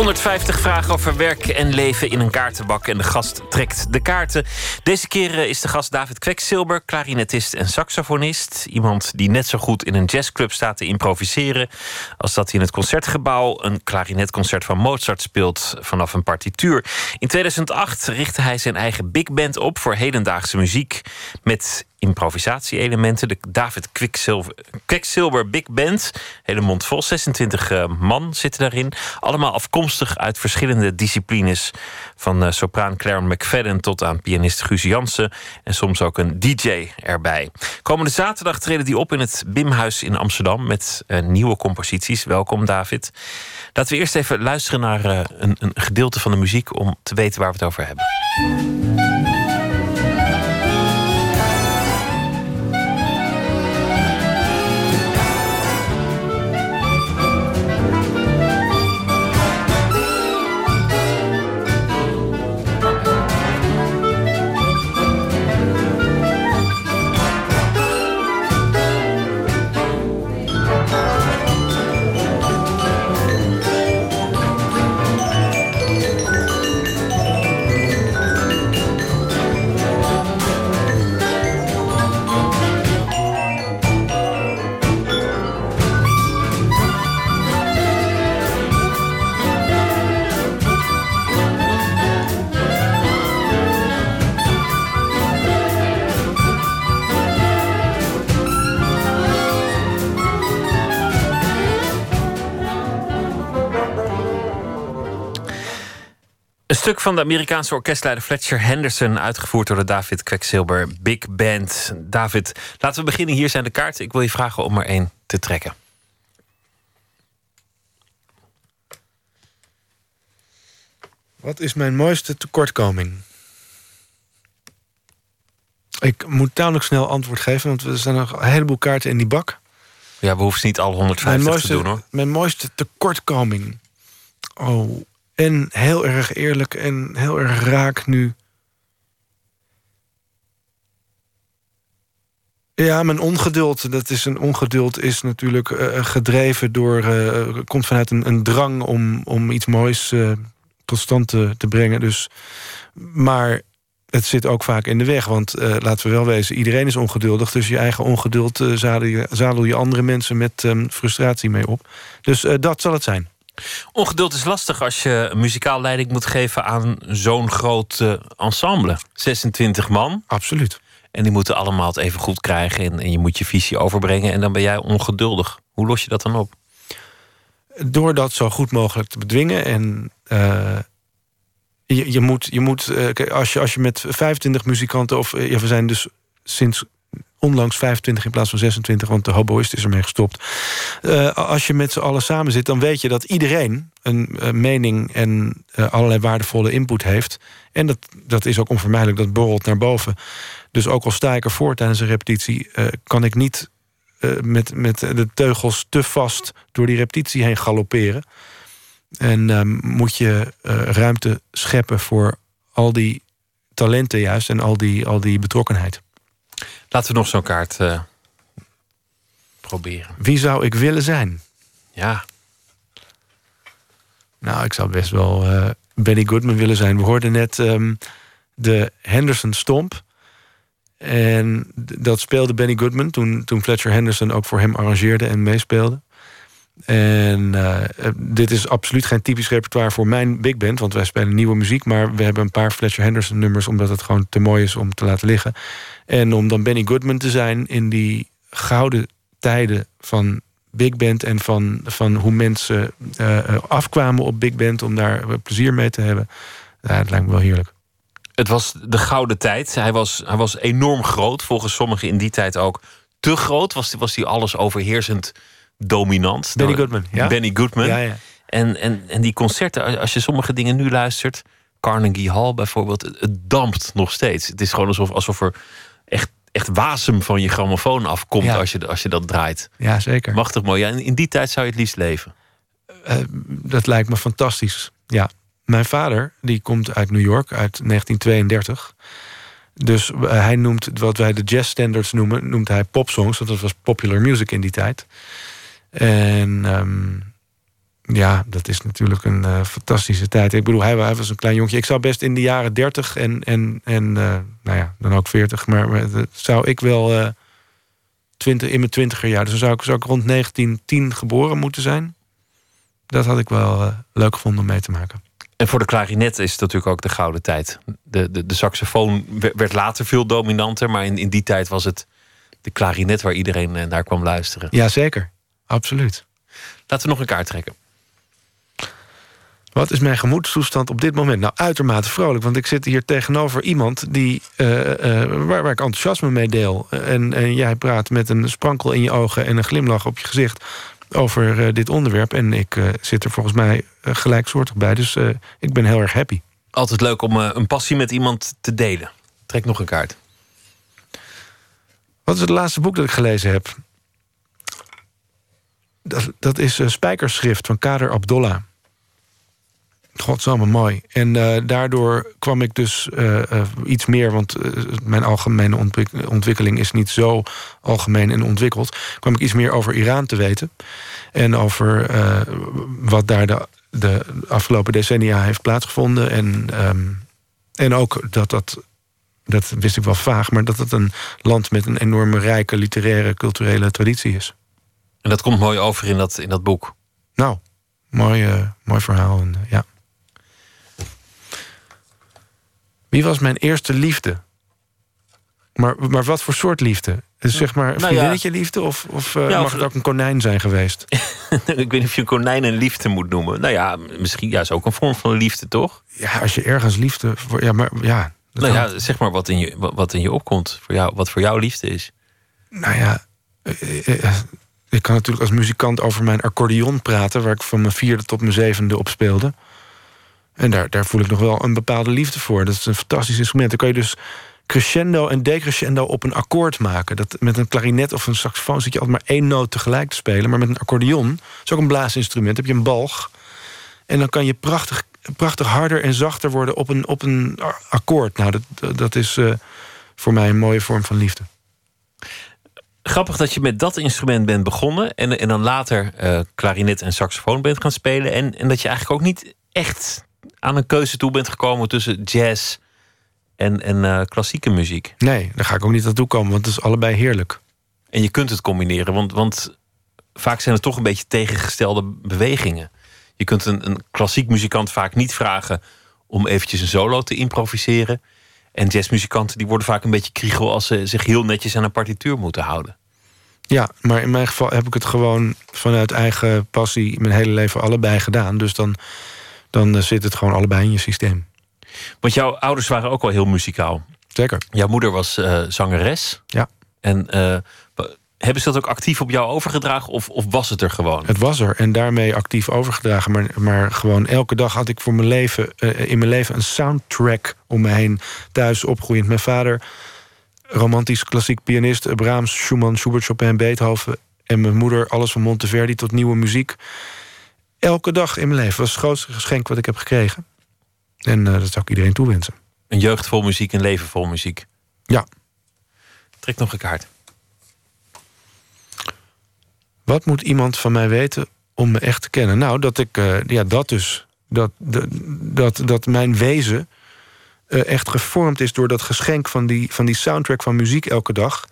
...150 vragen over werk en leven in een kaartenbak... en de gast trekt de kaarten. Deze keer eh, is de gast David Kweksilber, klarinetist en saxofonist. Iemand die net zo goed in een jazzclub staat te improviseren... als dat hij in het concertgebouw een klarinetconcert van Mozart speelt... vanaf een partituur. In 2008 richtte hij zijn eigen big band op voor hedendaagse muziek... met improvisatie-elementen. De David Kwiksilver, Kweksilber Big Band. Hele mond vol. 26 eh, man zitten daarin. Allemaal afkomstig uit verschillende disciplines. Van eh, sopraan Claire McFadden tot aan pianist Guus Jansen. En soms ook een DJ erbij. Komende zaterdag treden die op in het Bimhuis in Amsterdam. Met eh, nieuwe composities. Welkom David. Laten we eerst even luisteren naar een, een gedeelte van de muziek. Om te weten waar we het over hebben. Een stuk van de Amerikaanse orkestleider Fletcher Henderson, uitgevoerd door de David Quecksilver Big Band. David, laten we beginnen. Hier zijn de kaarten. Ik wil je vragen om er één te trekken. Wat is mijn mooiste tekortkoming? Ik moet tamelijk snel antwoord geven, want er zijn nog een heleboel kaarten in die bak. Ja, we hoeven niet alle 150 mooiste, te doen hoor. Mijn mooiste tekortkoming. Oh, en heel erg eerlijk en heel erg raak nu. Ja, mijn ongeduld. Dat is een ongeduld is natuurlijk eh, gedreven door. eh, komt vanuit een, een drang om, om iets moois eh, tot stand te, te brengen. Dus, maar het zit ook vaak in de weg. Want eh, laten we wel wezen, iedereen is ongeduldig. Dus je eigen ongeduld eh, zadel, je, je andere mensen met ehm, frustratie mee op. Dus eh, dat zal het zijn. Ongeduld is lastig als je muzikaal leiding moet geven aan zo'n groot eh, ensemble. 26 man. Absoluut. En die moeten allemaal het even goed krijgen. En, en je moet je visie overbrengen. En dan ben jij ongeduldig. Hoe los je dat dan op? Door dat zo goed mogelijk te bedwingen. En eh, je, je moet, je moet eh, als, je, als je met 25 muzikanten, of ja, we zijn dus sinds onlangs 25 in plaats van 26, want de hoboïst is ermee gestopt. Eh, als je met z'n allen samen zit, dan weet je dat iedereen een eh, mening en eh, allerlei waardevolle input heeft. En dat, dat is ook onvermijdelijk, dat borrelt naar boven. Dus ook al sta ik ervoor tijdens een repetitie, kan ik niet met, met de teugels te vast door die repetitie heen galopperen. En moet je ruimte scheppen voor al die talenten juist en al die, al die betrokkenheid. Laten we nog zo'n kaart eh, proberen. Wie zou ik willen zijn? Ja. Nou, ik zou best wel eh, Benny Goodman willen zijn. We hoorden net ehm, de Henderson Stomp. En dat speelde Benny Goodman toen, toen Fletcher Henderson ook voor hem arrangeerde en meespeelde. En eh, dit is absoluut geen typisch repertoire voor mijn big band, want wij spelen nieuwe muziek, maar we hebben een paar Fletcher Henderson nummers omdat het gewoon te mooi is om te laten liggen. En om dan Benny Goodman te zijn in die gouden tijden van big band en van, van hoe mensen eh, eh, afkwamen op big band om daar plezier mee te hebben. Ja, het lijkt me wel heerlijk. Het was de gouden tijd. Hij was, hij was enorm groot. Volgens sommigen in die tijd ook te groot. Was, was hij alles overheersend dominant. Benny Nou, Goodman, ja? Benny Goodman. Ja, ja. En, en, en die concerten, als je sommige dingen nu luistert... Carnegie Hall bijvoorbeeld, het, dampt nog steeds. Het is gewoon alsof, alsof er echt, echt wasem van je grammofoon afkomt... Ja. Als, je, als je dat draait. Ja, zeker. Machtig mooi. Ja, in, in die tijd zou je het liefst leven. Eh, dat lijkt me fantastisch. Ja, mijn vader die komt uit New York uit 1932. Dus eh, hij noemt wat wij de jazz standards noemen, noemt hij popsongs, want dat was popular music in die tijd. En ehm, ja, dat is natuurlijk een eh, fantastische tijd. Ik bedoel, hij, hij was een klein jongetje. Ik zou best in de jaren 30 en, en, en eh, nou ja, dan ook 40, maar, maar dat zou ik wel eh 20, in mijn twintiger jaar, dus dan zou ik, zou ik rond 1910 geboren moeten zijn. Dat had ik wel leuk gevonden om mee te maken. En voor de klarinet is het natuurlijk ook de gouden tijd. De, de, de saxofoon we- werd later veel dominanter, maar in, in die tijd was het de klarinet waar iedereen naar kwam luisteren. Ja, zeker. Absoluut. Laten we nog een kaart trekken. Wat is mijn gemoedstoestand op dit moment? Nou, uitermate vrolijk, want ik zit hier tegenover iemand die, eh, eh, waar, waar ik enthousiasme mee deel. En, en jij praat met een sprankel in je ogen en een glimlach op je gezicht over eh, dit onderwerp. En ik zit er volgens mij gelijksoortig bij, dus ik ben heel erg happy. Altijd leuk om een passie met iemand te delen. Trek nog een kaart. Wat is het laatste boek dat ik gelezen heb? Dat, dat is Spijkerschrift van Kader Abdollah. Godsamme mooi. En eh, daardoor kwam ik dus eh, eh, iets meer... want mijn algemene ontwik- ontwikkeling is niet zo algemeen en ontwikkeld... kwam ik iets meer over Iran te weten. En over wat daar de, de afgelopen decennia heeft plaatsgevonden. En, ehm, en ook dat dat dat wist ik wel vaag, maar dat het een land met een enorme rijke literaire, culturele traditie is. En dat komt mooi over in dat, in dat boek. Nou, mooi, eh, mooi verhaal. En, eh, ja. Wie was mijn eerste liefde? Maar, maar wat voor soort liefde? Dus zeg maar een Nou vriendinnetje liefde? Of, of eh, Ja, mag het ook een konijn zijn geweest? ik weet niet of je een konijn een liefde moet noemen. Nou ja, misschien ja, is ook een vorm van liefde, toch? Ja, als je ergens liefde... Voor, ja, maar ja... Nou ja, zeg maar wat in je, wat- in je opkomt. Voor jou, wat voor jou liefde is. Nou ja, ik kan natuurlijk als muzikant over mijn accordeon praten... waar ik van mijn vierde tot mijn zevende op speelde. En daar, daar voel ik nog wel een bepaalde liefde voor. Dat is een fantastisch instrument. Dan kan je dus crescendo en decrescendo op een akkoord maken. Dat, met een klarinet of een saxofoon zit je altijd maar één noot tegelijk te spelen. Maar met een accordeon, dat is ook een blaasinstrument, heb je een balg. En dan kan je prachtig, prachtig harder en zachter worden op een, op een akkoord. Nou, dat, dat is eh, voor mij een mooie vorm van liefde. Grappig dat je met dat instrument bent begonnen. En, en dan later eh, klarinet en saxofoon bent gaan spelen. En, en dat je eigenlijk ook niet echt aan een keuze toe bent gekomen tussen jazz en, en eh, klassieke muziek. Nee, daar ga ik ook niet naartoe komen, want het is allebei heerlijk. En je kunt het combineren, want, want vaak zijn het toch een beetje tegengestelde bewegingen. Je kunt een, een klassiek muzikant vaak niet vragen om eventjes een solo te improviseren. En jazzmuzikanten die worden vaak een beetje kriegel als ze zich heel netjes aan een partituur moeten houden. Ja, maar in mijn geval heb ik het gewoon vanuit eigen passie mijn hele leven allebei gedaan. Dus dan, dan eh, zit het gewoon allebei in je systeem. Want jouw ouders waren ook wel heel muzikaal. Zeker. Jouw moeder was eh, zangeres. Ja. En wa- hebben ze dat ook actief op jou overgedragen of, of was het er gewoon? Het was er en daarmee actief overgedragen. Maar, maar gewoon elke dag had ik voor mijn leven, eh, in mijn leven een soundtrack om me heen. Thuis opgroeiend. Mijn vader, romantisch klassiek pianist. Brahms, Schumann, Schubert, Chopin, Beethoven. En mijn moeder, alles van Monteverdi tot nieuwe muziek. Elke dag in mijn leven was het grootste geschenk wat ik heb gekregen. En eh, dat zou ik iedereen toewensen. Een jeugd vol muziek, een leven vol muziek. Ja. Trek nog een kaart. Wat moet iemand van mij weten om me echt te kennen? Nou, dat ik, eh, ja, dat dus. Dat, dat, dat, dat mijn wezen eh, echt gevormd is door dat geschenk van die, van die soundtrack van muziek elke dag.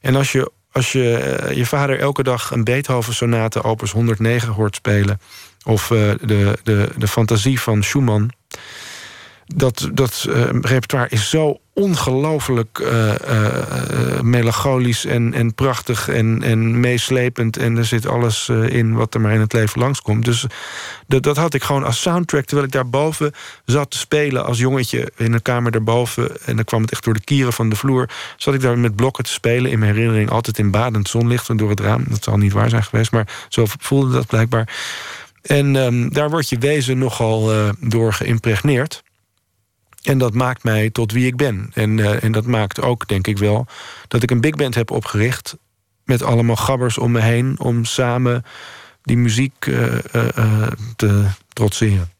En als je, als je eh, je vader elke dag een Beethoven-sonate opus 109 hoort spelen, of eh, de, de, de fantasie van Schumann. Dat, dat eh, repertoire is zo ongelooflijk eh, eh, melancholisch en, en prachtig en, en meeslepend. En er zit alles in wat er maar in het leven langskomt. Dus dat, dat had ik gewoon als soundtrack. Terwijl ik daarboven zat te spelen als jongetje in een kamer daarboven. En dan kwam het echt door de kieren van de vloer. Zat ik daar met blokken te spelen. In mijn herinnering altijd in badend zonlicht en door het raam. Dat zal niet waar zijn geweest, maar zo voelde dat blijkbaar. En ehm, daar wordt je wezen nogal door geïmpregneerd. En dat maakt mij tot wie ik ben. En, eh, en dat maakt ook, denk ik wel, dat ik een big band heb opgericht. Met allemaal gabbers om me heen. Om samen die muziek eh, eh, te trotseren.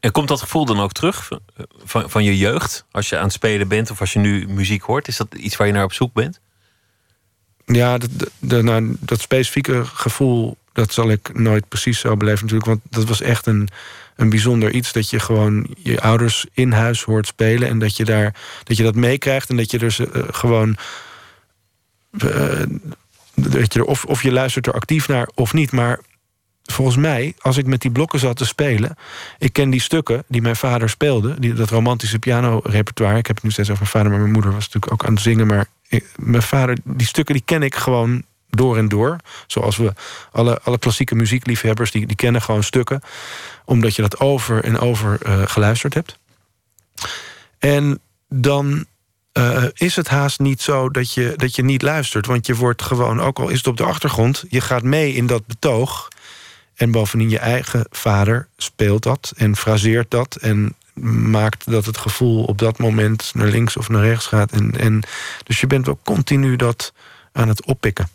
En komt dat gevoel dan ook terug van, van, van je jeugd? Als je aan het spelen bent of als je nu muziek hoort? Is dat iets waar je naar op zoek bent? Ja, dat, dat, nou, dat specifieke gevoel, dat zal ik nooit precies zo beleven natuurlijk. Want dat was echt een, een bijzonder iets. Dat je gewoon je ouders in huis hoort spelen. En dat je, daar, dat, je dat meekrijgt. En dat je dus eh, gewoon... eh, dat je of, of je luistert er actief naar of niet. Maar volgens mij, als ik met die blokken zat te spelen... ik ken die stukken die mijn vader speelde... Die, dat romantische pianorepertoire... ik heb het nu steeds over mijn vader... maar mijn moeder was natuurlijk ook aan het zingen... maar ik- mijn vader, die stukken die ken ik gewoon door en door. Zoals we alle, alle klassieke muziekliefhebbers... Die, die kennen gewoon stukken... omdat je dat over en over eh, geluisterd hebt. En dan eh, is het haast niet zo dat je, dat je niet luistert. Want je wordt gewoon, ook al is het op de achtergrond... je gaat mee in dat betoog... En bovendien je eigen vader speelt dat en fraseert dat... en maakt dat het gevoel op dat moment naar links of naar rechts gaat. En, en, dus je bent wel continu dat aan het oppikken.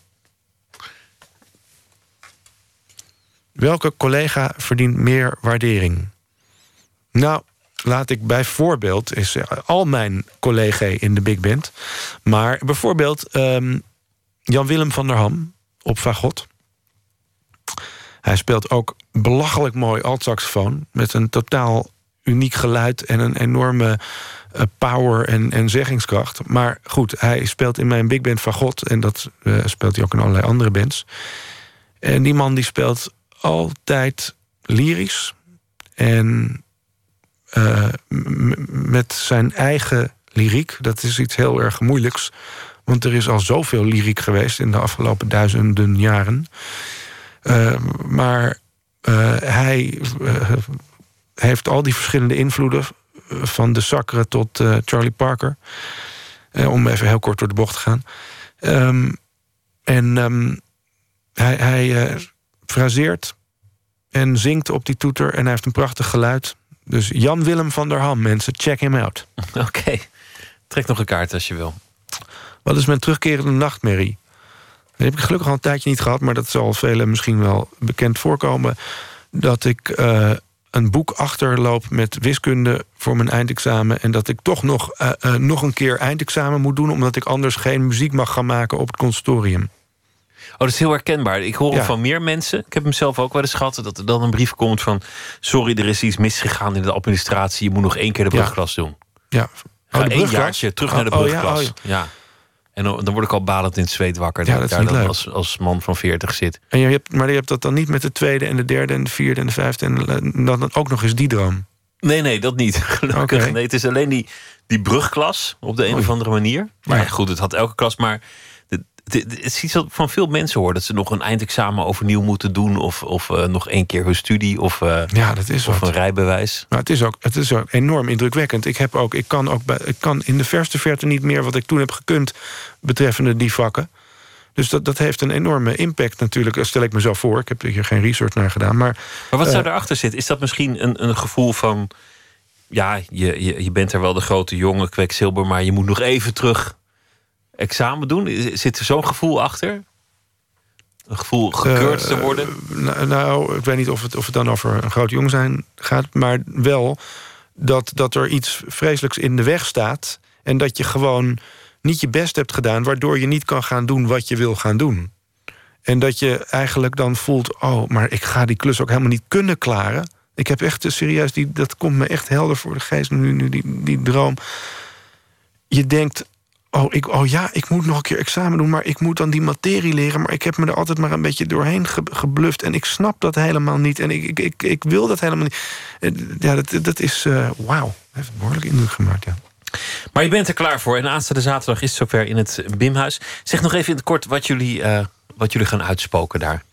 Welke collega verdient meer waardering? Nou, laat ik bijvoorbeeld... is eh, al mijn collega's in de big band... maar bijvoorbeeld ehm, Jan-Willem van der Ham op fagot... Hij speelt ook belachelijk mooi altsaxofoon... met een totaal uniek geluid en een enorme eh, power en, en zeggingskracht. Maar goed, hij speelt in mijn big band fagot... en dat eh, speelt hij ook in allerlei andere bands. En die man die speelt altijd lyrisch... en eh, met zijn eigen lyriek. Dat is iets heel erg moeilijks... Want er is al zoveel lyriek geweest in de afgelopen duizenden jaren. Uh, maar uh, hij heeft al die verschillende invloeden... van de Sacre tot Charlie Parker. om even heel kort door de bocht te gaan. Um, en um, hij, hij fraseert en zingt op die toeter. En hij heeft een prachtig geluid. Dus Jan Willem van der Ham, mensen, check hem out. Oké, trek nog een kaart als je wil. Wat is mijn terugkerende nachtmerrie? Dat heb ik gelukkig al een tijdje niet gehad... maar dat zal velen misschien wel bekend voorkomen... dat ik uh, een boek achterloop met wiskunde voor mijn eindexamen... en dat ik toch nog, uh, uh, nog een keer eindexamen moet doen... omdat ik anders geen muziek mag gaan maken op het conservatorium. Oh, dat is heel herkenbaar. Ik hoor Ja. van meer mensen. Ik heb hem zelf ook wel eens gehad. Dat er dan een brief komt van... Sorry, er is iets misgegaan in de administratie. Je moet nog één keer de brugklas doen. Ja. Ga Oh, brugklas? jaartje terug naar de Oh, oh, ja, brugklas. oh, ja, En dan, word ik al balend in het zweet wakker. Ja, dat ik dat daar dan leuk. als, als man van 40 zit. En je hebt, maar je hebt dat dan niet met de tweede en de derde en de vierde en de vijfde... en dan, ook nog eens die droom. Nee, nee, dat niet. Gelukkig. Nee, het is alleen die, die brugklas op de een of andere manier. Maar ja, goed, het had elke klas. Maar het, is iets wat van veel mensen hoor. Dat ze nog een eindexamen overnieuw moeten doen. Of, of eh, nog één keer hun studie. Of, eh, Ja, dat is of wat. een rijbewijs. Maar het is ook, het is ook enorm indrukwekkend. Ik, heb ook, ik, kan ook bij, ik kan in de verste verte niet meer wat ik toen heb gekund... betreffende die vakken. Dus dat, dat heeft een enorme impact natuurlijk. Dat stel ik me zo voor. Ik heb hier geen research naar gedaan. Maar, Maar wat zou eh, erachter zitten? Is dat misschien een, een gevoel van... Ja, je, je, je bent er wel de grote jongen, kwekzilber... maar je moet nog even terug examen doen? Zit er zo'n gevoel achter? Een gevoel gekeurd te Eh, worden? nou, nou, ik weet niet of het, of het dan over een groot jong zijn gaat... maar wel dat, dat er iets vreselijks in de weg staat... en dat je gewoon niet je best hebt gedaan... waardoor je niet kan gaan doen wat je wil gaan doen. En dat je eigenlijk dan voelt... oh, maar ik ga die klus ook helemaal niet kunnen klaren. Ik heb echt eh, serieus, die, dat komt me echt helder voor de geest... nu, nu die, die droom. Je denkt, Oh, ik, oh ja, ik moet nog een keer examen doen, maar ik moet dan die materie leren. Maar ik heb me er altijd maar een beetje doorheen ge, gebluft. En ik snap dat helemaal niet. En ik, ik, ik, ik wil dat helemaal niet. Ja, dat, dat is. eh Wauw, heeft behoorlijk indruk gemaakt. Ja. Maar je bent er klaar voor. En aanstaande zaterdag is het zover in het Bimhuis. Zeg nog even in het kort wat jullie, eh, wat jullie gaan uitspoken daar.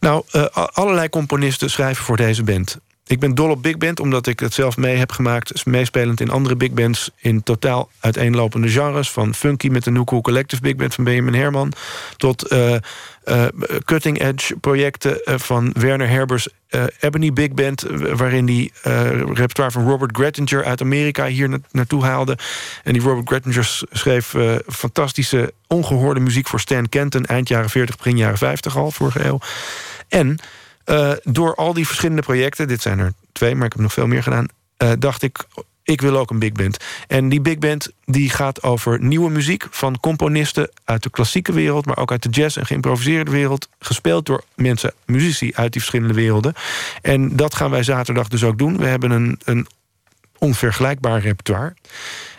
Nou, eh, allerlei componisten schrijven voor deze band. Ik ben dol op big band, omdat ik het zelf mee heb gemaakt... meespelend in andere big bands in totaal uiteenlopende genres... van funky met de Nuku Collective Big Band van Benjamin Herman... tot eh, eh, cutting-edge projecten eh, van Werner Herbers Ebony Big Band... waarin die repertoire van Robert Grettinger uit Amerika hier na- naartoe haalde. En die Robert Grettinger schreef fantastische, ongehoorde muziek... voor Stan Kenton, eind jaren 40, begin jaren 50 al, vorige eeuw. En eh, door al die verschillende projecten, dit zijn er twee, maar ik heb nog veel meer gedaan, eh, dacht ik, ik wil ook een big band. En die big band die gaat over nieuwe muziek van componisten uit de klassieke wereld, maar ook uit de jazz en geïmproviseerde wereld, gespeeld door mensen, muzici uit die verschillende werelden. En dat gaan wij zaterdag dus ook doen. We hebben een, een onvergelijkbaar repertoire.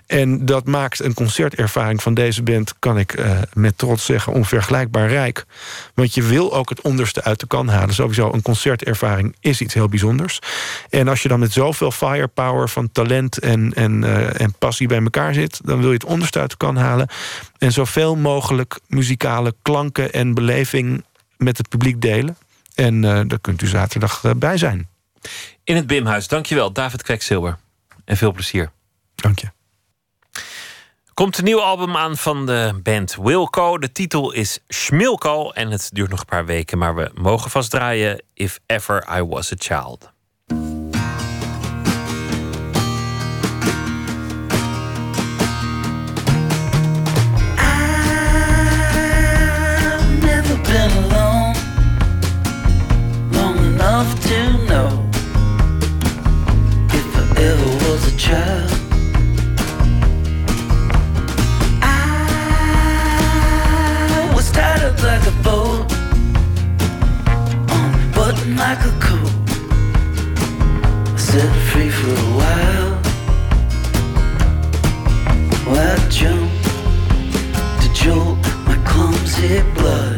En dat maakt een concertervaring van deze band, kan ik eh, met trots zeggen, onvergelijkbaar rijk. Want je wil ook het onderste uit de kan halen. Sowieso, een concertervaring is iets heel bijzonders. En als je dan met zoveel firepower van talent en, en, eh, en passie bij elkaar zit, dan wil je het onderste uit de kan halen. En zoveel mogelijk muzikale klanken en beleving met het publiek delen. En eh, daar kunt u zaterdag bij zijn. In het Bimhuis. Dankjewel, David Kweksilber. En veel plezier. Dank je. Komt een nieuw album aan van de band Wilco. De titel is Schmilko en het duurt nog een paar weken, maar we mogen vast draaien If Ever I Was a Child. I've never been alone long enough to know set free for a while. Well, I jumped to jolt my clumsy blood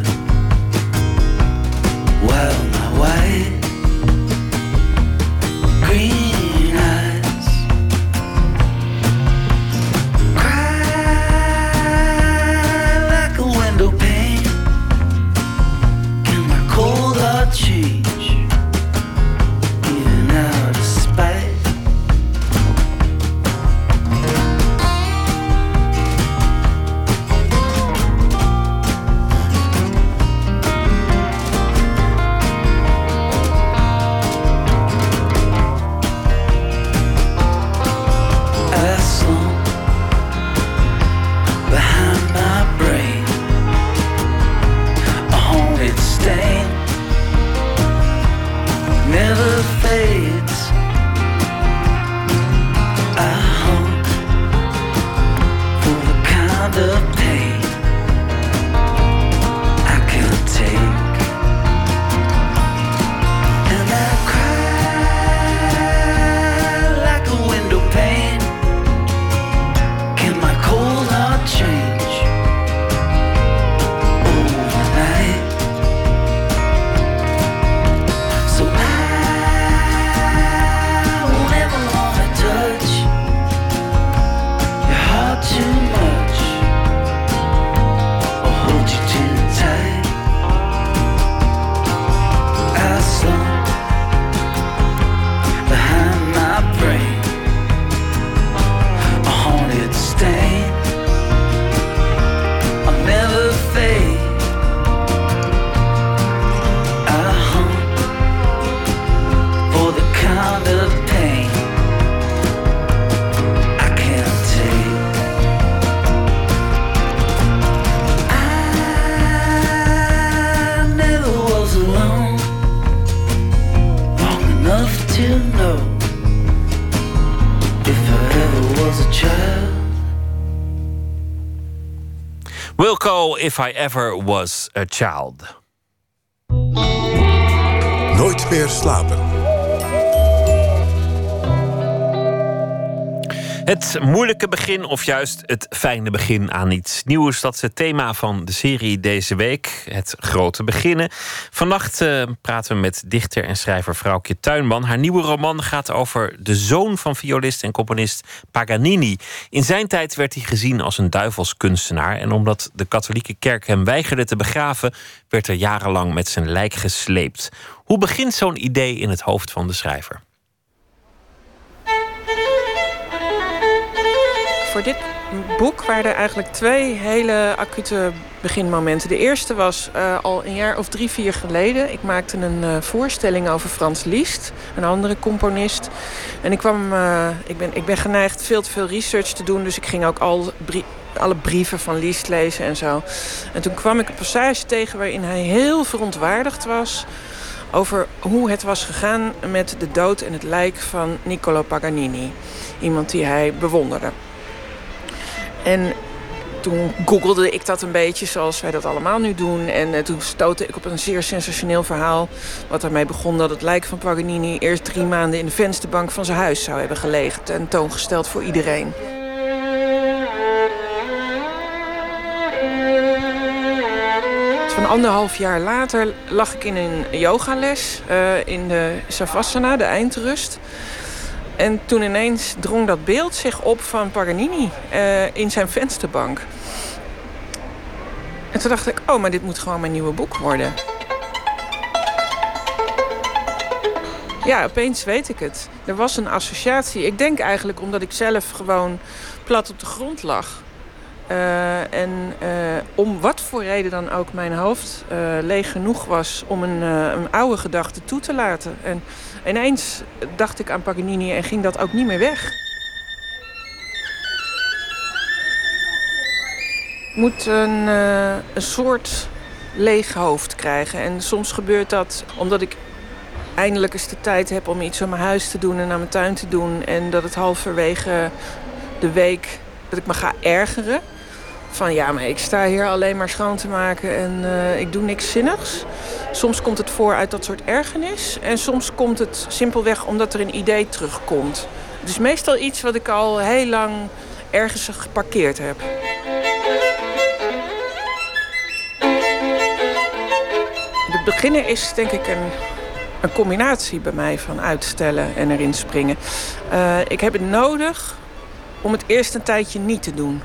If I Ever Was a Child. Nooit meer slapen. Het moeilijke begin of juist het fijne begin aan iets nieuws. Dat is het thema van de serie deze week. Het grote beginnen. Vannacht uh, praten we met dichter en schrijver Vrouwtje Tuinman. Haar nieuwe roman gaat over de zoon van violist en componist Paganini. In zijn tijd werd hij gezien als een duivelskunstenaar. En omdat de katholieke kerk hem weigerde te begraven... werd er jarenlang met zijn lijk gesleept. Hoe begint zo'n idee in het hoofd van de schrijver? Voor dit boek waren er eigenlijk twee hele acute beginmomenten. De eerste was uh, al een jaar of drie, vier geleden. Ik maakte een uh, voorstelling over Frans Liszt, een andere componist. En ik, kwam, uh, ik, ben, ik ben geneigd veel te veel research te doen, dus ik ging ook al alle brieven van Liszt lezen en zo. En toen kwam ik een passage tegen waarin hij heel verontwaardigd was over hoe het was gegaan met de dood en het lijk van Niccolo Paganini. Iemand die hij bewonderde. En toen googelde ik dat een beetje zoals wij dat allemaal nu doen. En uh, toen stootte ik op een zeer sensationeel verhaal. Wat ermee begon dat het lijk van Paganini eerst drie maanden in de vensterbank van zijn huis zou hebben gelegen. Tentoongesteld voor iedereen. Van anderhalf jaar later lag ik in een yogales uh, in de Savasana, de eindrust. En toen ineens drong dat beeld zich op van Paganini uh, in zijn vensterbank. En toen dacht ik, oh, maar dit moet gewoon mijn nieuwe boek worden. Ja, opeens weet ik het. Er was een associatie. Ik denk eigenlijk omdat ik zelf gewoon plat op de grond lag. Uh, en uh, om wat voor reden dan ook mijn hoofd leeg genoeg was om een, een oude gedachte toe te laten. En ineens dacht ik aan Paganini en ging dat ook niet meer weg. Ik moet een, een soort leeg hoofd krijgen. En soms gebeurt dat omdat ik eindelijk eens de tijd heb om iets aan mijn huis te doen en aan mijn tuin te doen. En dat het halverwege de week dat ik me ga ergeren van ja, maar ik sta hier alleen maar schoon te maken en uh, ik doe niks zinnigs. Soms komt het voor uit dat soort ergernis. En soms komt het simpelweg omdat er een idee terugkomt. Het is meestal iets wat ik al heel lang ergens geparkeerd heb. Het beginnen is denk ik een, een combinatie bij mij van uitstellen en erin springen. Uh, ik heb het nodig om het eerst een tijdje niet te doen.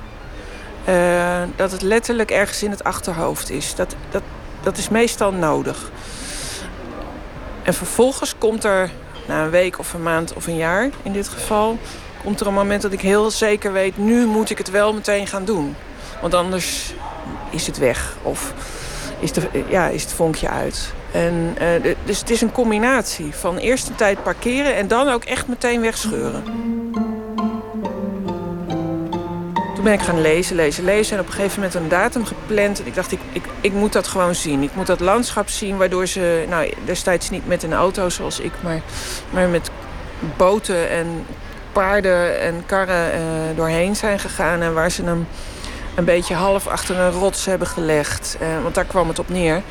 Uh, dat het letterlijk ergens in het achterhoofd is. Dat, dat, dat is meestal nodig. En vervolgens komt er, na een week of een maand of een jaar in dit geval... komt er een moment dat ik heel zeker weet... nu moet ik het wel meteen gaan doen. Want anders is het weg of is, de, ja, is het vonkje uit. En, uh, dus het is een combinatie van eerst een tijd parkeren... en dan ook echt meteen wegscheuren. Ben ik gaan lezen, lezen, lezen. En op een gegeven moment een datum gepland. En ik dacht, ik, ik, ik moet dat gewoon zien. Ik moet dat landschap zien, waardoor ze... Nou, destijds niet met een auto zoals ik, maar, maar met boten en paarden en karren uh, doorheen zijn gegaan. En waar ze hem een beetje half achter een rots hebben gelegd. Uh, want daar kwam het op neer.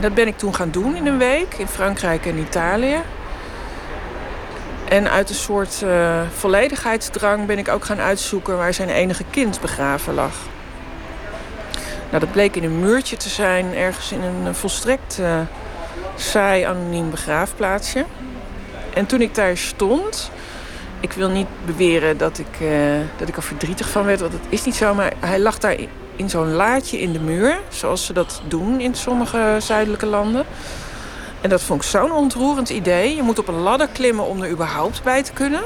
Dat ben ik toen gaan doen in een week in Frankrijk en Italië. En uit een soort uh, volledigheidsdrang ben ik ook gaan uitzoeken waar zijn enige kind begraven lag. Nou, dat bleek in een muurtje te zijn, ergens in een volstrekt uh, saai anoniem begraafplaatsje. En toen ik daar stond, ik wil niet beweren dat ik, dat ik er verdrietig van werd, want dat is niet zo, maar hij lag daar in zo'n laadje in de muur, zoals ze dat doen in sommige zuidelijke landen. En dat vond ik zo'n ontroerend idee. Je moet op een ladder klimmen om er überhaupt bij te kunnen.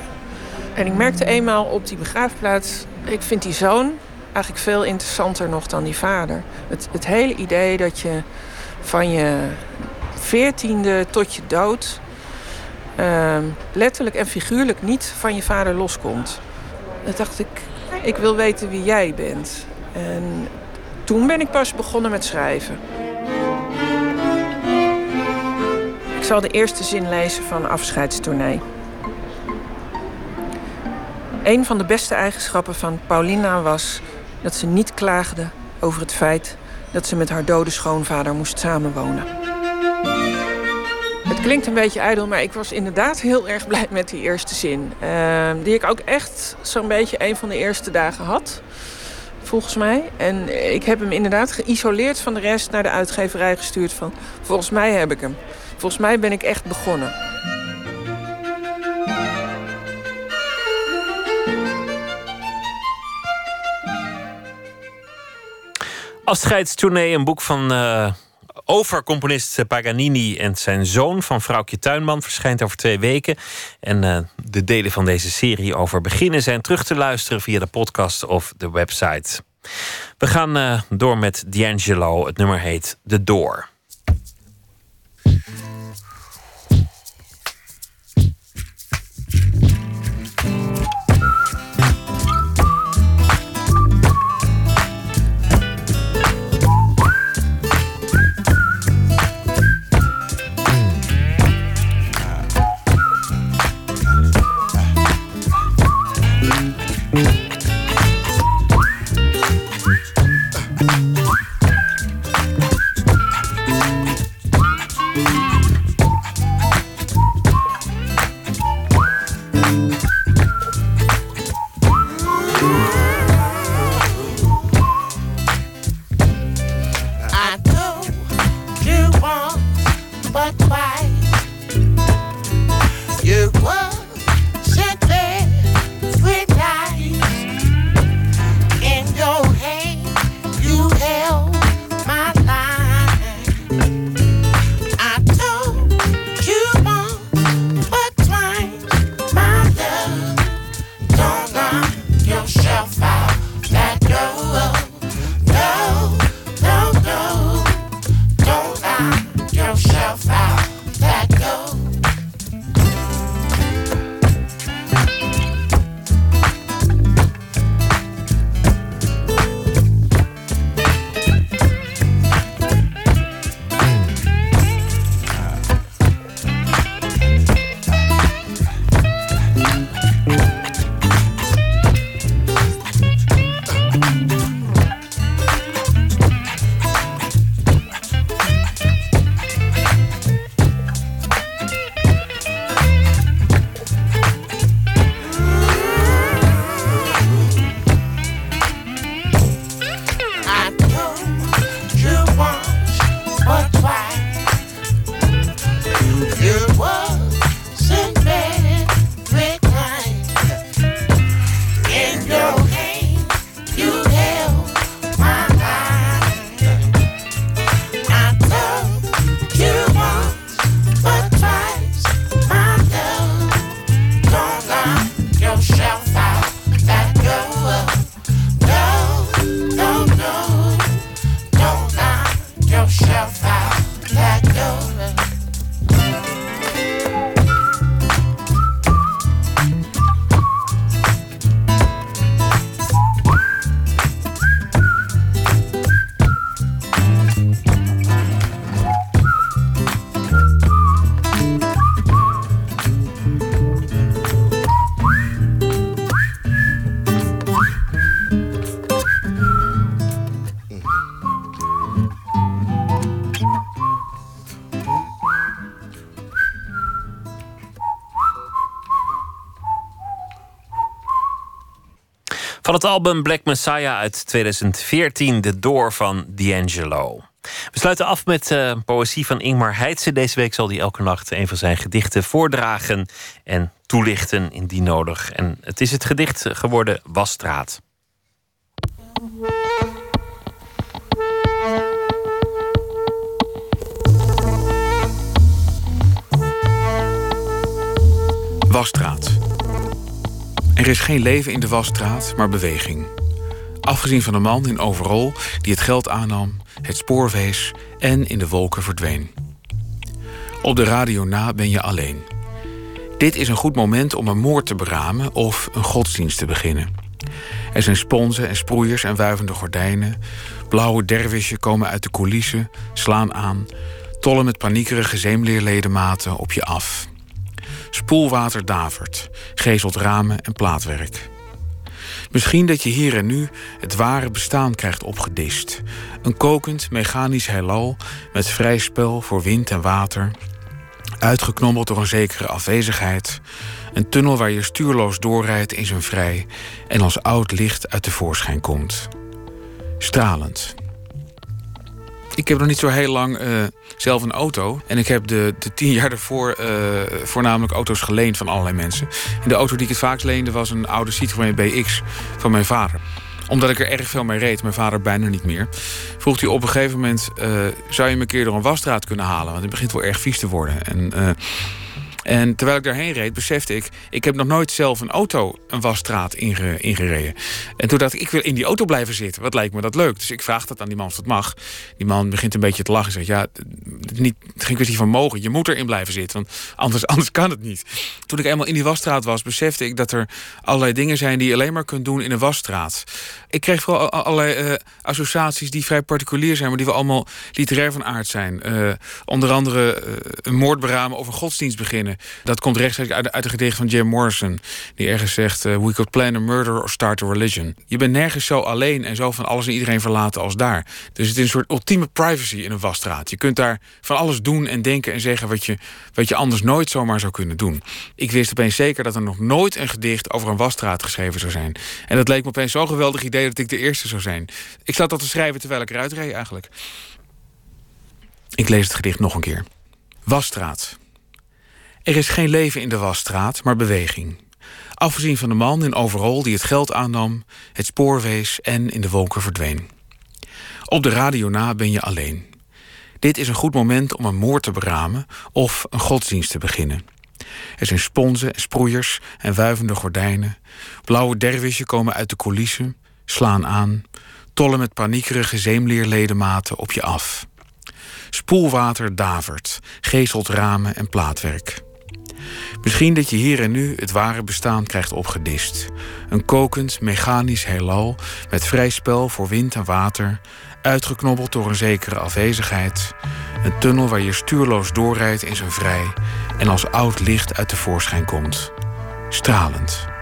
En ik merkte eenmaal op die begraafplaats... ik vind die zoon eigenlijk veel interessanter nog dan die vader. Het, het hele idee dat je van je veertiende tot je dood... Uh, letterlijk en figuurlijk niet van je vader loskomt. Dan dacht ik, ik wil weten wie jij bent. En toen ben ik pas begonnen met schrijven. Zal de eerste zin lezen van Afscheidstournee. Een van de beste eigenschappen van Paulina was dat ze niet klaagde over het feit dat ze met haar dode schoonvader moest samenwonen. Het klinkt een beetje ijdel, maar ik was inderdaad heel erg blij met die eerste zin. Uh, die ik ook echt zo'n beetje een van de eerste dagen had, volgens mij. En ik heb hem inderdaad geïsoleerd van de rest naar de uitgeverij gestuurd van... volgens mij heb ik hem. Volgens mij ben ik echt begonnen. Afscheidstournee, een boek van uh, over componist Paganini en zijn zoon van Vrouwtje Tuinman verschijnt over twee weken. En uh, de delen van deze serie over beginnen zijn terug te luisteren via de podcast of de website. We gaan uh, door met D'Angelo. Het nummer heet The Door. Het album Black Messiah uit 2014, De Door van D'Angelo. We sluiten af met uh, poëzie van Ingmar Heitse. Deze week zal hij elke nacht een van zijn gedichten voordragen en toelichten indien nodig. En het is het gedicht geworden Wasstraat. Wasstraat. Er is geen leven in de wasstraat, maar beweging. Afgezien van de man in overal die het geld aannam, het spoor wees en in de wolken verdween. Op de radio na ben je alleen. Dit is een goed moment om een moord te beramen of een godsdienst te beginnen. Er zijn sponsen en sproeiers en wuivende gordijnen. Blauwe dervisjen komen uit de coulissen, slaan aan, tollen met paniekerige zeemleerledematen op je af. Spoelwater davert, gezelt ramen en plaatwerk. Misschien dat je hier en nu het ware bestaan krijgt opgedist. Een kokend, mechanisch heelal met vrij spel voor wind en water. Uitgeknobbeld door een zekere afwezigheid. Een tunnel waar je stuurloos doorrijdt in zijn vrij en als oud licht uit de voorschijn komt. Stralend. Ik heb nog niet zo heel lang eh, zelf een auto. En ik heb de, de tien jaar daarvoor uh, voornamelijk auto's geleend van allerlei mensen. En de auto die ik het vaakst leende was een oude Citroën BX van mijn vader omdat ik er erg veel mee reed, mijn vader bijna niet meer. Vroeg hij op een gegeven moment: uh, zou je me een keer door een wasstraat kunnen halen? Want het begint wel erg vies te worden. En en terwijl ik daarheen reed, besefte ik... ik heb nog nooit zelf een auto een wasstraat inge, ingereden. En toen dacht ik, ik wil in die auto blijven zitten. Wat lijkt me dat leuk? Dus ik vraag dat aan die man of dat mag. Die man begint een beetje te lachen en zegt... ja, niet, geen kwestie van mogen. Je moet erin blijven zitten, want anders, anders kan het niet. Toen ik eenmaal in die wasstraat was, besefte ik dat er allerlei dingen zijn... die je alleen maar kunt doen in een wasstraat. Ik kreeg vooral allerlei uh, associaties die vrij particulier zijn... maar die wel allemaal literair van aard zijn. Uh, onder andere uh, een moord beramen een godsdienst beginnen. Dat komt rechtstreeks uit, uit gedicht van Jim Morrison. Die ergens zegt: uh, We could plan a murder or start a religion. Je bent nergens zo alleen en zo van alles en iedereen verlaten als daar. Dus het is een soort ultieme privacy in een wasstraat. Je kunt daar van alles doen en denken en zeggen wat je, wat je anders nooit zomaar zou kunnen doen. Ik wist opeens zeker dat er nog nooit een gedicht over een wasstraat geschreven zou zijn. En dat leek me opeens zo'n geweldig idee dat ik de eerste zou zijn. Ik zat dat te schrijven terwijl ik eruit reed eigenlijk. Ik lees het gedicht nog een keer. Wasstraat. Er is geen leven in de wasstraat, maar beweging. Afgezien van de man in overal die het geld aannam, het spoor wees en in de wolken verdween. Op de radio na ben je alleen. Dit is een goed moment om een moord te beramen of een godsdienst te beginnen. Er zijn sponsen en sproeiers en wuivende gordijnen. Blauwe dervisjen komen uit de coulissen, slaan aan, tollen met paniekerige zeemleerledematen op je af. Spoelwater davert, gezelt ramen en plaatwerk. Misschien dat je hier en nu het ware bestaan krijgt opgedist. Een kokend, mechanisch heelal met vrij spel voor wind en water, uitgeknobbeld door een zekere afwezigheid. Een tunnel waar je stuurloos doorrijdt in zijn vrij en als oud licht uit de voorschijn komt. Stralend.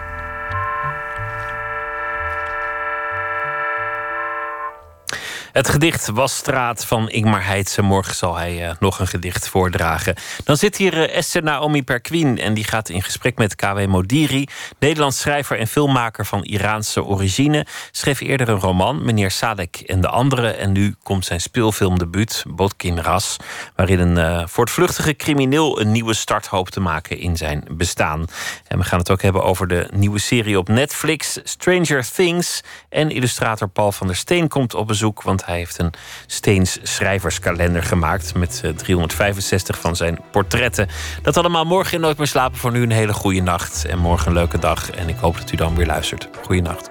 Het gedicht Wasstraat van Ingmar Heitse. Morgen zal hij uh, nog een gedicht voordragen. Dan zit hier uh, Esther Naomi Perquin en die gaat in gesprek met KW Modiri. Nederlands schrijver en filmmaker van Iraanse origine. Schreef eerder een roman, Meneer Sadek en de anderen. En nu komt zijn speelfilmdebuut, Botkin Ras. Waarin een uh, voortvluchtige crimineel een nieuwe start hoopt te maken in zijn bestaan. En we gaan het ook hebben over de nieuwe serie op Netflix, Stranger Things. En illustrator Paul van der Steen komt op bezoek. Want hij heeft een Steens schrijverskalender gemaakt met 365 van zijn portretten. Dat allemaal morgen in Nooit meer slapen. Voor nu een hele goede nacht en morgen een leuke dag. En ik hoop dat u dan weer luistert. Goeienacht.